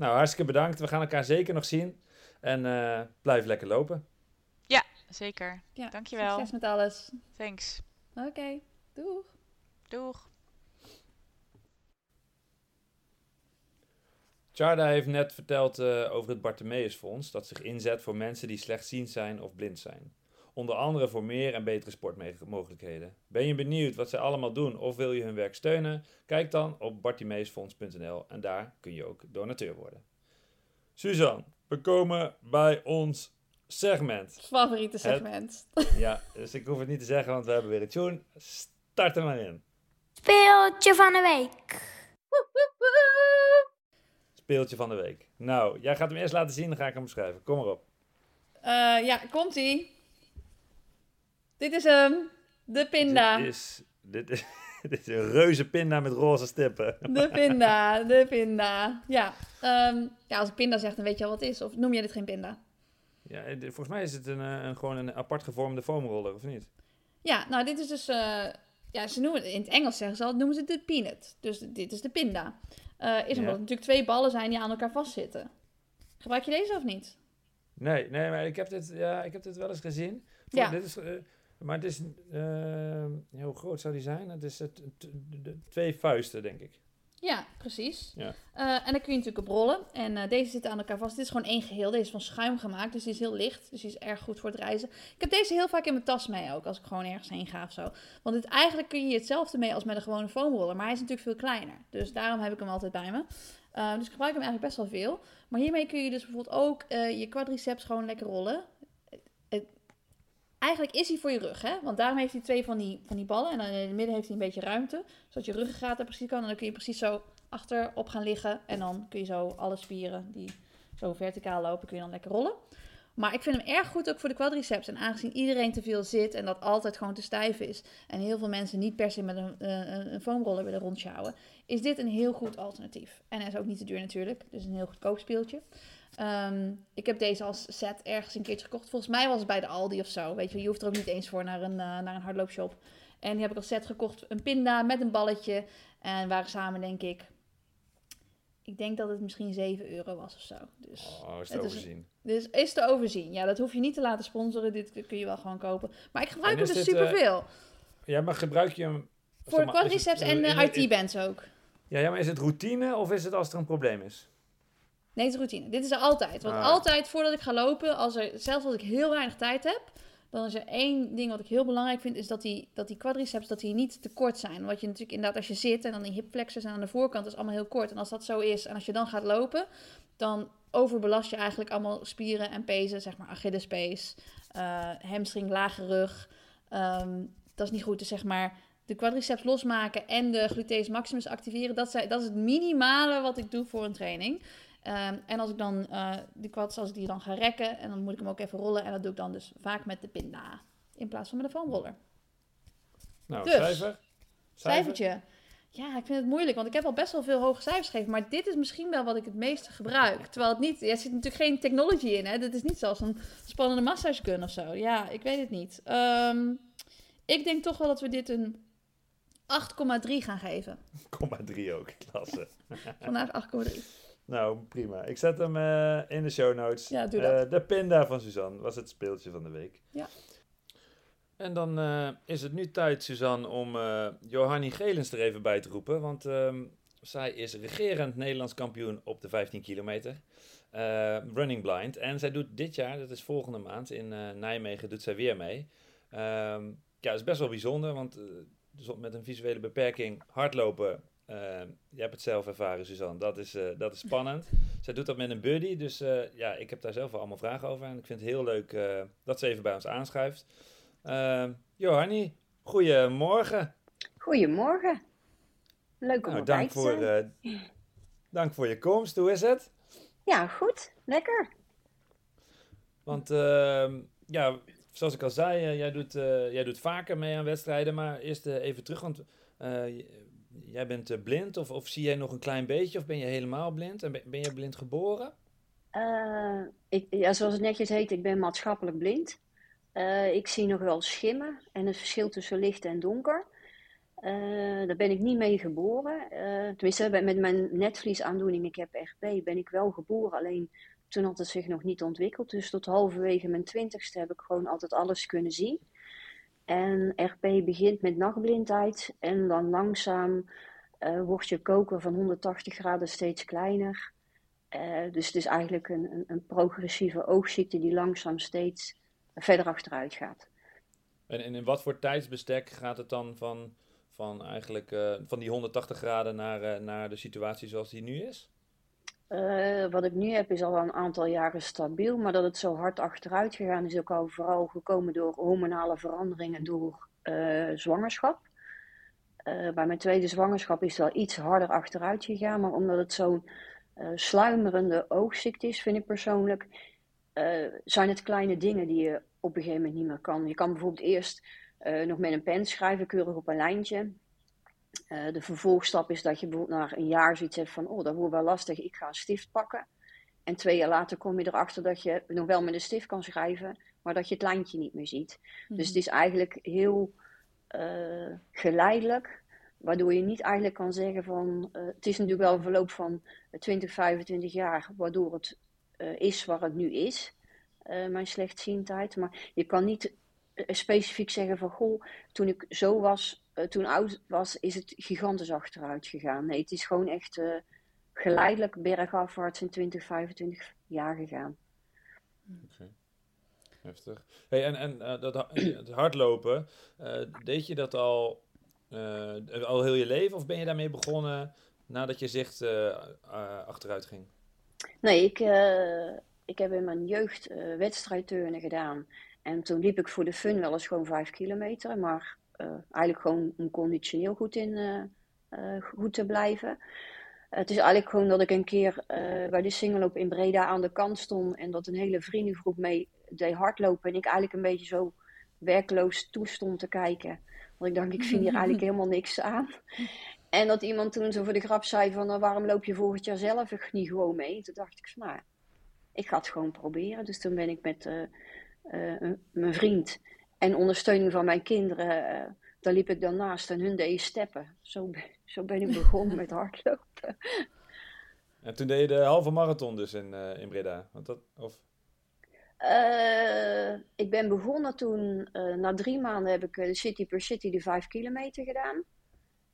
Nou, hartstikke bedankt. We gaan elkaar zeker nog zien. En eh, blijf lekker lopen. Zeker. Ja, Dankjewel. Succes met alles. Thanks. Oké, doeg. Doeg. Charda heeft net verteld eh, over het Bartimeusfonds, dat zich inzet voor mensen die slechtziend zijn of blind zijn. Onder andere voor meer en betere sportmogelijkheden. Ben je benieuwd wat zij allemaal doen of wil je hun werk steunen? Kijk dan op bartimeusfonds.nl en daar kun je ook donateur worden. Suzanne, we komen bij ons segment. Favoriete segment. [laughs] Ja, dus ik hoef het niet te zeggen, want we hebben weer een tune. Start er maar in. Speeltje van de week. Speeltje van de week. Nou, jij gaat hem eerst laten zien, dan ga ik hem beschrijven. Kom maar op. Eh, ja, komt-ie. Dit is hem. De pinda. Dit is, dit, is, [laughs] dit is een reuze pinda met roze stippen. De pinda, de pinda. Ja, ehm, ja, als ik pinda zeg, dan weet je al wat het is. Of noem je dit geen pinda? Ja, eh, volgens mij is het een, eh, een, gewoon een apart gevormde foamroller, of niet? Ja, nou, dit is dus... eh, ja, ze noemen het, in het Engels zeggen ze al, noemen ze het de peanut. Dus dit is de pinda. Eh, is omdat Ja. het natuurlijk twee ballen zijn die aan elkaar vastzitten. Gebruik je deze of niet? Nee, nee, maar ik heb dit, ja, ik heb dit wel eens gezien. Voor- Ja. Dit is, maar het is, ja, hoe groot zou die zijn? Het is het, twee vuisten, denk ik. Ja, precies. Ja. Eh, en dan kun je natuurlijk op rollen. En eh, deze zitten aan elkaar vast. Dit is gewoon één geheel. Deze is van schuim gemaakt, dus die is heel licht. Dus die is erg goed voor het reizen. Ik heb deze heel vaak in mijn tas mee ook, als ik gewoon ergens heen ga of zo. Want het, eigenlijk kun je hetzelfde mee als met een gewone foamroller. Maar hij is natuurlijk veel kleiner. Dus daarom heb ik hem altijd bij me. Dus ik gebruik hem eigenlijk best wel veel. Maar hiermee kun je dus bijvoorbeeld ook je quadriceps gewoon lekker rollen. Eigenlijk is hij voor je rug, hè? Want daarom heeft hij twee van die, van die ballen. En in het midden heeft hij een beetje ruimte. Zodat je ruggengraat er precies kan. En dan kun je precies zo achterop gaan liggen. En dan kun je zo alle spieren die zo verticaal lopen, kun je dan lekker rollen. Maar ik vind hem erg goed ook voor de quadriceps. En aangezien iedereen te veel zit en dat altijd gewoon te stijf is. En heel veel mensen niet per se met een, eh, een, foamroller willen rondsjouwen. Is dit een heel goed alternatief. En hij is ook niet te duur natuurlijk. Dus een heel goedkoop speeltje. Ehm, ik heb deze als set ergens een keertje gekocht. Volgens mij was het bij de Aldi of zo. Weet je, je hoeft er ook niet eens voor naar een, eh, naar een hardloopshop. En die heb ik als set gekocht. Een pinda met een balletje. En waren samen denk ik... Ik denk dat het misschien 7 euro was of zo. Dus, Oh, is te Het is- overzien. dus is te overzien. Ja, dat hoef je niet te laten sponsoren. Dit kun je wel gewoon kopen. Maar ik gebruik hem dus eh, superveel. Ja, maar gebruik je hem... Voor zeg maar, is quadriceps het- en is eh, IT-bands ook. Ja, ja, maar is het routine of is het als er een probleem is? Nee, het is routine. Dit is er altijd. Want Ah. altijd voordat ik ga lopen, als er, zelfs als ik heel weinig tijd heb, dan is er één ding wat ik heel belangrijk vind, is dat die, dat die quadriceps dat die niet te kort zijn. Wat je natuurlijk inderdaad als je zit en dan die hip flexors en aan de voorkant is allemaal heel kort. En als dat zo is en als je dan gaat lopen, dan overbelast je eigenlijk allemaal spieren en pezen, zeg maar Achillespees, uh, hamstring, lage rug. Ehm, dat is niet goed. Dus zeg maar de quadriceps losmaken en de gluteus maximus activeren, dat, zijn, dat is het minimale wat ik doe voor een training. Ehm, en als ik dan uh, die quads, als ik die dan ga rekken, en dan moet ik hem ook even rollen. En dat doe ik dan dus vaak met de pinda, in plaats van met de foamroller. Nou, Dus, cijfer? Cijfertje. Ja, ik vind het moeilijk, want ik heb al best wel veel hoge cijfers gegeven. Maar dit is misschien wel wat ik het meeste gebruik. [laughs] Terwijl het niet, er zit natuurlijk geen technology in. Hè? Dit is niet zoals een spannende massage gun of zo. Ja, ik weet het niet. Ehm, ik denk toch wel dat we dit een 8,3 gaan geven. 0,3 ook, klasse. Vandaag 8,3. Nou, prima. Ik zet hem eh, in de show notes. Ja, doe dat. Eh, de pinda van Suzanne was het speeltje van de week. Ja. En dan eh, is het nu tijd, Suzanne, om eh Johanny Gelens er even bij te roepen. Want ehm, zij is regerend Nederlands kampioen op de 15 kilometer. eh, running blind. En zij doet dit jaar, dat is volgende maand, in eh, Nijmegen doet zij weer mee. Ehm, ja, dat is best wel bijzonder, want dus met een visuele beperking hardlopen... eh, je hebt het zelf ervaren, Suzanne. Dat is, eh, dat is spannend. [laughs] Zij doet dat met een buddy, dus eh, ja, ik heb daar zelf wel allemaal vragen over. En ik vind het heel leuk eh, dat ze even bij ons aanschuift. Uh, Johanny, goedemorgen. Goedemorgen. Leuk om Nou, erbij dank, te voor, zijn. dank voor je komst. Hoe is het? Ja, goed. Lekker. Want ehm, ja, zoals ik al zei, jij, doet, eh, jij doet vaker mee aan wedstrijden. Maar eerst even terug, want eh, jij bent eh, blind of, of zie jij nog een klein beetje of ben je helemaal blind? En ben, je blind geboren? Eh, ik, ja, zoals het netjes heet, ik ben maatschappelijk blind. Eh, ik zie nog wel schimmen en het verschil tussen licht en donker. Daar ben ik niet mee geboren. Tenminste, met mijn netvliesaandoening, ik heb RP, ben ik wel geboren. Alleen toen had het zich nog niet ontwikkeld. Dus tot halverwege mijn twintigste heb ik gewoon altijd alles kunnen zien. En RP begint met nachtblindheid en dan langzaam eh, wordt je koker van 180 graden steeds kleiner. Eh, dus het is eigenlijk een, een, een progressieve oogziekte die langzaam steeds verder achteruit gaat. En, en in wat voor tijdsbestek gaat het dan van, van, eigenlijk, eh, van die 180 graden naar, eh, naar de situatie zoals die nu is? Eh, wat ik nu heb is al een aantal jaren stabiel, maar dat het zo hard achteruit gegaan is ook al vooral gekomen door hormonale veranderingen door eh, zwangerschap. Eh, bij mijn tweede zwangerschap is het wel iets harder achteruit gegaan, maar omdat het zo'n sluimerende oogziekte is, vind ik persoonlijk, zijn het kleine dingen die je op een gegeven moment niet meer kan. Je kan bijvoorbeeld eerst nog met een pen schrijven, keurig op een lijntje. Eh, de vervolgstap is dat je bijvoorbeeld na een jaar zoiets hebt van, oh, dat wordt wel lastig, ik ga een stift pakken. En twee jaar later kom je erachter dat je nog wel met een stift kan schrijven, maar dat je het lijntje niet meer ziet. Dus het is eigenlijk heel eh, geleidelijk, waardoor je niet eigenlijk kan zeggen van, eh, het is natuurlijk wel een verloop van 20, 25 jaar, waardoor het is waar het nu is, mijn slechtziendheid. Maar je kan niet specifiek zeggen van, goh, toen ik zo was, eh, toen oud was, is het gigantisch achteruit gegaan. Nee, het is gewoon echt eh, geleidelijk bergafwaarts in 20, 25 jaar gegaan. Heftig. Hey, en en eh, dat, [clears throat] het hardlopen, deed je dat al, al heel je leven of ben je daarmee begonnen nadat je zicht achteruit ging? Nee, ik, ik heb in mijn jeugd wedstrijdturnen gedaan. En toen liep ik voor de fun wel eens gewoon vijf kilometer. Maar eh, eigenlijk gewoon om conditioneel goed, in, eh, eh, goed te blijven. Het is eigenlijk gewoon dat ik een keer bij de singeloop in Breda aan de kant stond. En dat een hele vriendengroep mee deed hardlopen. En ik eigenlijk een beetje zo werkloos toestond te kijken. Want ik dacht, ik vind hier eigenlijk [laughs] helemaal niks aan. En dat iemand toen zo voor de grap zei van, nou, waarom loop je volgend jaar zelf niet gewoon mee? Toen dacht ik van, nou, ik ga het gewoon proberen. Dus toen ben ik met een- mijn vriend en ondersteuning van mijn kinderen, eh, daar liep ik dan naast en hun deden steppen. Zo, ben- [laughs] zo ben ik begonnen met hardlopen. [laughs] En toen deed je de halve marathon dus in, eh, in Breda. Want dat, of, ik ben begonnen toen, na drie maanden heb ik de City per City de vijf kilometer gedaan.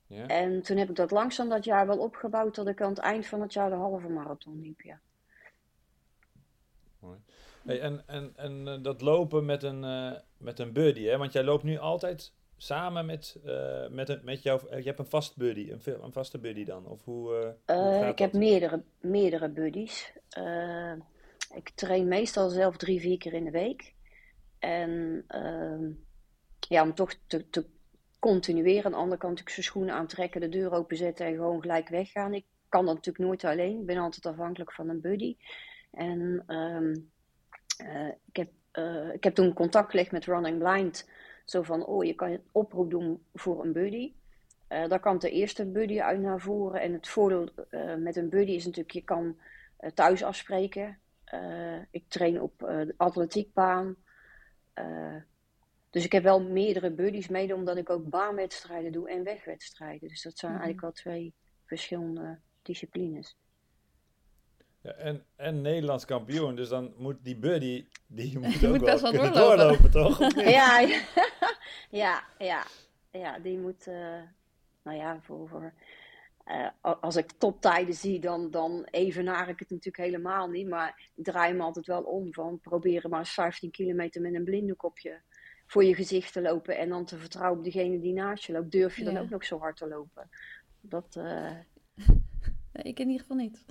ja? En toen heb ik dat langzaam dat jaar wel opgebouwd dat ik aan het eind van het jaar de halve marathon liep, ja. Hey, en en, en eh, dat lopen met een, eh, met een buddy, hè? Want jij loopt nu altijd samen met, eh, met, een, met jouw... eh, je hebt een vast buddy, een, een vaste buddy dan? Of hoe, ik heb meerdere, meerdere buddies. ik train meestal zelf drie, vier keer in de week. En ehm, ja, om toch te, te continueren. Aan de andere kant ik zijn schoenen aantrekken, de deur openzetten en gewoon gelijk weggaan. Ik kan dat natuurlijk nooit alleen. Ik ben altijd afhankelijk van een buddy. En ehm, eh, ik, heb, uh, ik heb toen contact gelegd met Running Blind. Zo van, oh, je kan een oproep doen voor een buddy. Uh, daar kan de eerste buddy uit naar voren. En het voordeel met een buddy is natuurlijk, je kan thuis afspreken. ik train op de atletiekbaan. dus ik heb wel meerdere buddies mede, omdat ik ook baanwedstrijden doe en wegwedstrijden. Dus dat zijn mm -hmm. eigenlijk wel twee verschillende disciplines. Ja, en, en Nederlands kampioen, dus dan moet die buddy, die [laughs] moet ook moet best wel doorlopen. doorlopen, toch? [laughs] ja, ja, [laughs] ja, ja, ja, die moet, uh, nou ja, voor, voor uh, als ik toptijden zie, dan, dan evenaar ik het natuurlijk helemaal niet. Maar ik draai me altijd wel om van proberen maar eens 15 kilometer met een blindekopje voor je gezicht te lopen. En dan te vertrouwen op degene die naast je loopt. Durf je dan ook nog zo hard te lopen? Dat, uh, ik in ieder geval niet.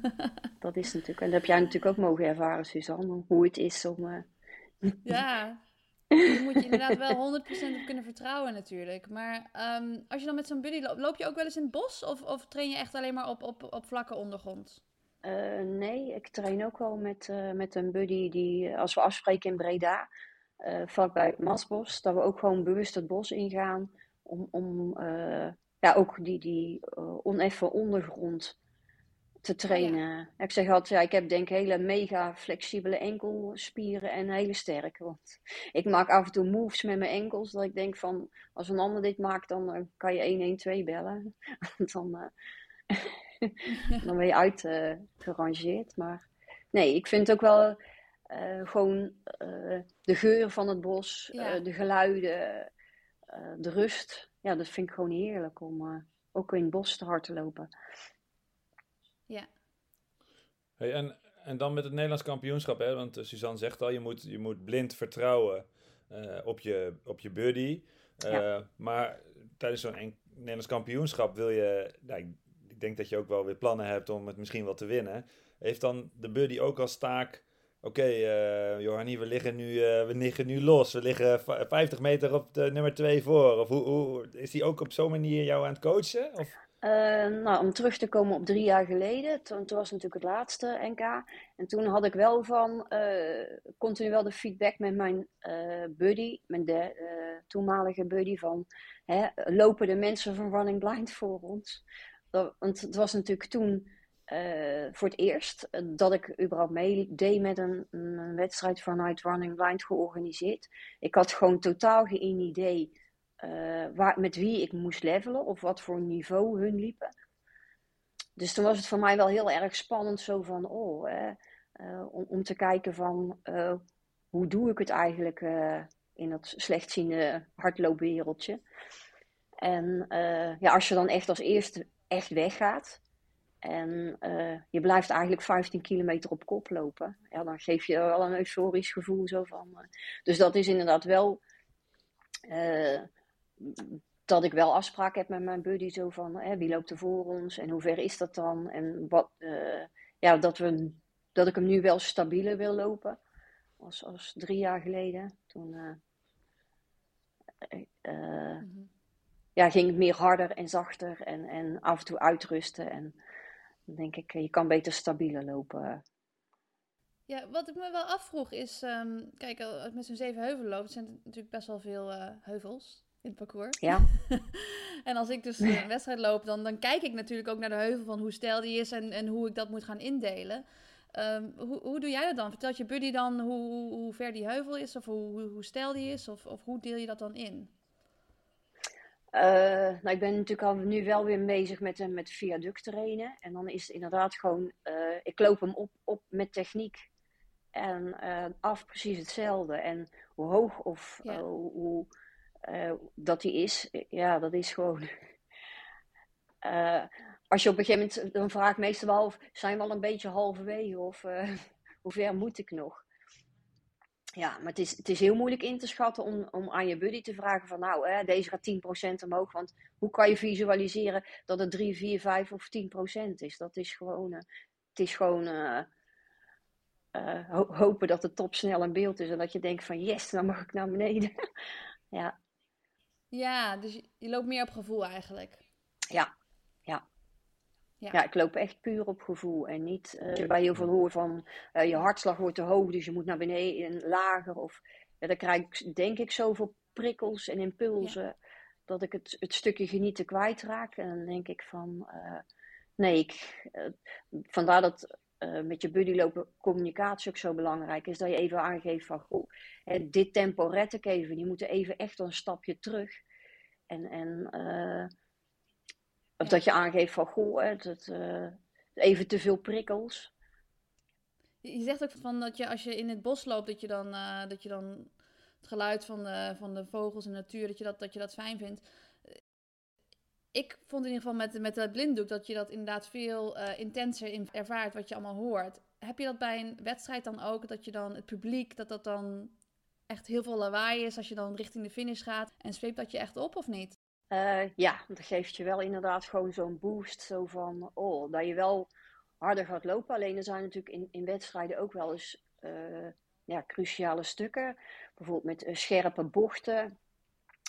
[laughs] dat is natuurlijk, en dat heb jij natuurlijk ook mogen ervaren, Suzanne, hoe het is om. Uh, [laughs] Ja, daar moet je inderdaad wel 100% op kunnen vertrouwen natuurlijk. Maar um, als je dan met zo'n buddy loopt, loop je ook wel eens in het bos? Of, of train je echt alleen maar op, op, op vlakke ondergrond? Uh, nee, ik train ook wel met, uh, met een buddy die, als we afspreken in Breda, vlakbij Masbos, dat we ook gewoon bewust het bos ingaan om, om ja, ook die, die oneffen ondergrond te trainen. Oh, ja. Ik zeg altijd, ja, ik heb denk hele mega flexibele enkelspieren en hele sterke. Want ik maak af en toe moves met mijn enkels, dat ik denk van, als een ander dit maakt, dan uh, kan je 112 bellen. [laughs] dan, uh, [laughs] dan ben je uitgerangeerd. Uh, maar nee, ik vind ook wel gewoon de geur van het bos, Ja. de geluiden, de rust. Ja, dat vind ik gewoon heerlijk om ook in het bos te hard te lopen. Ja. Hey, en, en dan met het Nederlands kampioenschap, hè? want uh, Suzanne zegt al, je moet, je moet blind vertrouwen uh, op, je, op je buddy. Uh, ja. Maar tijdens zo'n Nederlands kampioenschap wil je, nou, ik, ik, denk dat je ook wel weer plannen hebt om het misschien wel te winnen. Heeft dan de buddy ook als taak, oké okay, Johannie, we liggen, nu, we liggen nu los, we liggen 50 meter op de nummer 2 voor. Of hoe, hoe, is die ook op zo'n manier jou aan het coachen? Of? Uh, nou, om terug te komen op drie jaar geleden, toen, toen, was natuurlijk het laatste NK. En toen had ik wel van, uh, continu wel de feedback met mijn buddy, mijn de, toenmalige buddy, van hè, lopen de mensen van Running Blind voor ons? Dat, want het was natuurlijk toen voor het eerst dat ik überhaupt meedeed met een, een wedstrijd vanuit Running Blind georganiseerd. Ik had gewoon totaal geen idee uh, waar, met wie ik moest levelen of wat voor niveau hun liepen. Dus toen was het voor mij wel heel erg spannend, zo van, oh, eh, om, te kijken van, hoe doe ik het eigenlijk in dat slechtziende hardloopwereldje. En ja, als je dan echt als eerste echt weggaat en je blijft eigenlijk 15 kilometer op kop lopen, ja, dan geef je wel een euforisch gevoel zo van. dus dat is inderdaad wel dat ik wel afspraken heb met mijn buddy zo van hè, wie loopt er voor ons en hoe ver is dat dan en wat ja dat we dat ik hem nu wel stabieler wil lopen als, als drie jaar geleden toen mm-hmm. ja ging het meer harder en zachter en, en af en toe uitrusten en dan denk ik je kan beter stabieler lopen ja, wat ik me wel afvroeg is, um, kijk, met zo'n zeven heuvelen lopen zijn er natuurlijk best wel veel heuvels in het parcours. Ja. [laughs] en als ik dus een wedstrijd loop, dan, dan kijk ik natuurlijk ook naar de heuvel van hoe stijl die is en, en hoe ik dat moet gaan indelen. Um, hoe, hoe doe jij dat dan? Vertelt je buddy dan hoe, hoe ver die heuvel is of hoe, hoe, hoe stijl die is? Of, of hoe deel je dat dan in? Uh, nou, ik ben natuurlijk al nu wel weer bezig met, met viaduct trainen. En dan is het inderdaad gewoon, uh, ik loop hem op, op met techniek. En uh, af precies hetzelfde. En hoe hoog of Ja. hoe, dat die is, ja, dat is gewoon. [laughs] Als je op een gegeven moment, dan vraag ik meestal wel, of zijn we al een beetje halverwege of [laughs] hoe ver moet ik nog? Ja, maar het is, het is heel moeilijk in te schatten om, om aan je buddy te vragen van nou, hè, deze gaat 10% omhoog. Want hoe kan je visualiseren dat het 3, 4, 5 of 10% is? Dat is gewoon, het is gewoon eh, ho- hopen dat de top snel in beeld is en dat je denkt van yes, dan mag ik naar beneden. [laughs] ja, Ja, dus je, loopt meer op gevoel eigenlijk. ja. Ja. Ja, ik loop echt puur op gevoel en niet je bij heel veel hoor van eh, je hartslag wordt te hoog, dus je moet naar beneden en lager. Of ja, dan krijg ik denk ik zoveel prikkels en impulsen dat ik het, het stukje genieten kwijtraak. En dan denk ik van eh, nee, ik, vandaar dat met je buddy lopen communicatie ook zo belangrijk is. Dat je even aangeeft van goh, hè, dit tempo red ik even. Je moet er even echt een stapje terug. En, en of Ja. dat je aangeeft van goh, hè, dat, eh, even te veel prikkels. Je zegt ook van dat je als je in het bos loopt, dat je dan, eh, dat je dan het geluid van de, van de vogels en de natuur, dat je dat, dat je dat fijn vindt. Eh, Ik vond in ieder geval met, met dat blinddoek dat je dat inderdaad veel intenser in ervaart wat je allemaal hoort. Heb je dat bij een wedstrijd dan ook, dat je dan het publiek, dat dat dan echt heel veel lawaai is als je dan richting de finish gaat en zweept dat je echt op of niet? Eh, ja, dat geeft je wel inderdaad gewoon zo'n boost. Zo van, oh, dat je wel harder gaat lopen. Alleen er zijn natuurlijk in, in wedstrijden ook wel eens eh, ja, cruciale stukken. Bijvoorbeeld met eh, scherpe bochten.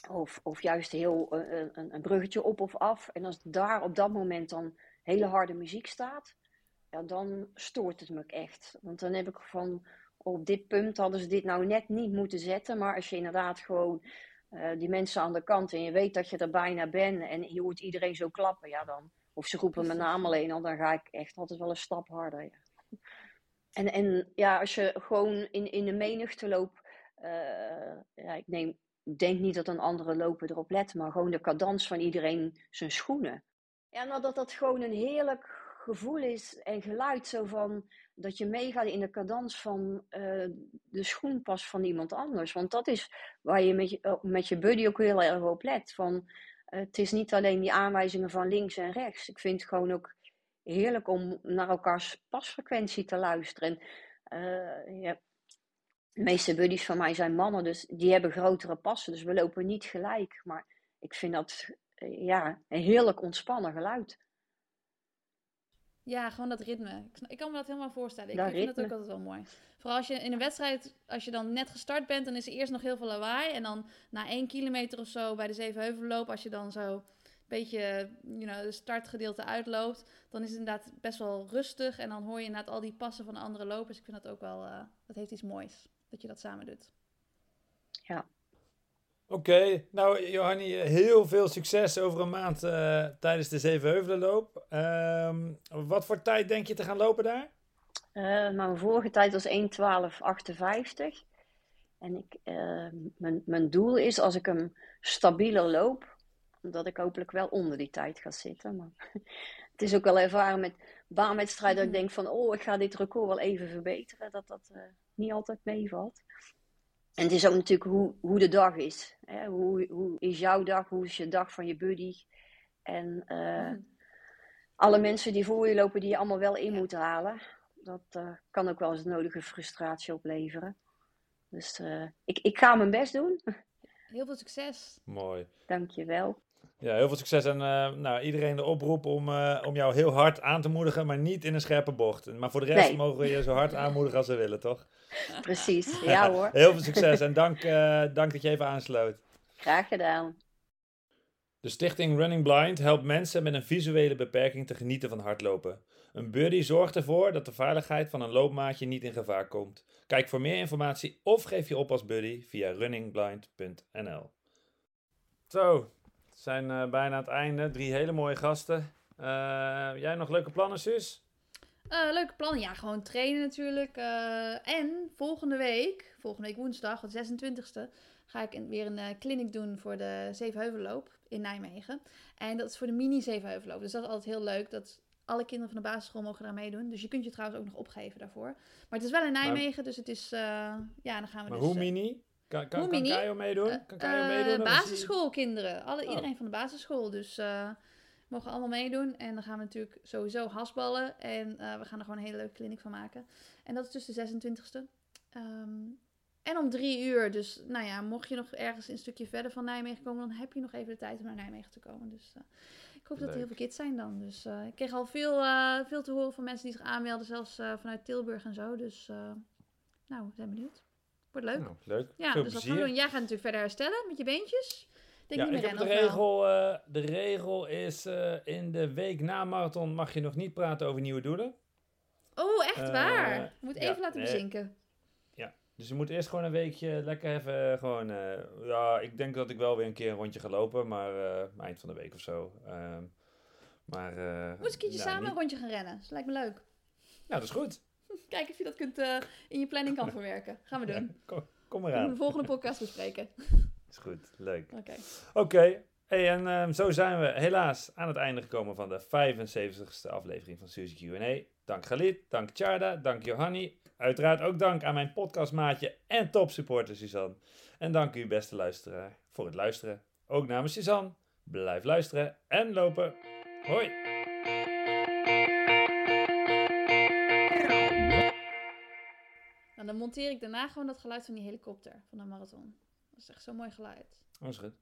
Of, of juist heel een, een bruggetje op of af. En als daar op dat moment dan hele harde muziek staat, ja, dan stoort het me echt. Want dan heb ik van, op dit punt hadden ze dit nou net niet moeten zetten. Maar als je inderdaad gewoon eh, die mensen aan de kant en je weet dat je er bijna bent en je hoort iedereen zo klappen, ja dan, of ze roepen mijn naam alleen al, dan ga ik echt altijd wel een stap harder. Ja. En, en ja, als je gewoon in, in de menigte loopt, eh, ja, ik neem, denk niet dat een andere loper erop let, maar gewoon de cadans van iedereen zijn schoenen. Ja, nou dat dat gewoon een heerlijk gevoel is en geluid zo van dat je meegaat in de cadans van eh, de schoenpas van iemand anders. Want dat is waar je met je, oh, met je buddy ook heel erg op let. Van, eh, het is niet alleen die aanwijzingen van links en rechts. Ik vind het gewoon ook heerlijk om naar elkaars pasfrequentie te luisteren. En, eh, ja, de meeste buddies van mij zijn mannen, dus die hebben grotere passen. Dus we lopen niet gelijk. Maar ik vind dat ja, een heerlijk ontspannen geluid. Ja, gewoon dat ritme. Ik, kan me dat helemaal voorstellen. Ik Dat vind het ook altijd wel mooi. Vooral als je in een wedstrijd, als je dan net gestart bent, dan is er eerst nog heel veel lawaai. En dan na één kilometer of zo bij de Zevenheuvelloop, als je dan zo een beetje you know, de startgedeelte uitloopt, dan is het inderdaad best wel rustig. En dan hoor je inderdaad al die passen van de andere lopers. Ik vind dat ook wel, eh, dat heeft iets moois, dat je dat samen doet. Oké, nou Johanny, heel veel succes over een maand eh, tijdens de Zevenheuvelenloop. Ehm wat voor tijd denk je te gaan lopen daar? Eh, mijn vorige tijd was 1.12.58. En ik, eh, mijn, mijn doel is als ik hem stabieler loop, dat ik hopelijk wel onder die tijd ga zitten. Maar [laughs] het is ook wel ervaren met baanwedstrijden dat ik denk van, oh, ik ga dit record wel even verbeteren. Dat dat eh, niet altijd meevalt. En het is ook natuurlijk hoe, hoe de dag is. Hè? Hoe, hoe is jouw dag? Hoe is je dag van je buddy? En eh, Mhm. alle mensen die voor je lopen, die je allemaal wel in moet halen. Dat eh, kan ook wel eens nodige frustratie opleveren. Dus eh, ik, ik ga mijn best doen. Heel veel succes. Mooi. Dank je wel. Ja, heel veel succes en eh, nou, iedereen de oproep om, eh, om jou heel hard aan te moedigen, maar niet in een scherpe bocht. Maar voor de rest Nee. mogen we je zo hard aanmoedigen als we willen, toch? [laughs] Precies. [laughs] Ja hoor. Heel veel succes en dank, eh, dank dat je even aansloot. Graag gedaan. De stichting Running Blind helpt mensen met een visuele beperking te genieten van hardlopen. Een buddy zorgt ervoor dat de veiligheid van een loopmaatje niet in gevaar komt. Kijk voor meer informatie of geef je op als buddy via runningblind.nl. Zo, zijn eh, bijna aan het einde. Drie hele mooie gasten. Eh, jij nog leuke plannen, Suus? Eh, leuke plannen. Ja, gewoon trainen natuurlijk. En volgende week, volgende week woensdag, de 26e, ga ik weer een clinic doen voor de Zevenheuvelloop in Nijmegen. En dat is voor de mini Zevenheuvelloop. Dus dat is altijd heel leuk. Dat alle kinderen van de basisschool mogen daar meedoen. Dus je kunt je trouwens ook nog opgeven daarvoor. Maar het is wel in Nijmegen, dus het is... ja, dan gaan we Maar dus... hoe mini? Kan, kan, kan? Kajo meedoen? Kan Kajo eh, meedoen? die- basisschoolkinderen. Alle, Oh. Iedereen van de basisschool. Dus eh mogen allemaal meedoen. En dan gaan we natuurlijk sowieso hasballen. En eh, we gaan er gewoon een hele leuke kliniek van maken. En dat is dus de 26e. Ehm, en om drie uur. Dus nou ja, mocht je nog ergens een stukje verder van Nijmegen komen, dan heb je nog even de tijd om naar Nijmegen te komen. Dus eh, Ik hoop dat er heel veel kids zijn dan. Dus eh, ik kreeg al veel, eh, veel te horen van mensen die zich aanmelden, zelfs eh, vanuit Tilburg en zo. Dus eh, nou, we zijn benieuwd. Wordt leuk. Nou, leuk. ja, Veel dus wat gaan plezier. we doen? Jij gaat natuurlijk verder herstellen met je beentjes. Ik Denk ja, niet ik meer heb de regel. eh, de regel is eh, in de week na marathon mag je nog niet praten over nieuwe doelen. Oh, echt Eh, waar? Je moet ja, even laten nee. bezinken. Dus je moet eerst gewoon een weekje lekker even gewoon... ja, ik denk dat ik wel weer een keer een rondje ga lopen, maar eind van de week of zo. Ehm, maar... Moet eens een keertje nou, samen niet- een rondje gaan rennen. Dat lijkt me leuk. Ja, dat is goed. [laughs] Kijk of je dat kunt, eh, in je planning kan [laughs] verwerken. Gaan we doen. Ja, kom, kom maar aan. de volgende podcast bespreken. [laughs] Is goed, leuk. Oké. Oké, hey, en ehm, zo zijn we helaas aan het einde gekomen van de 75ste aflevering van Suzy Q&A. Dank Galit, dank Tjarda, dank Johanni. Uiteraard ook dank aan mijn podcastmaatje en topsupporter Suzanne. En dank u beste luisteraar voor het luisteren. Ook namens Suzanne, blijf luisteren en lopen. Hoi! Monteer ik daarna gewoon dat geluid van die helikopter van de marathon. Dat is echt zo'n mooi geluid. Oh, is goed.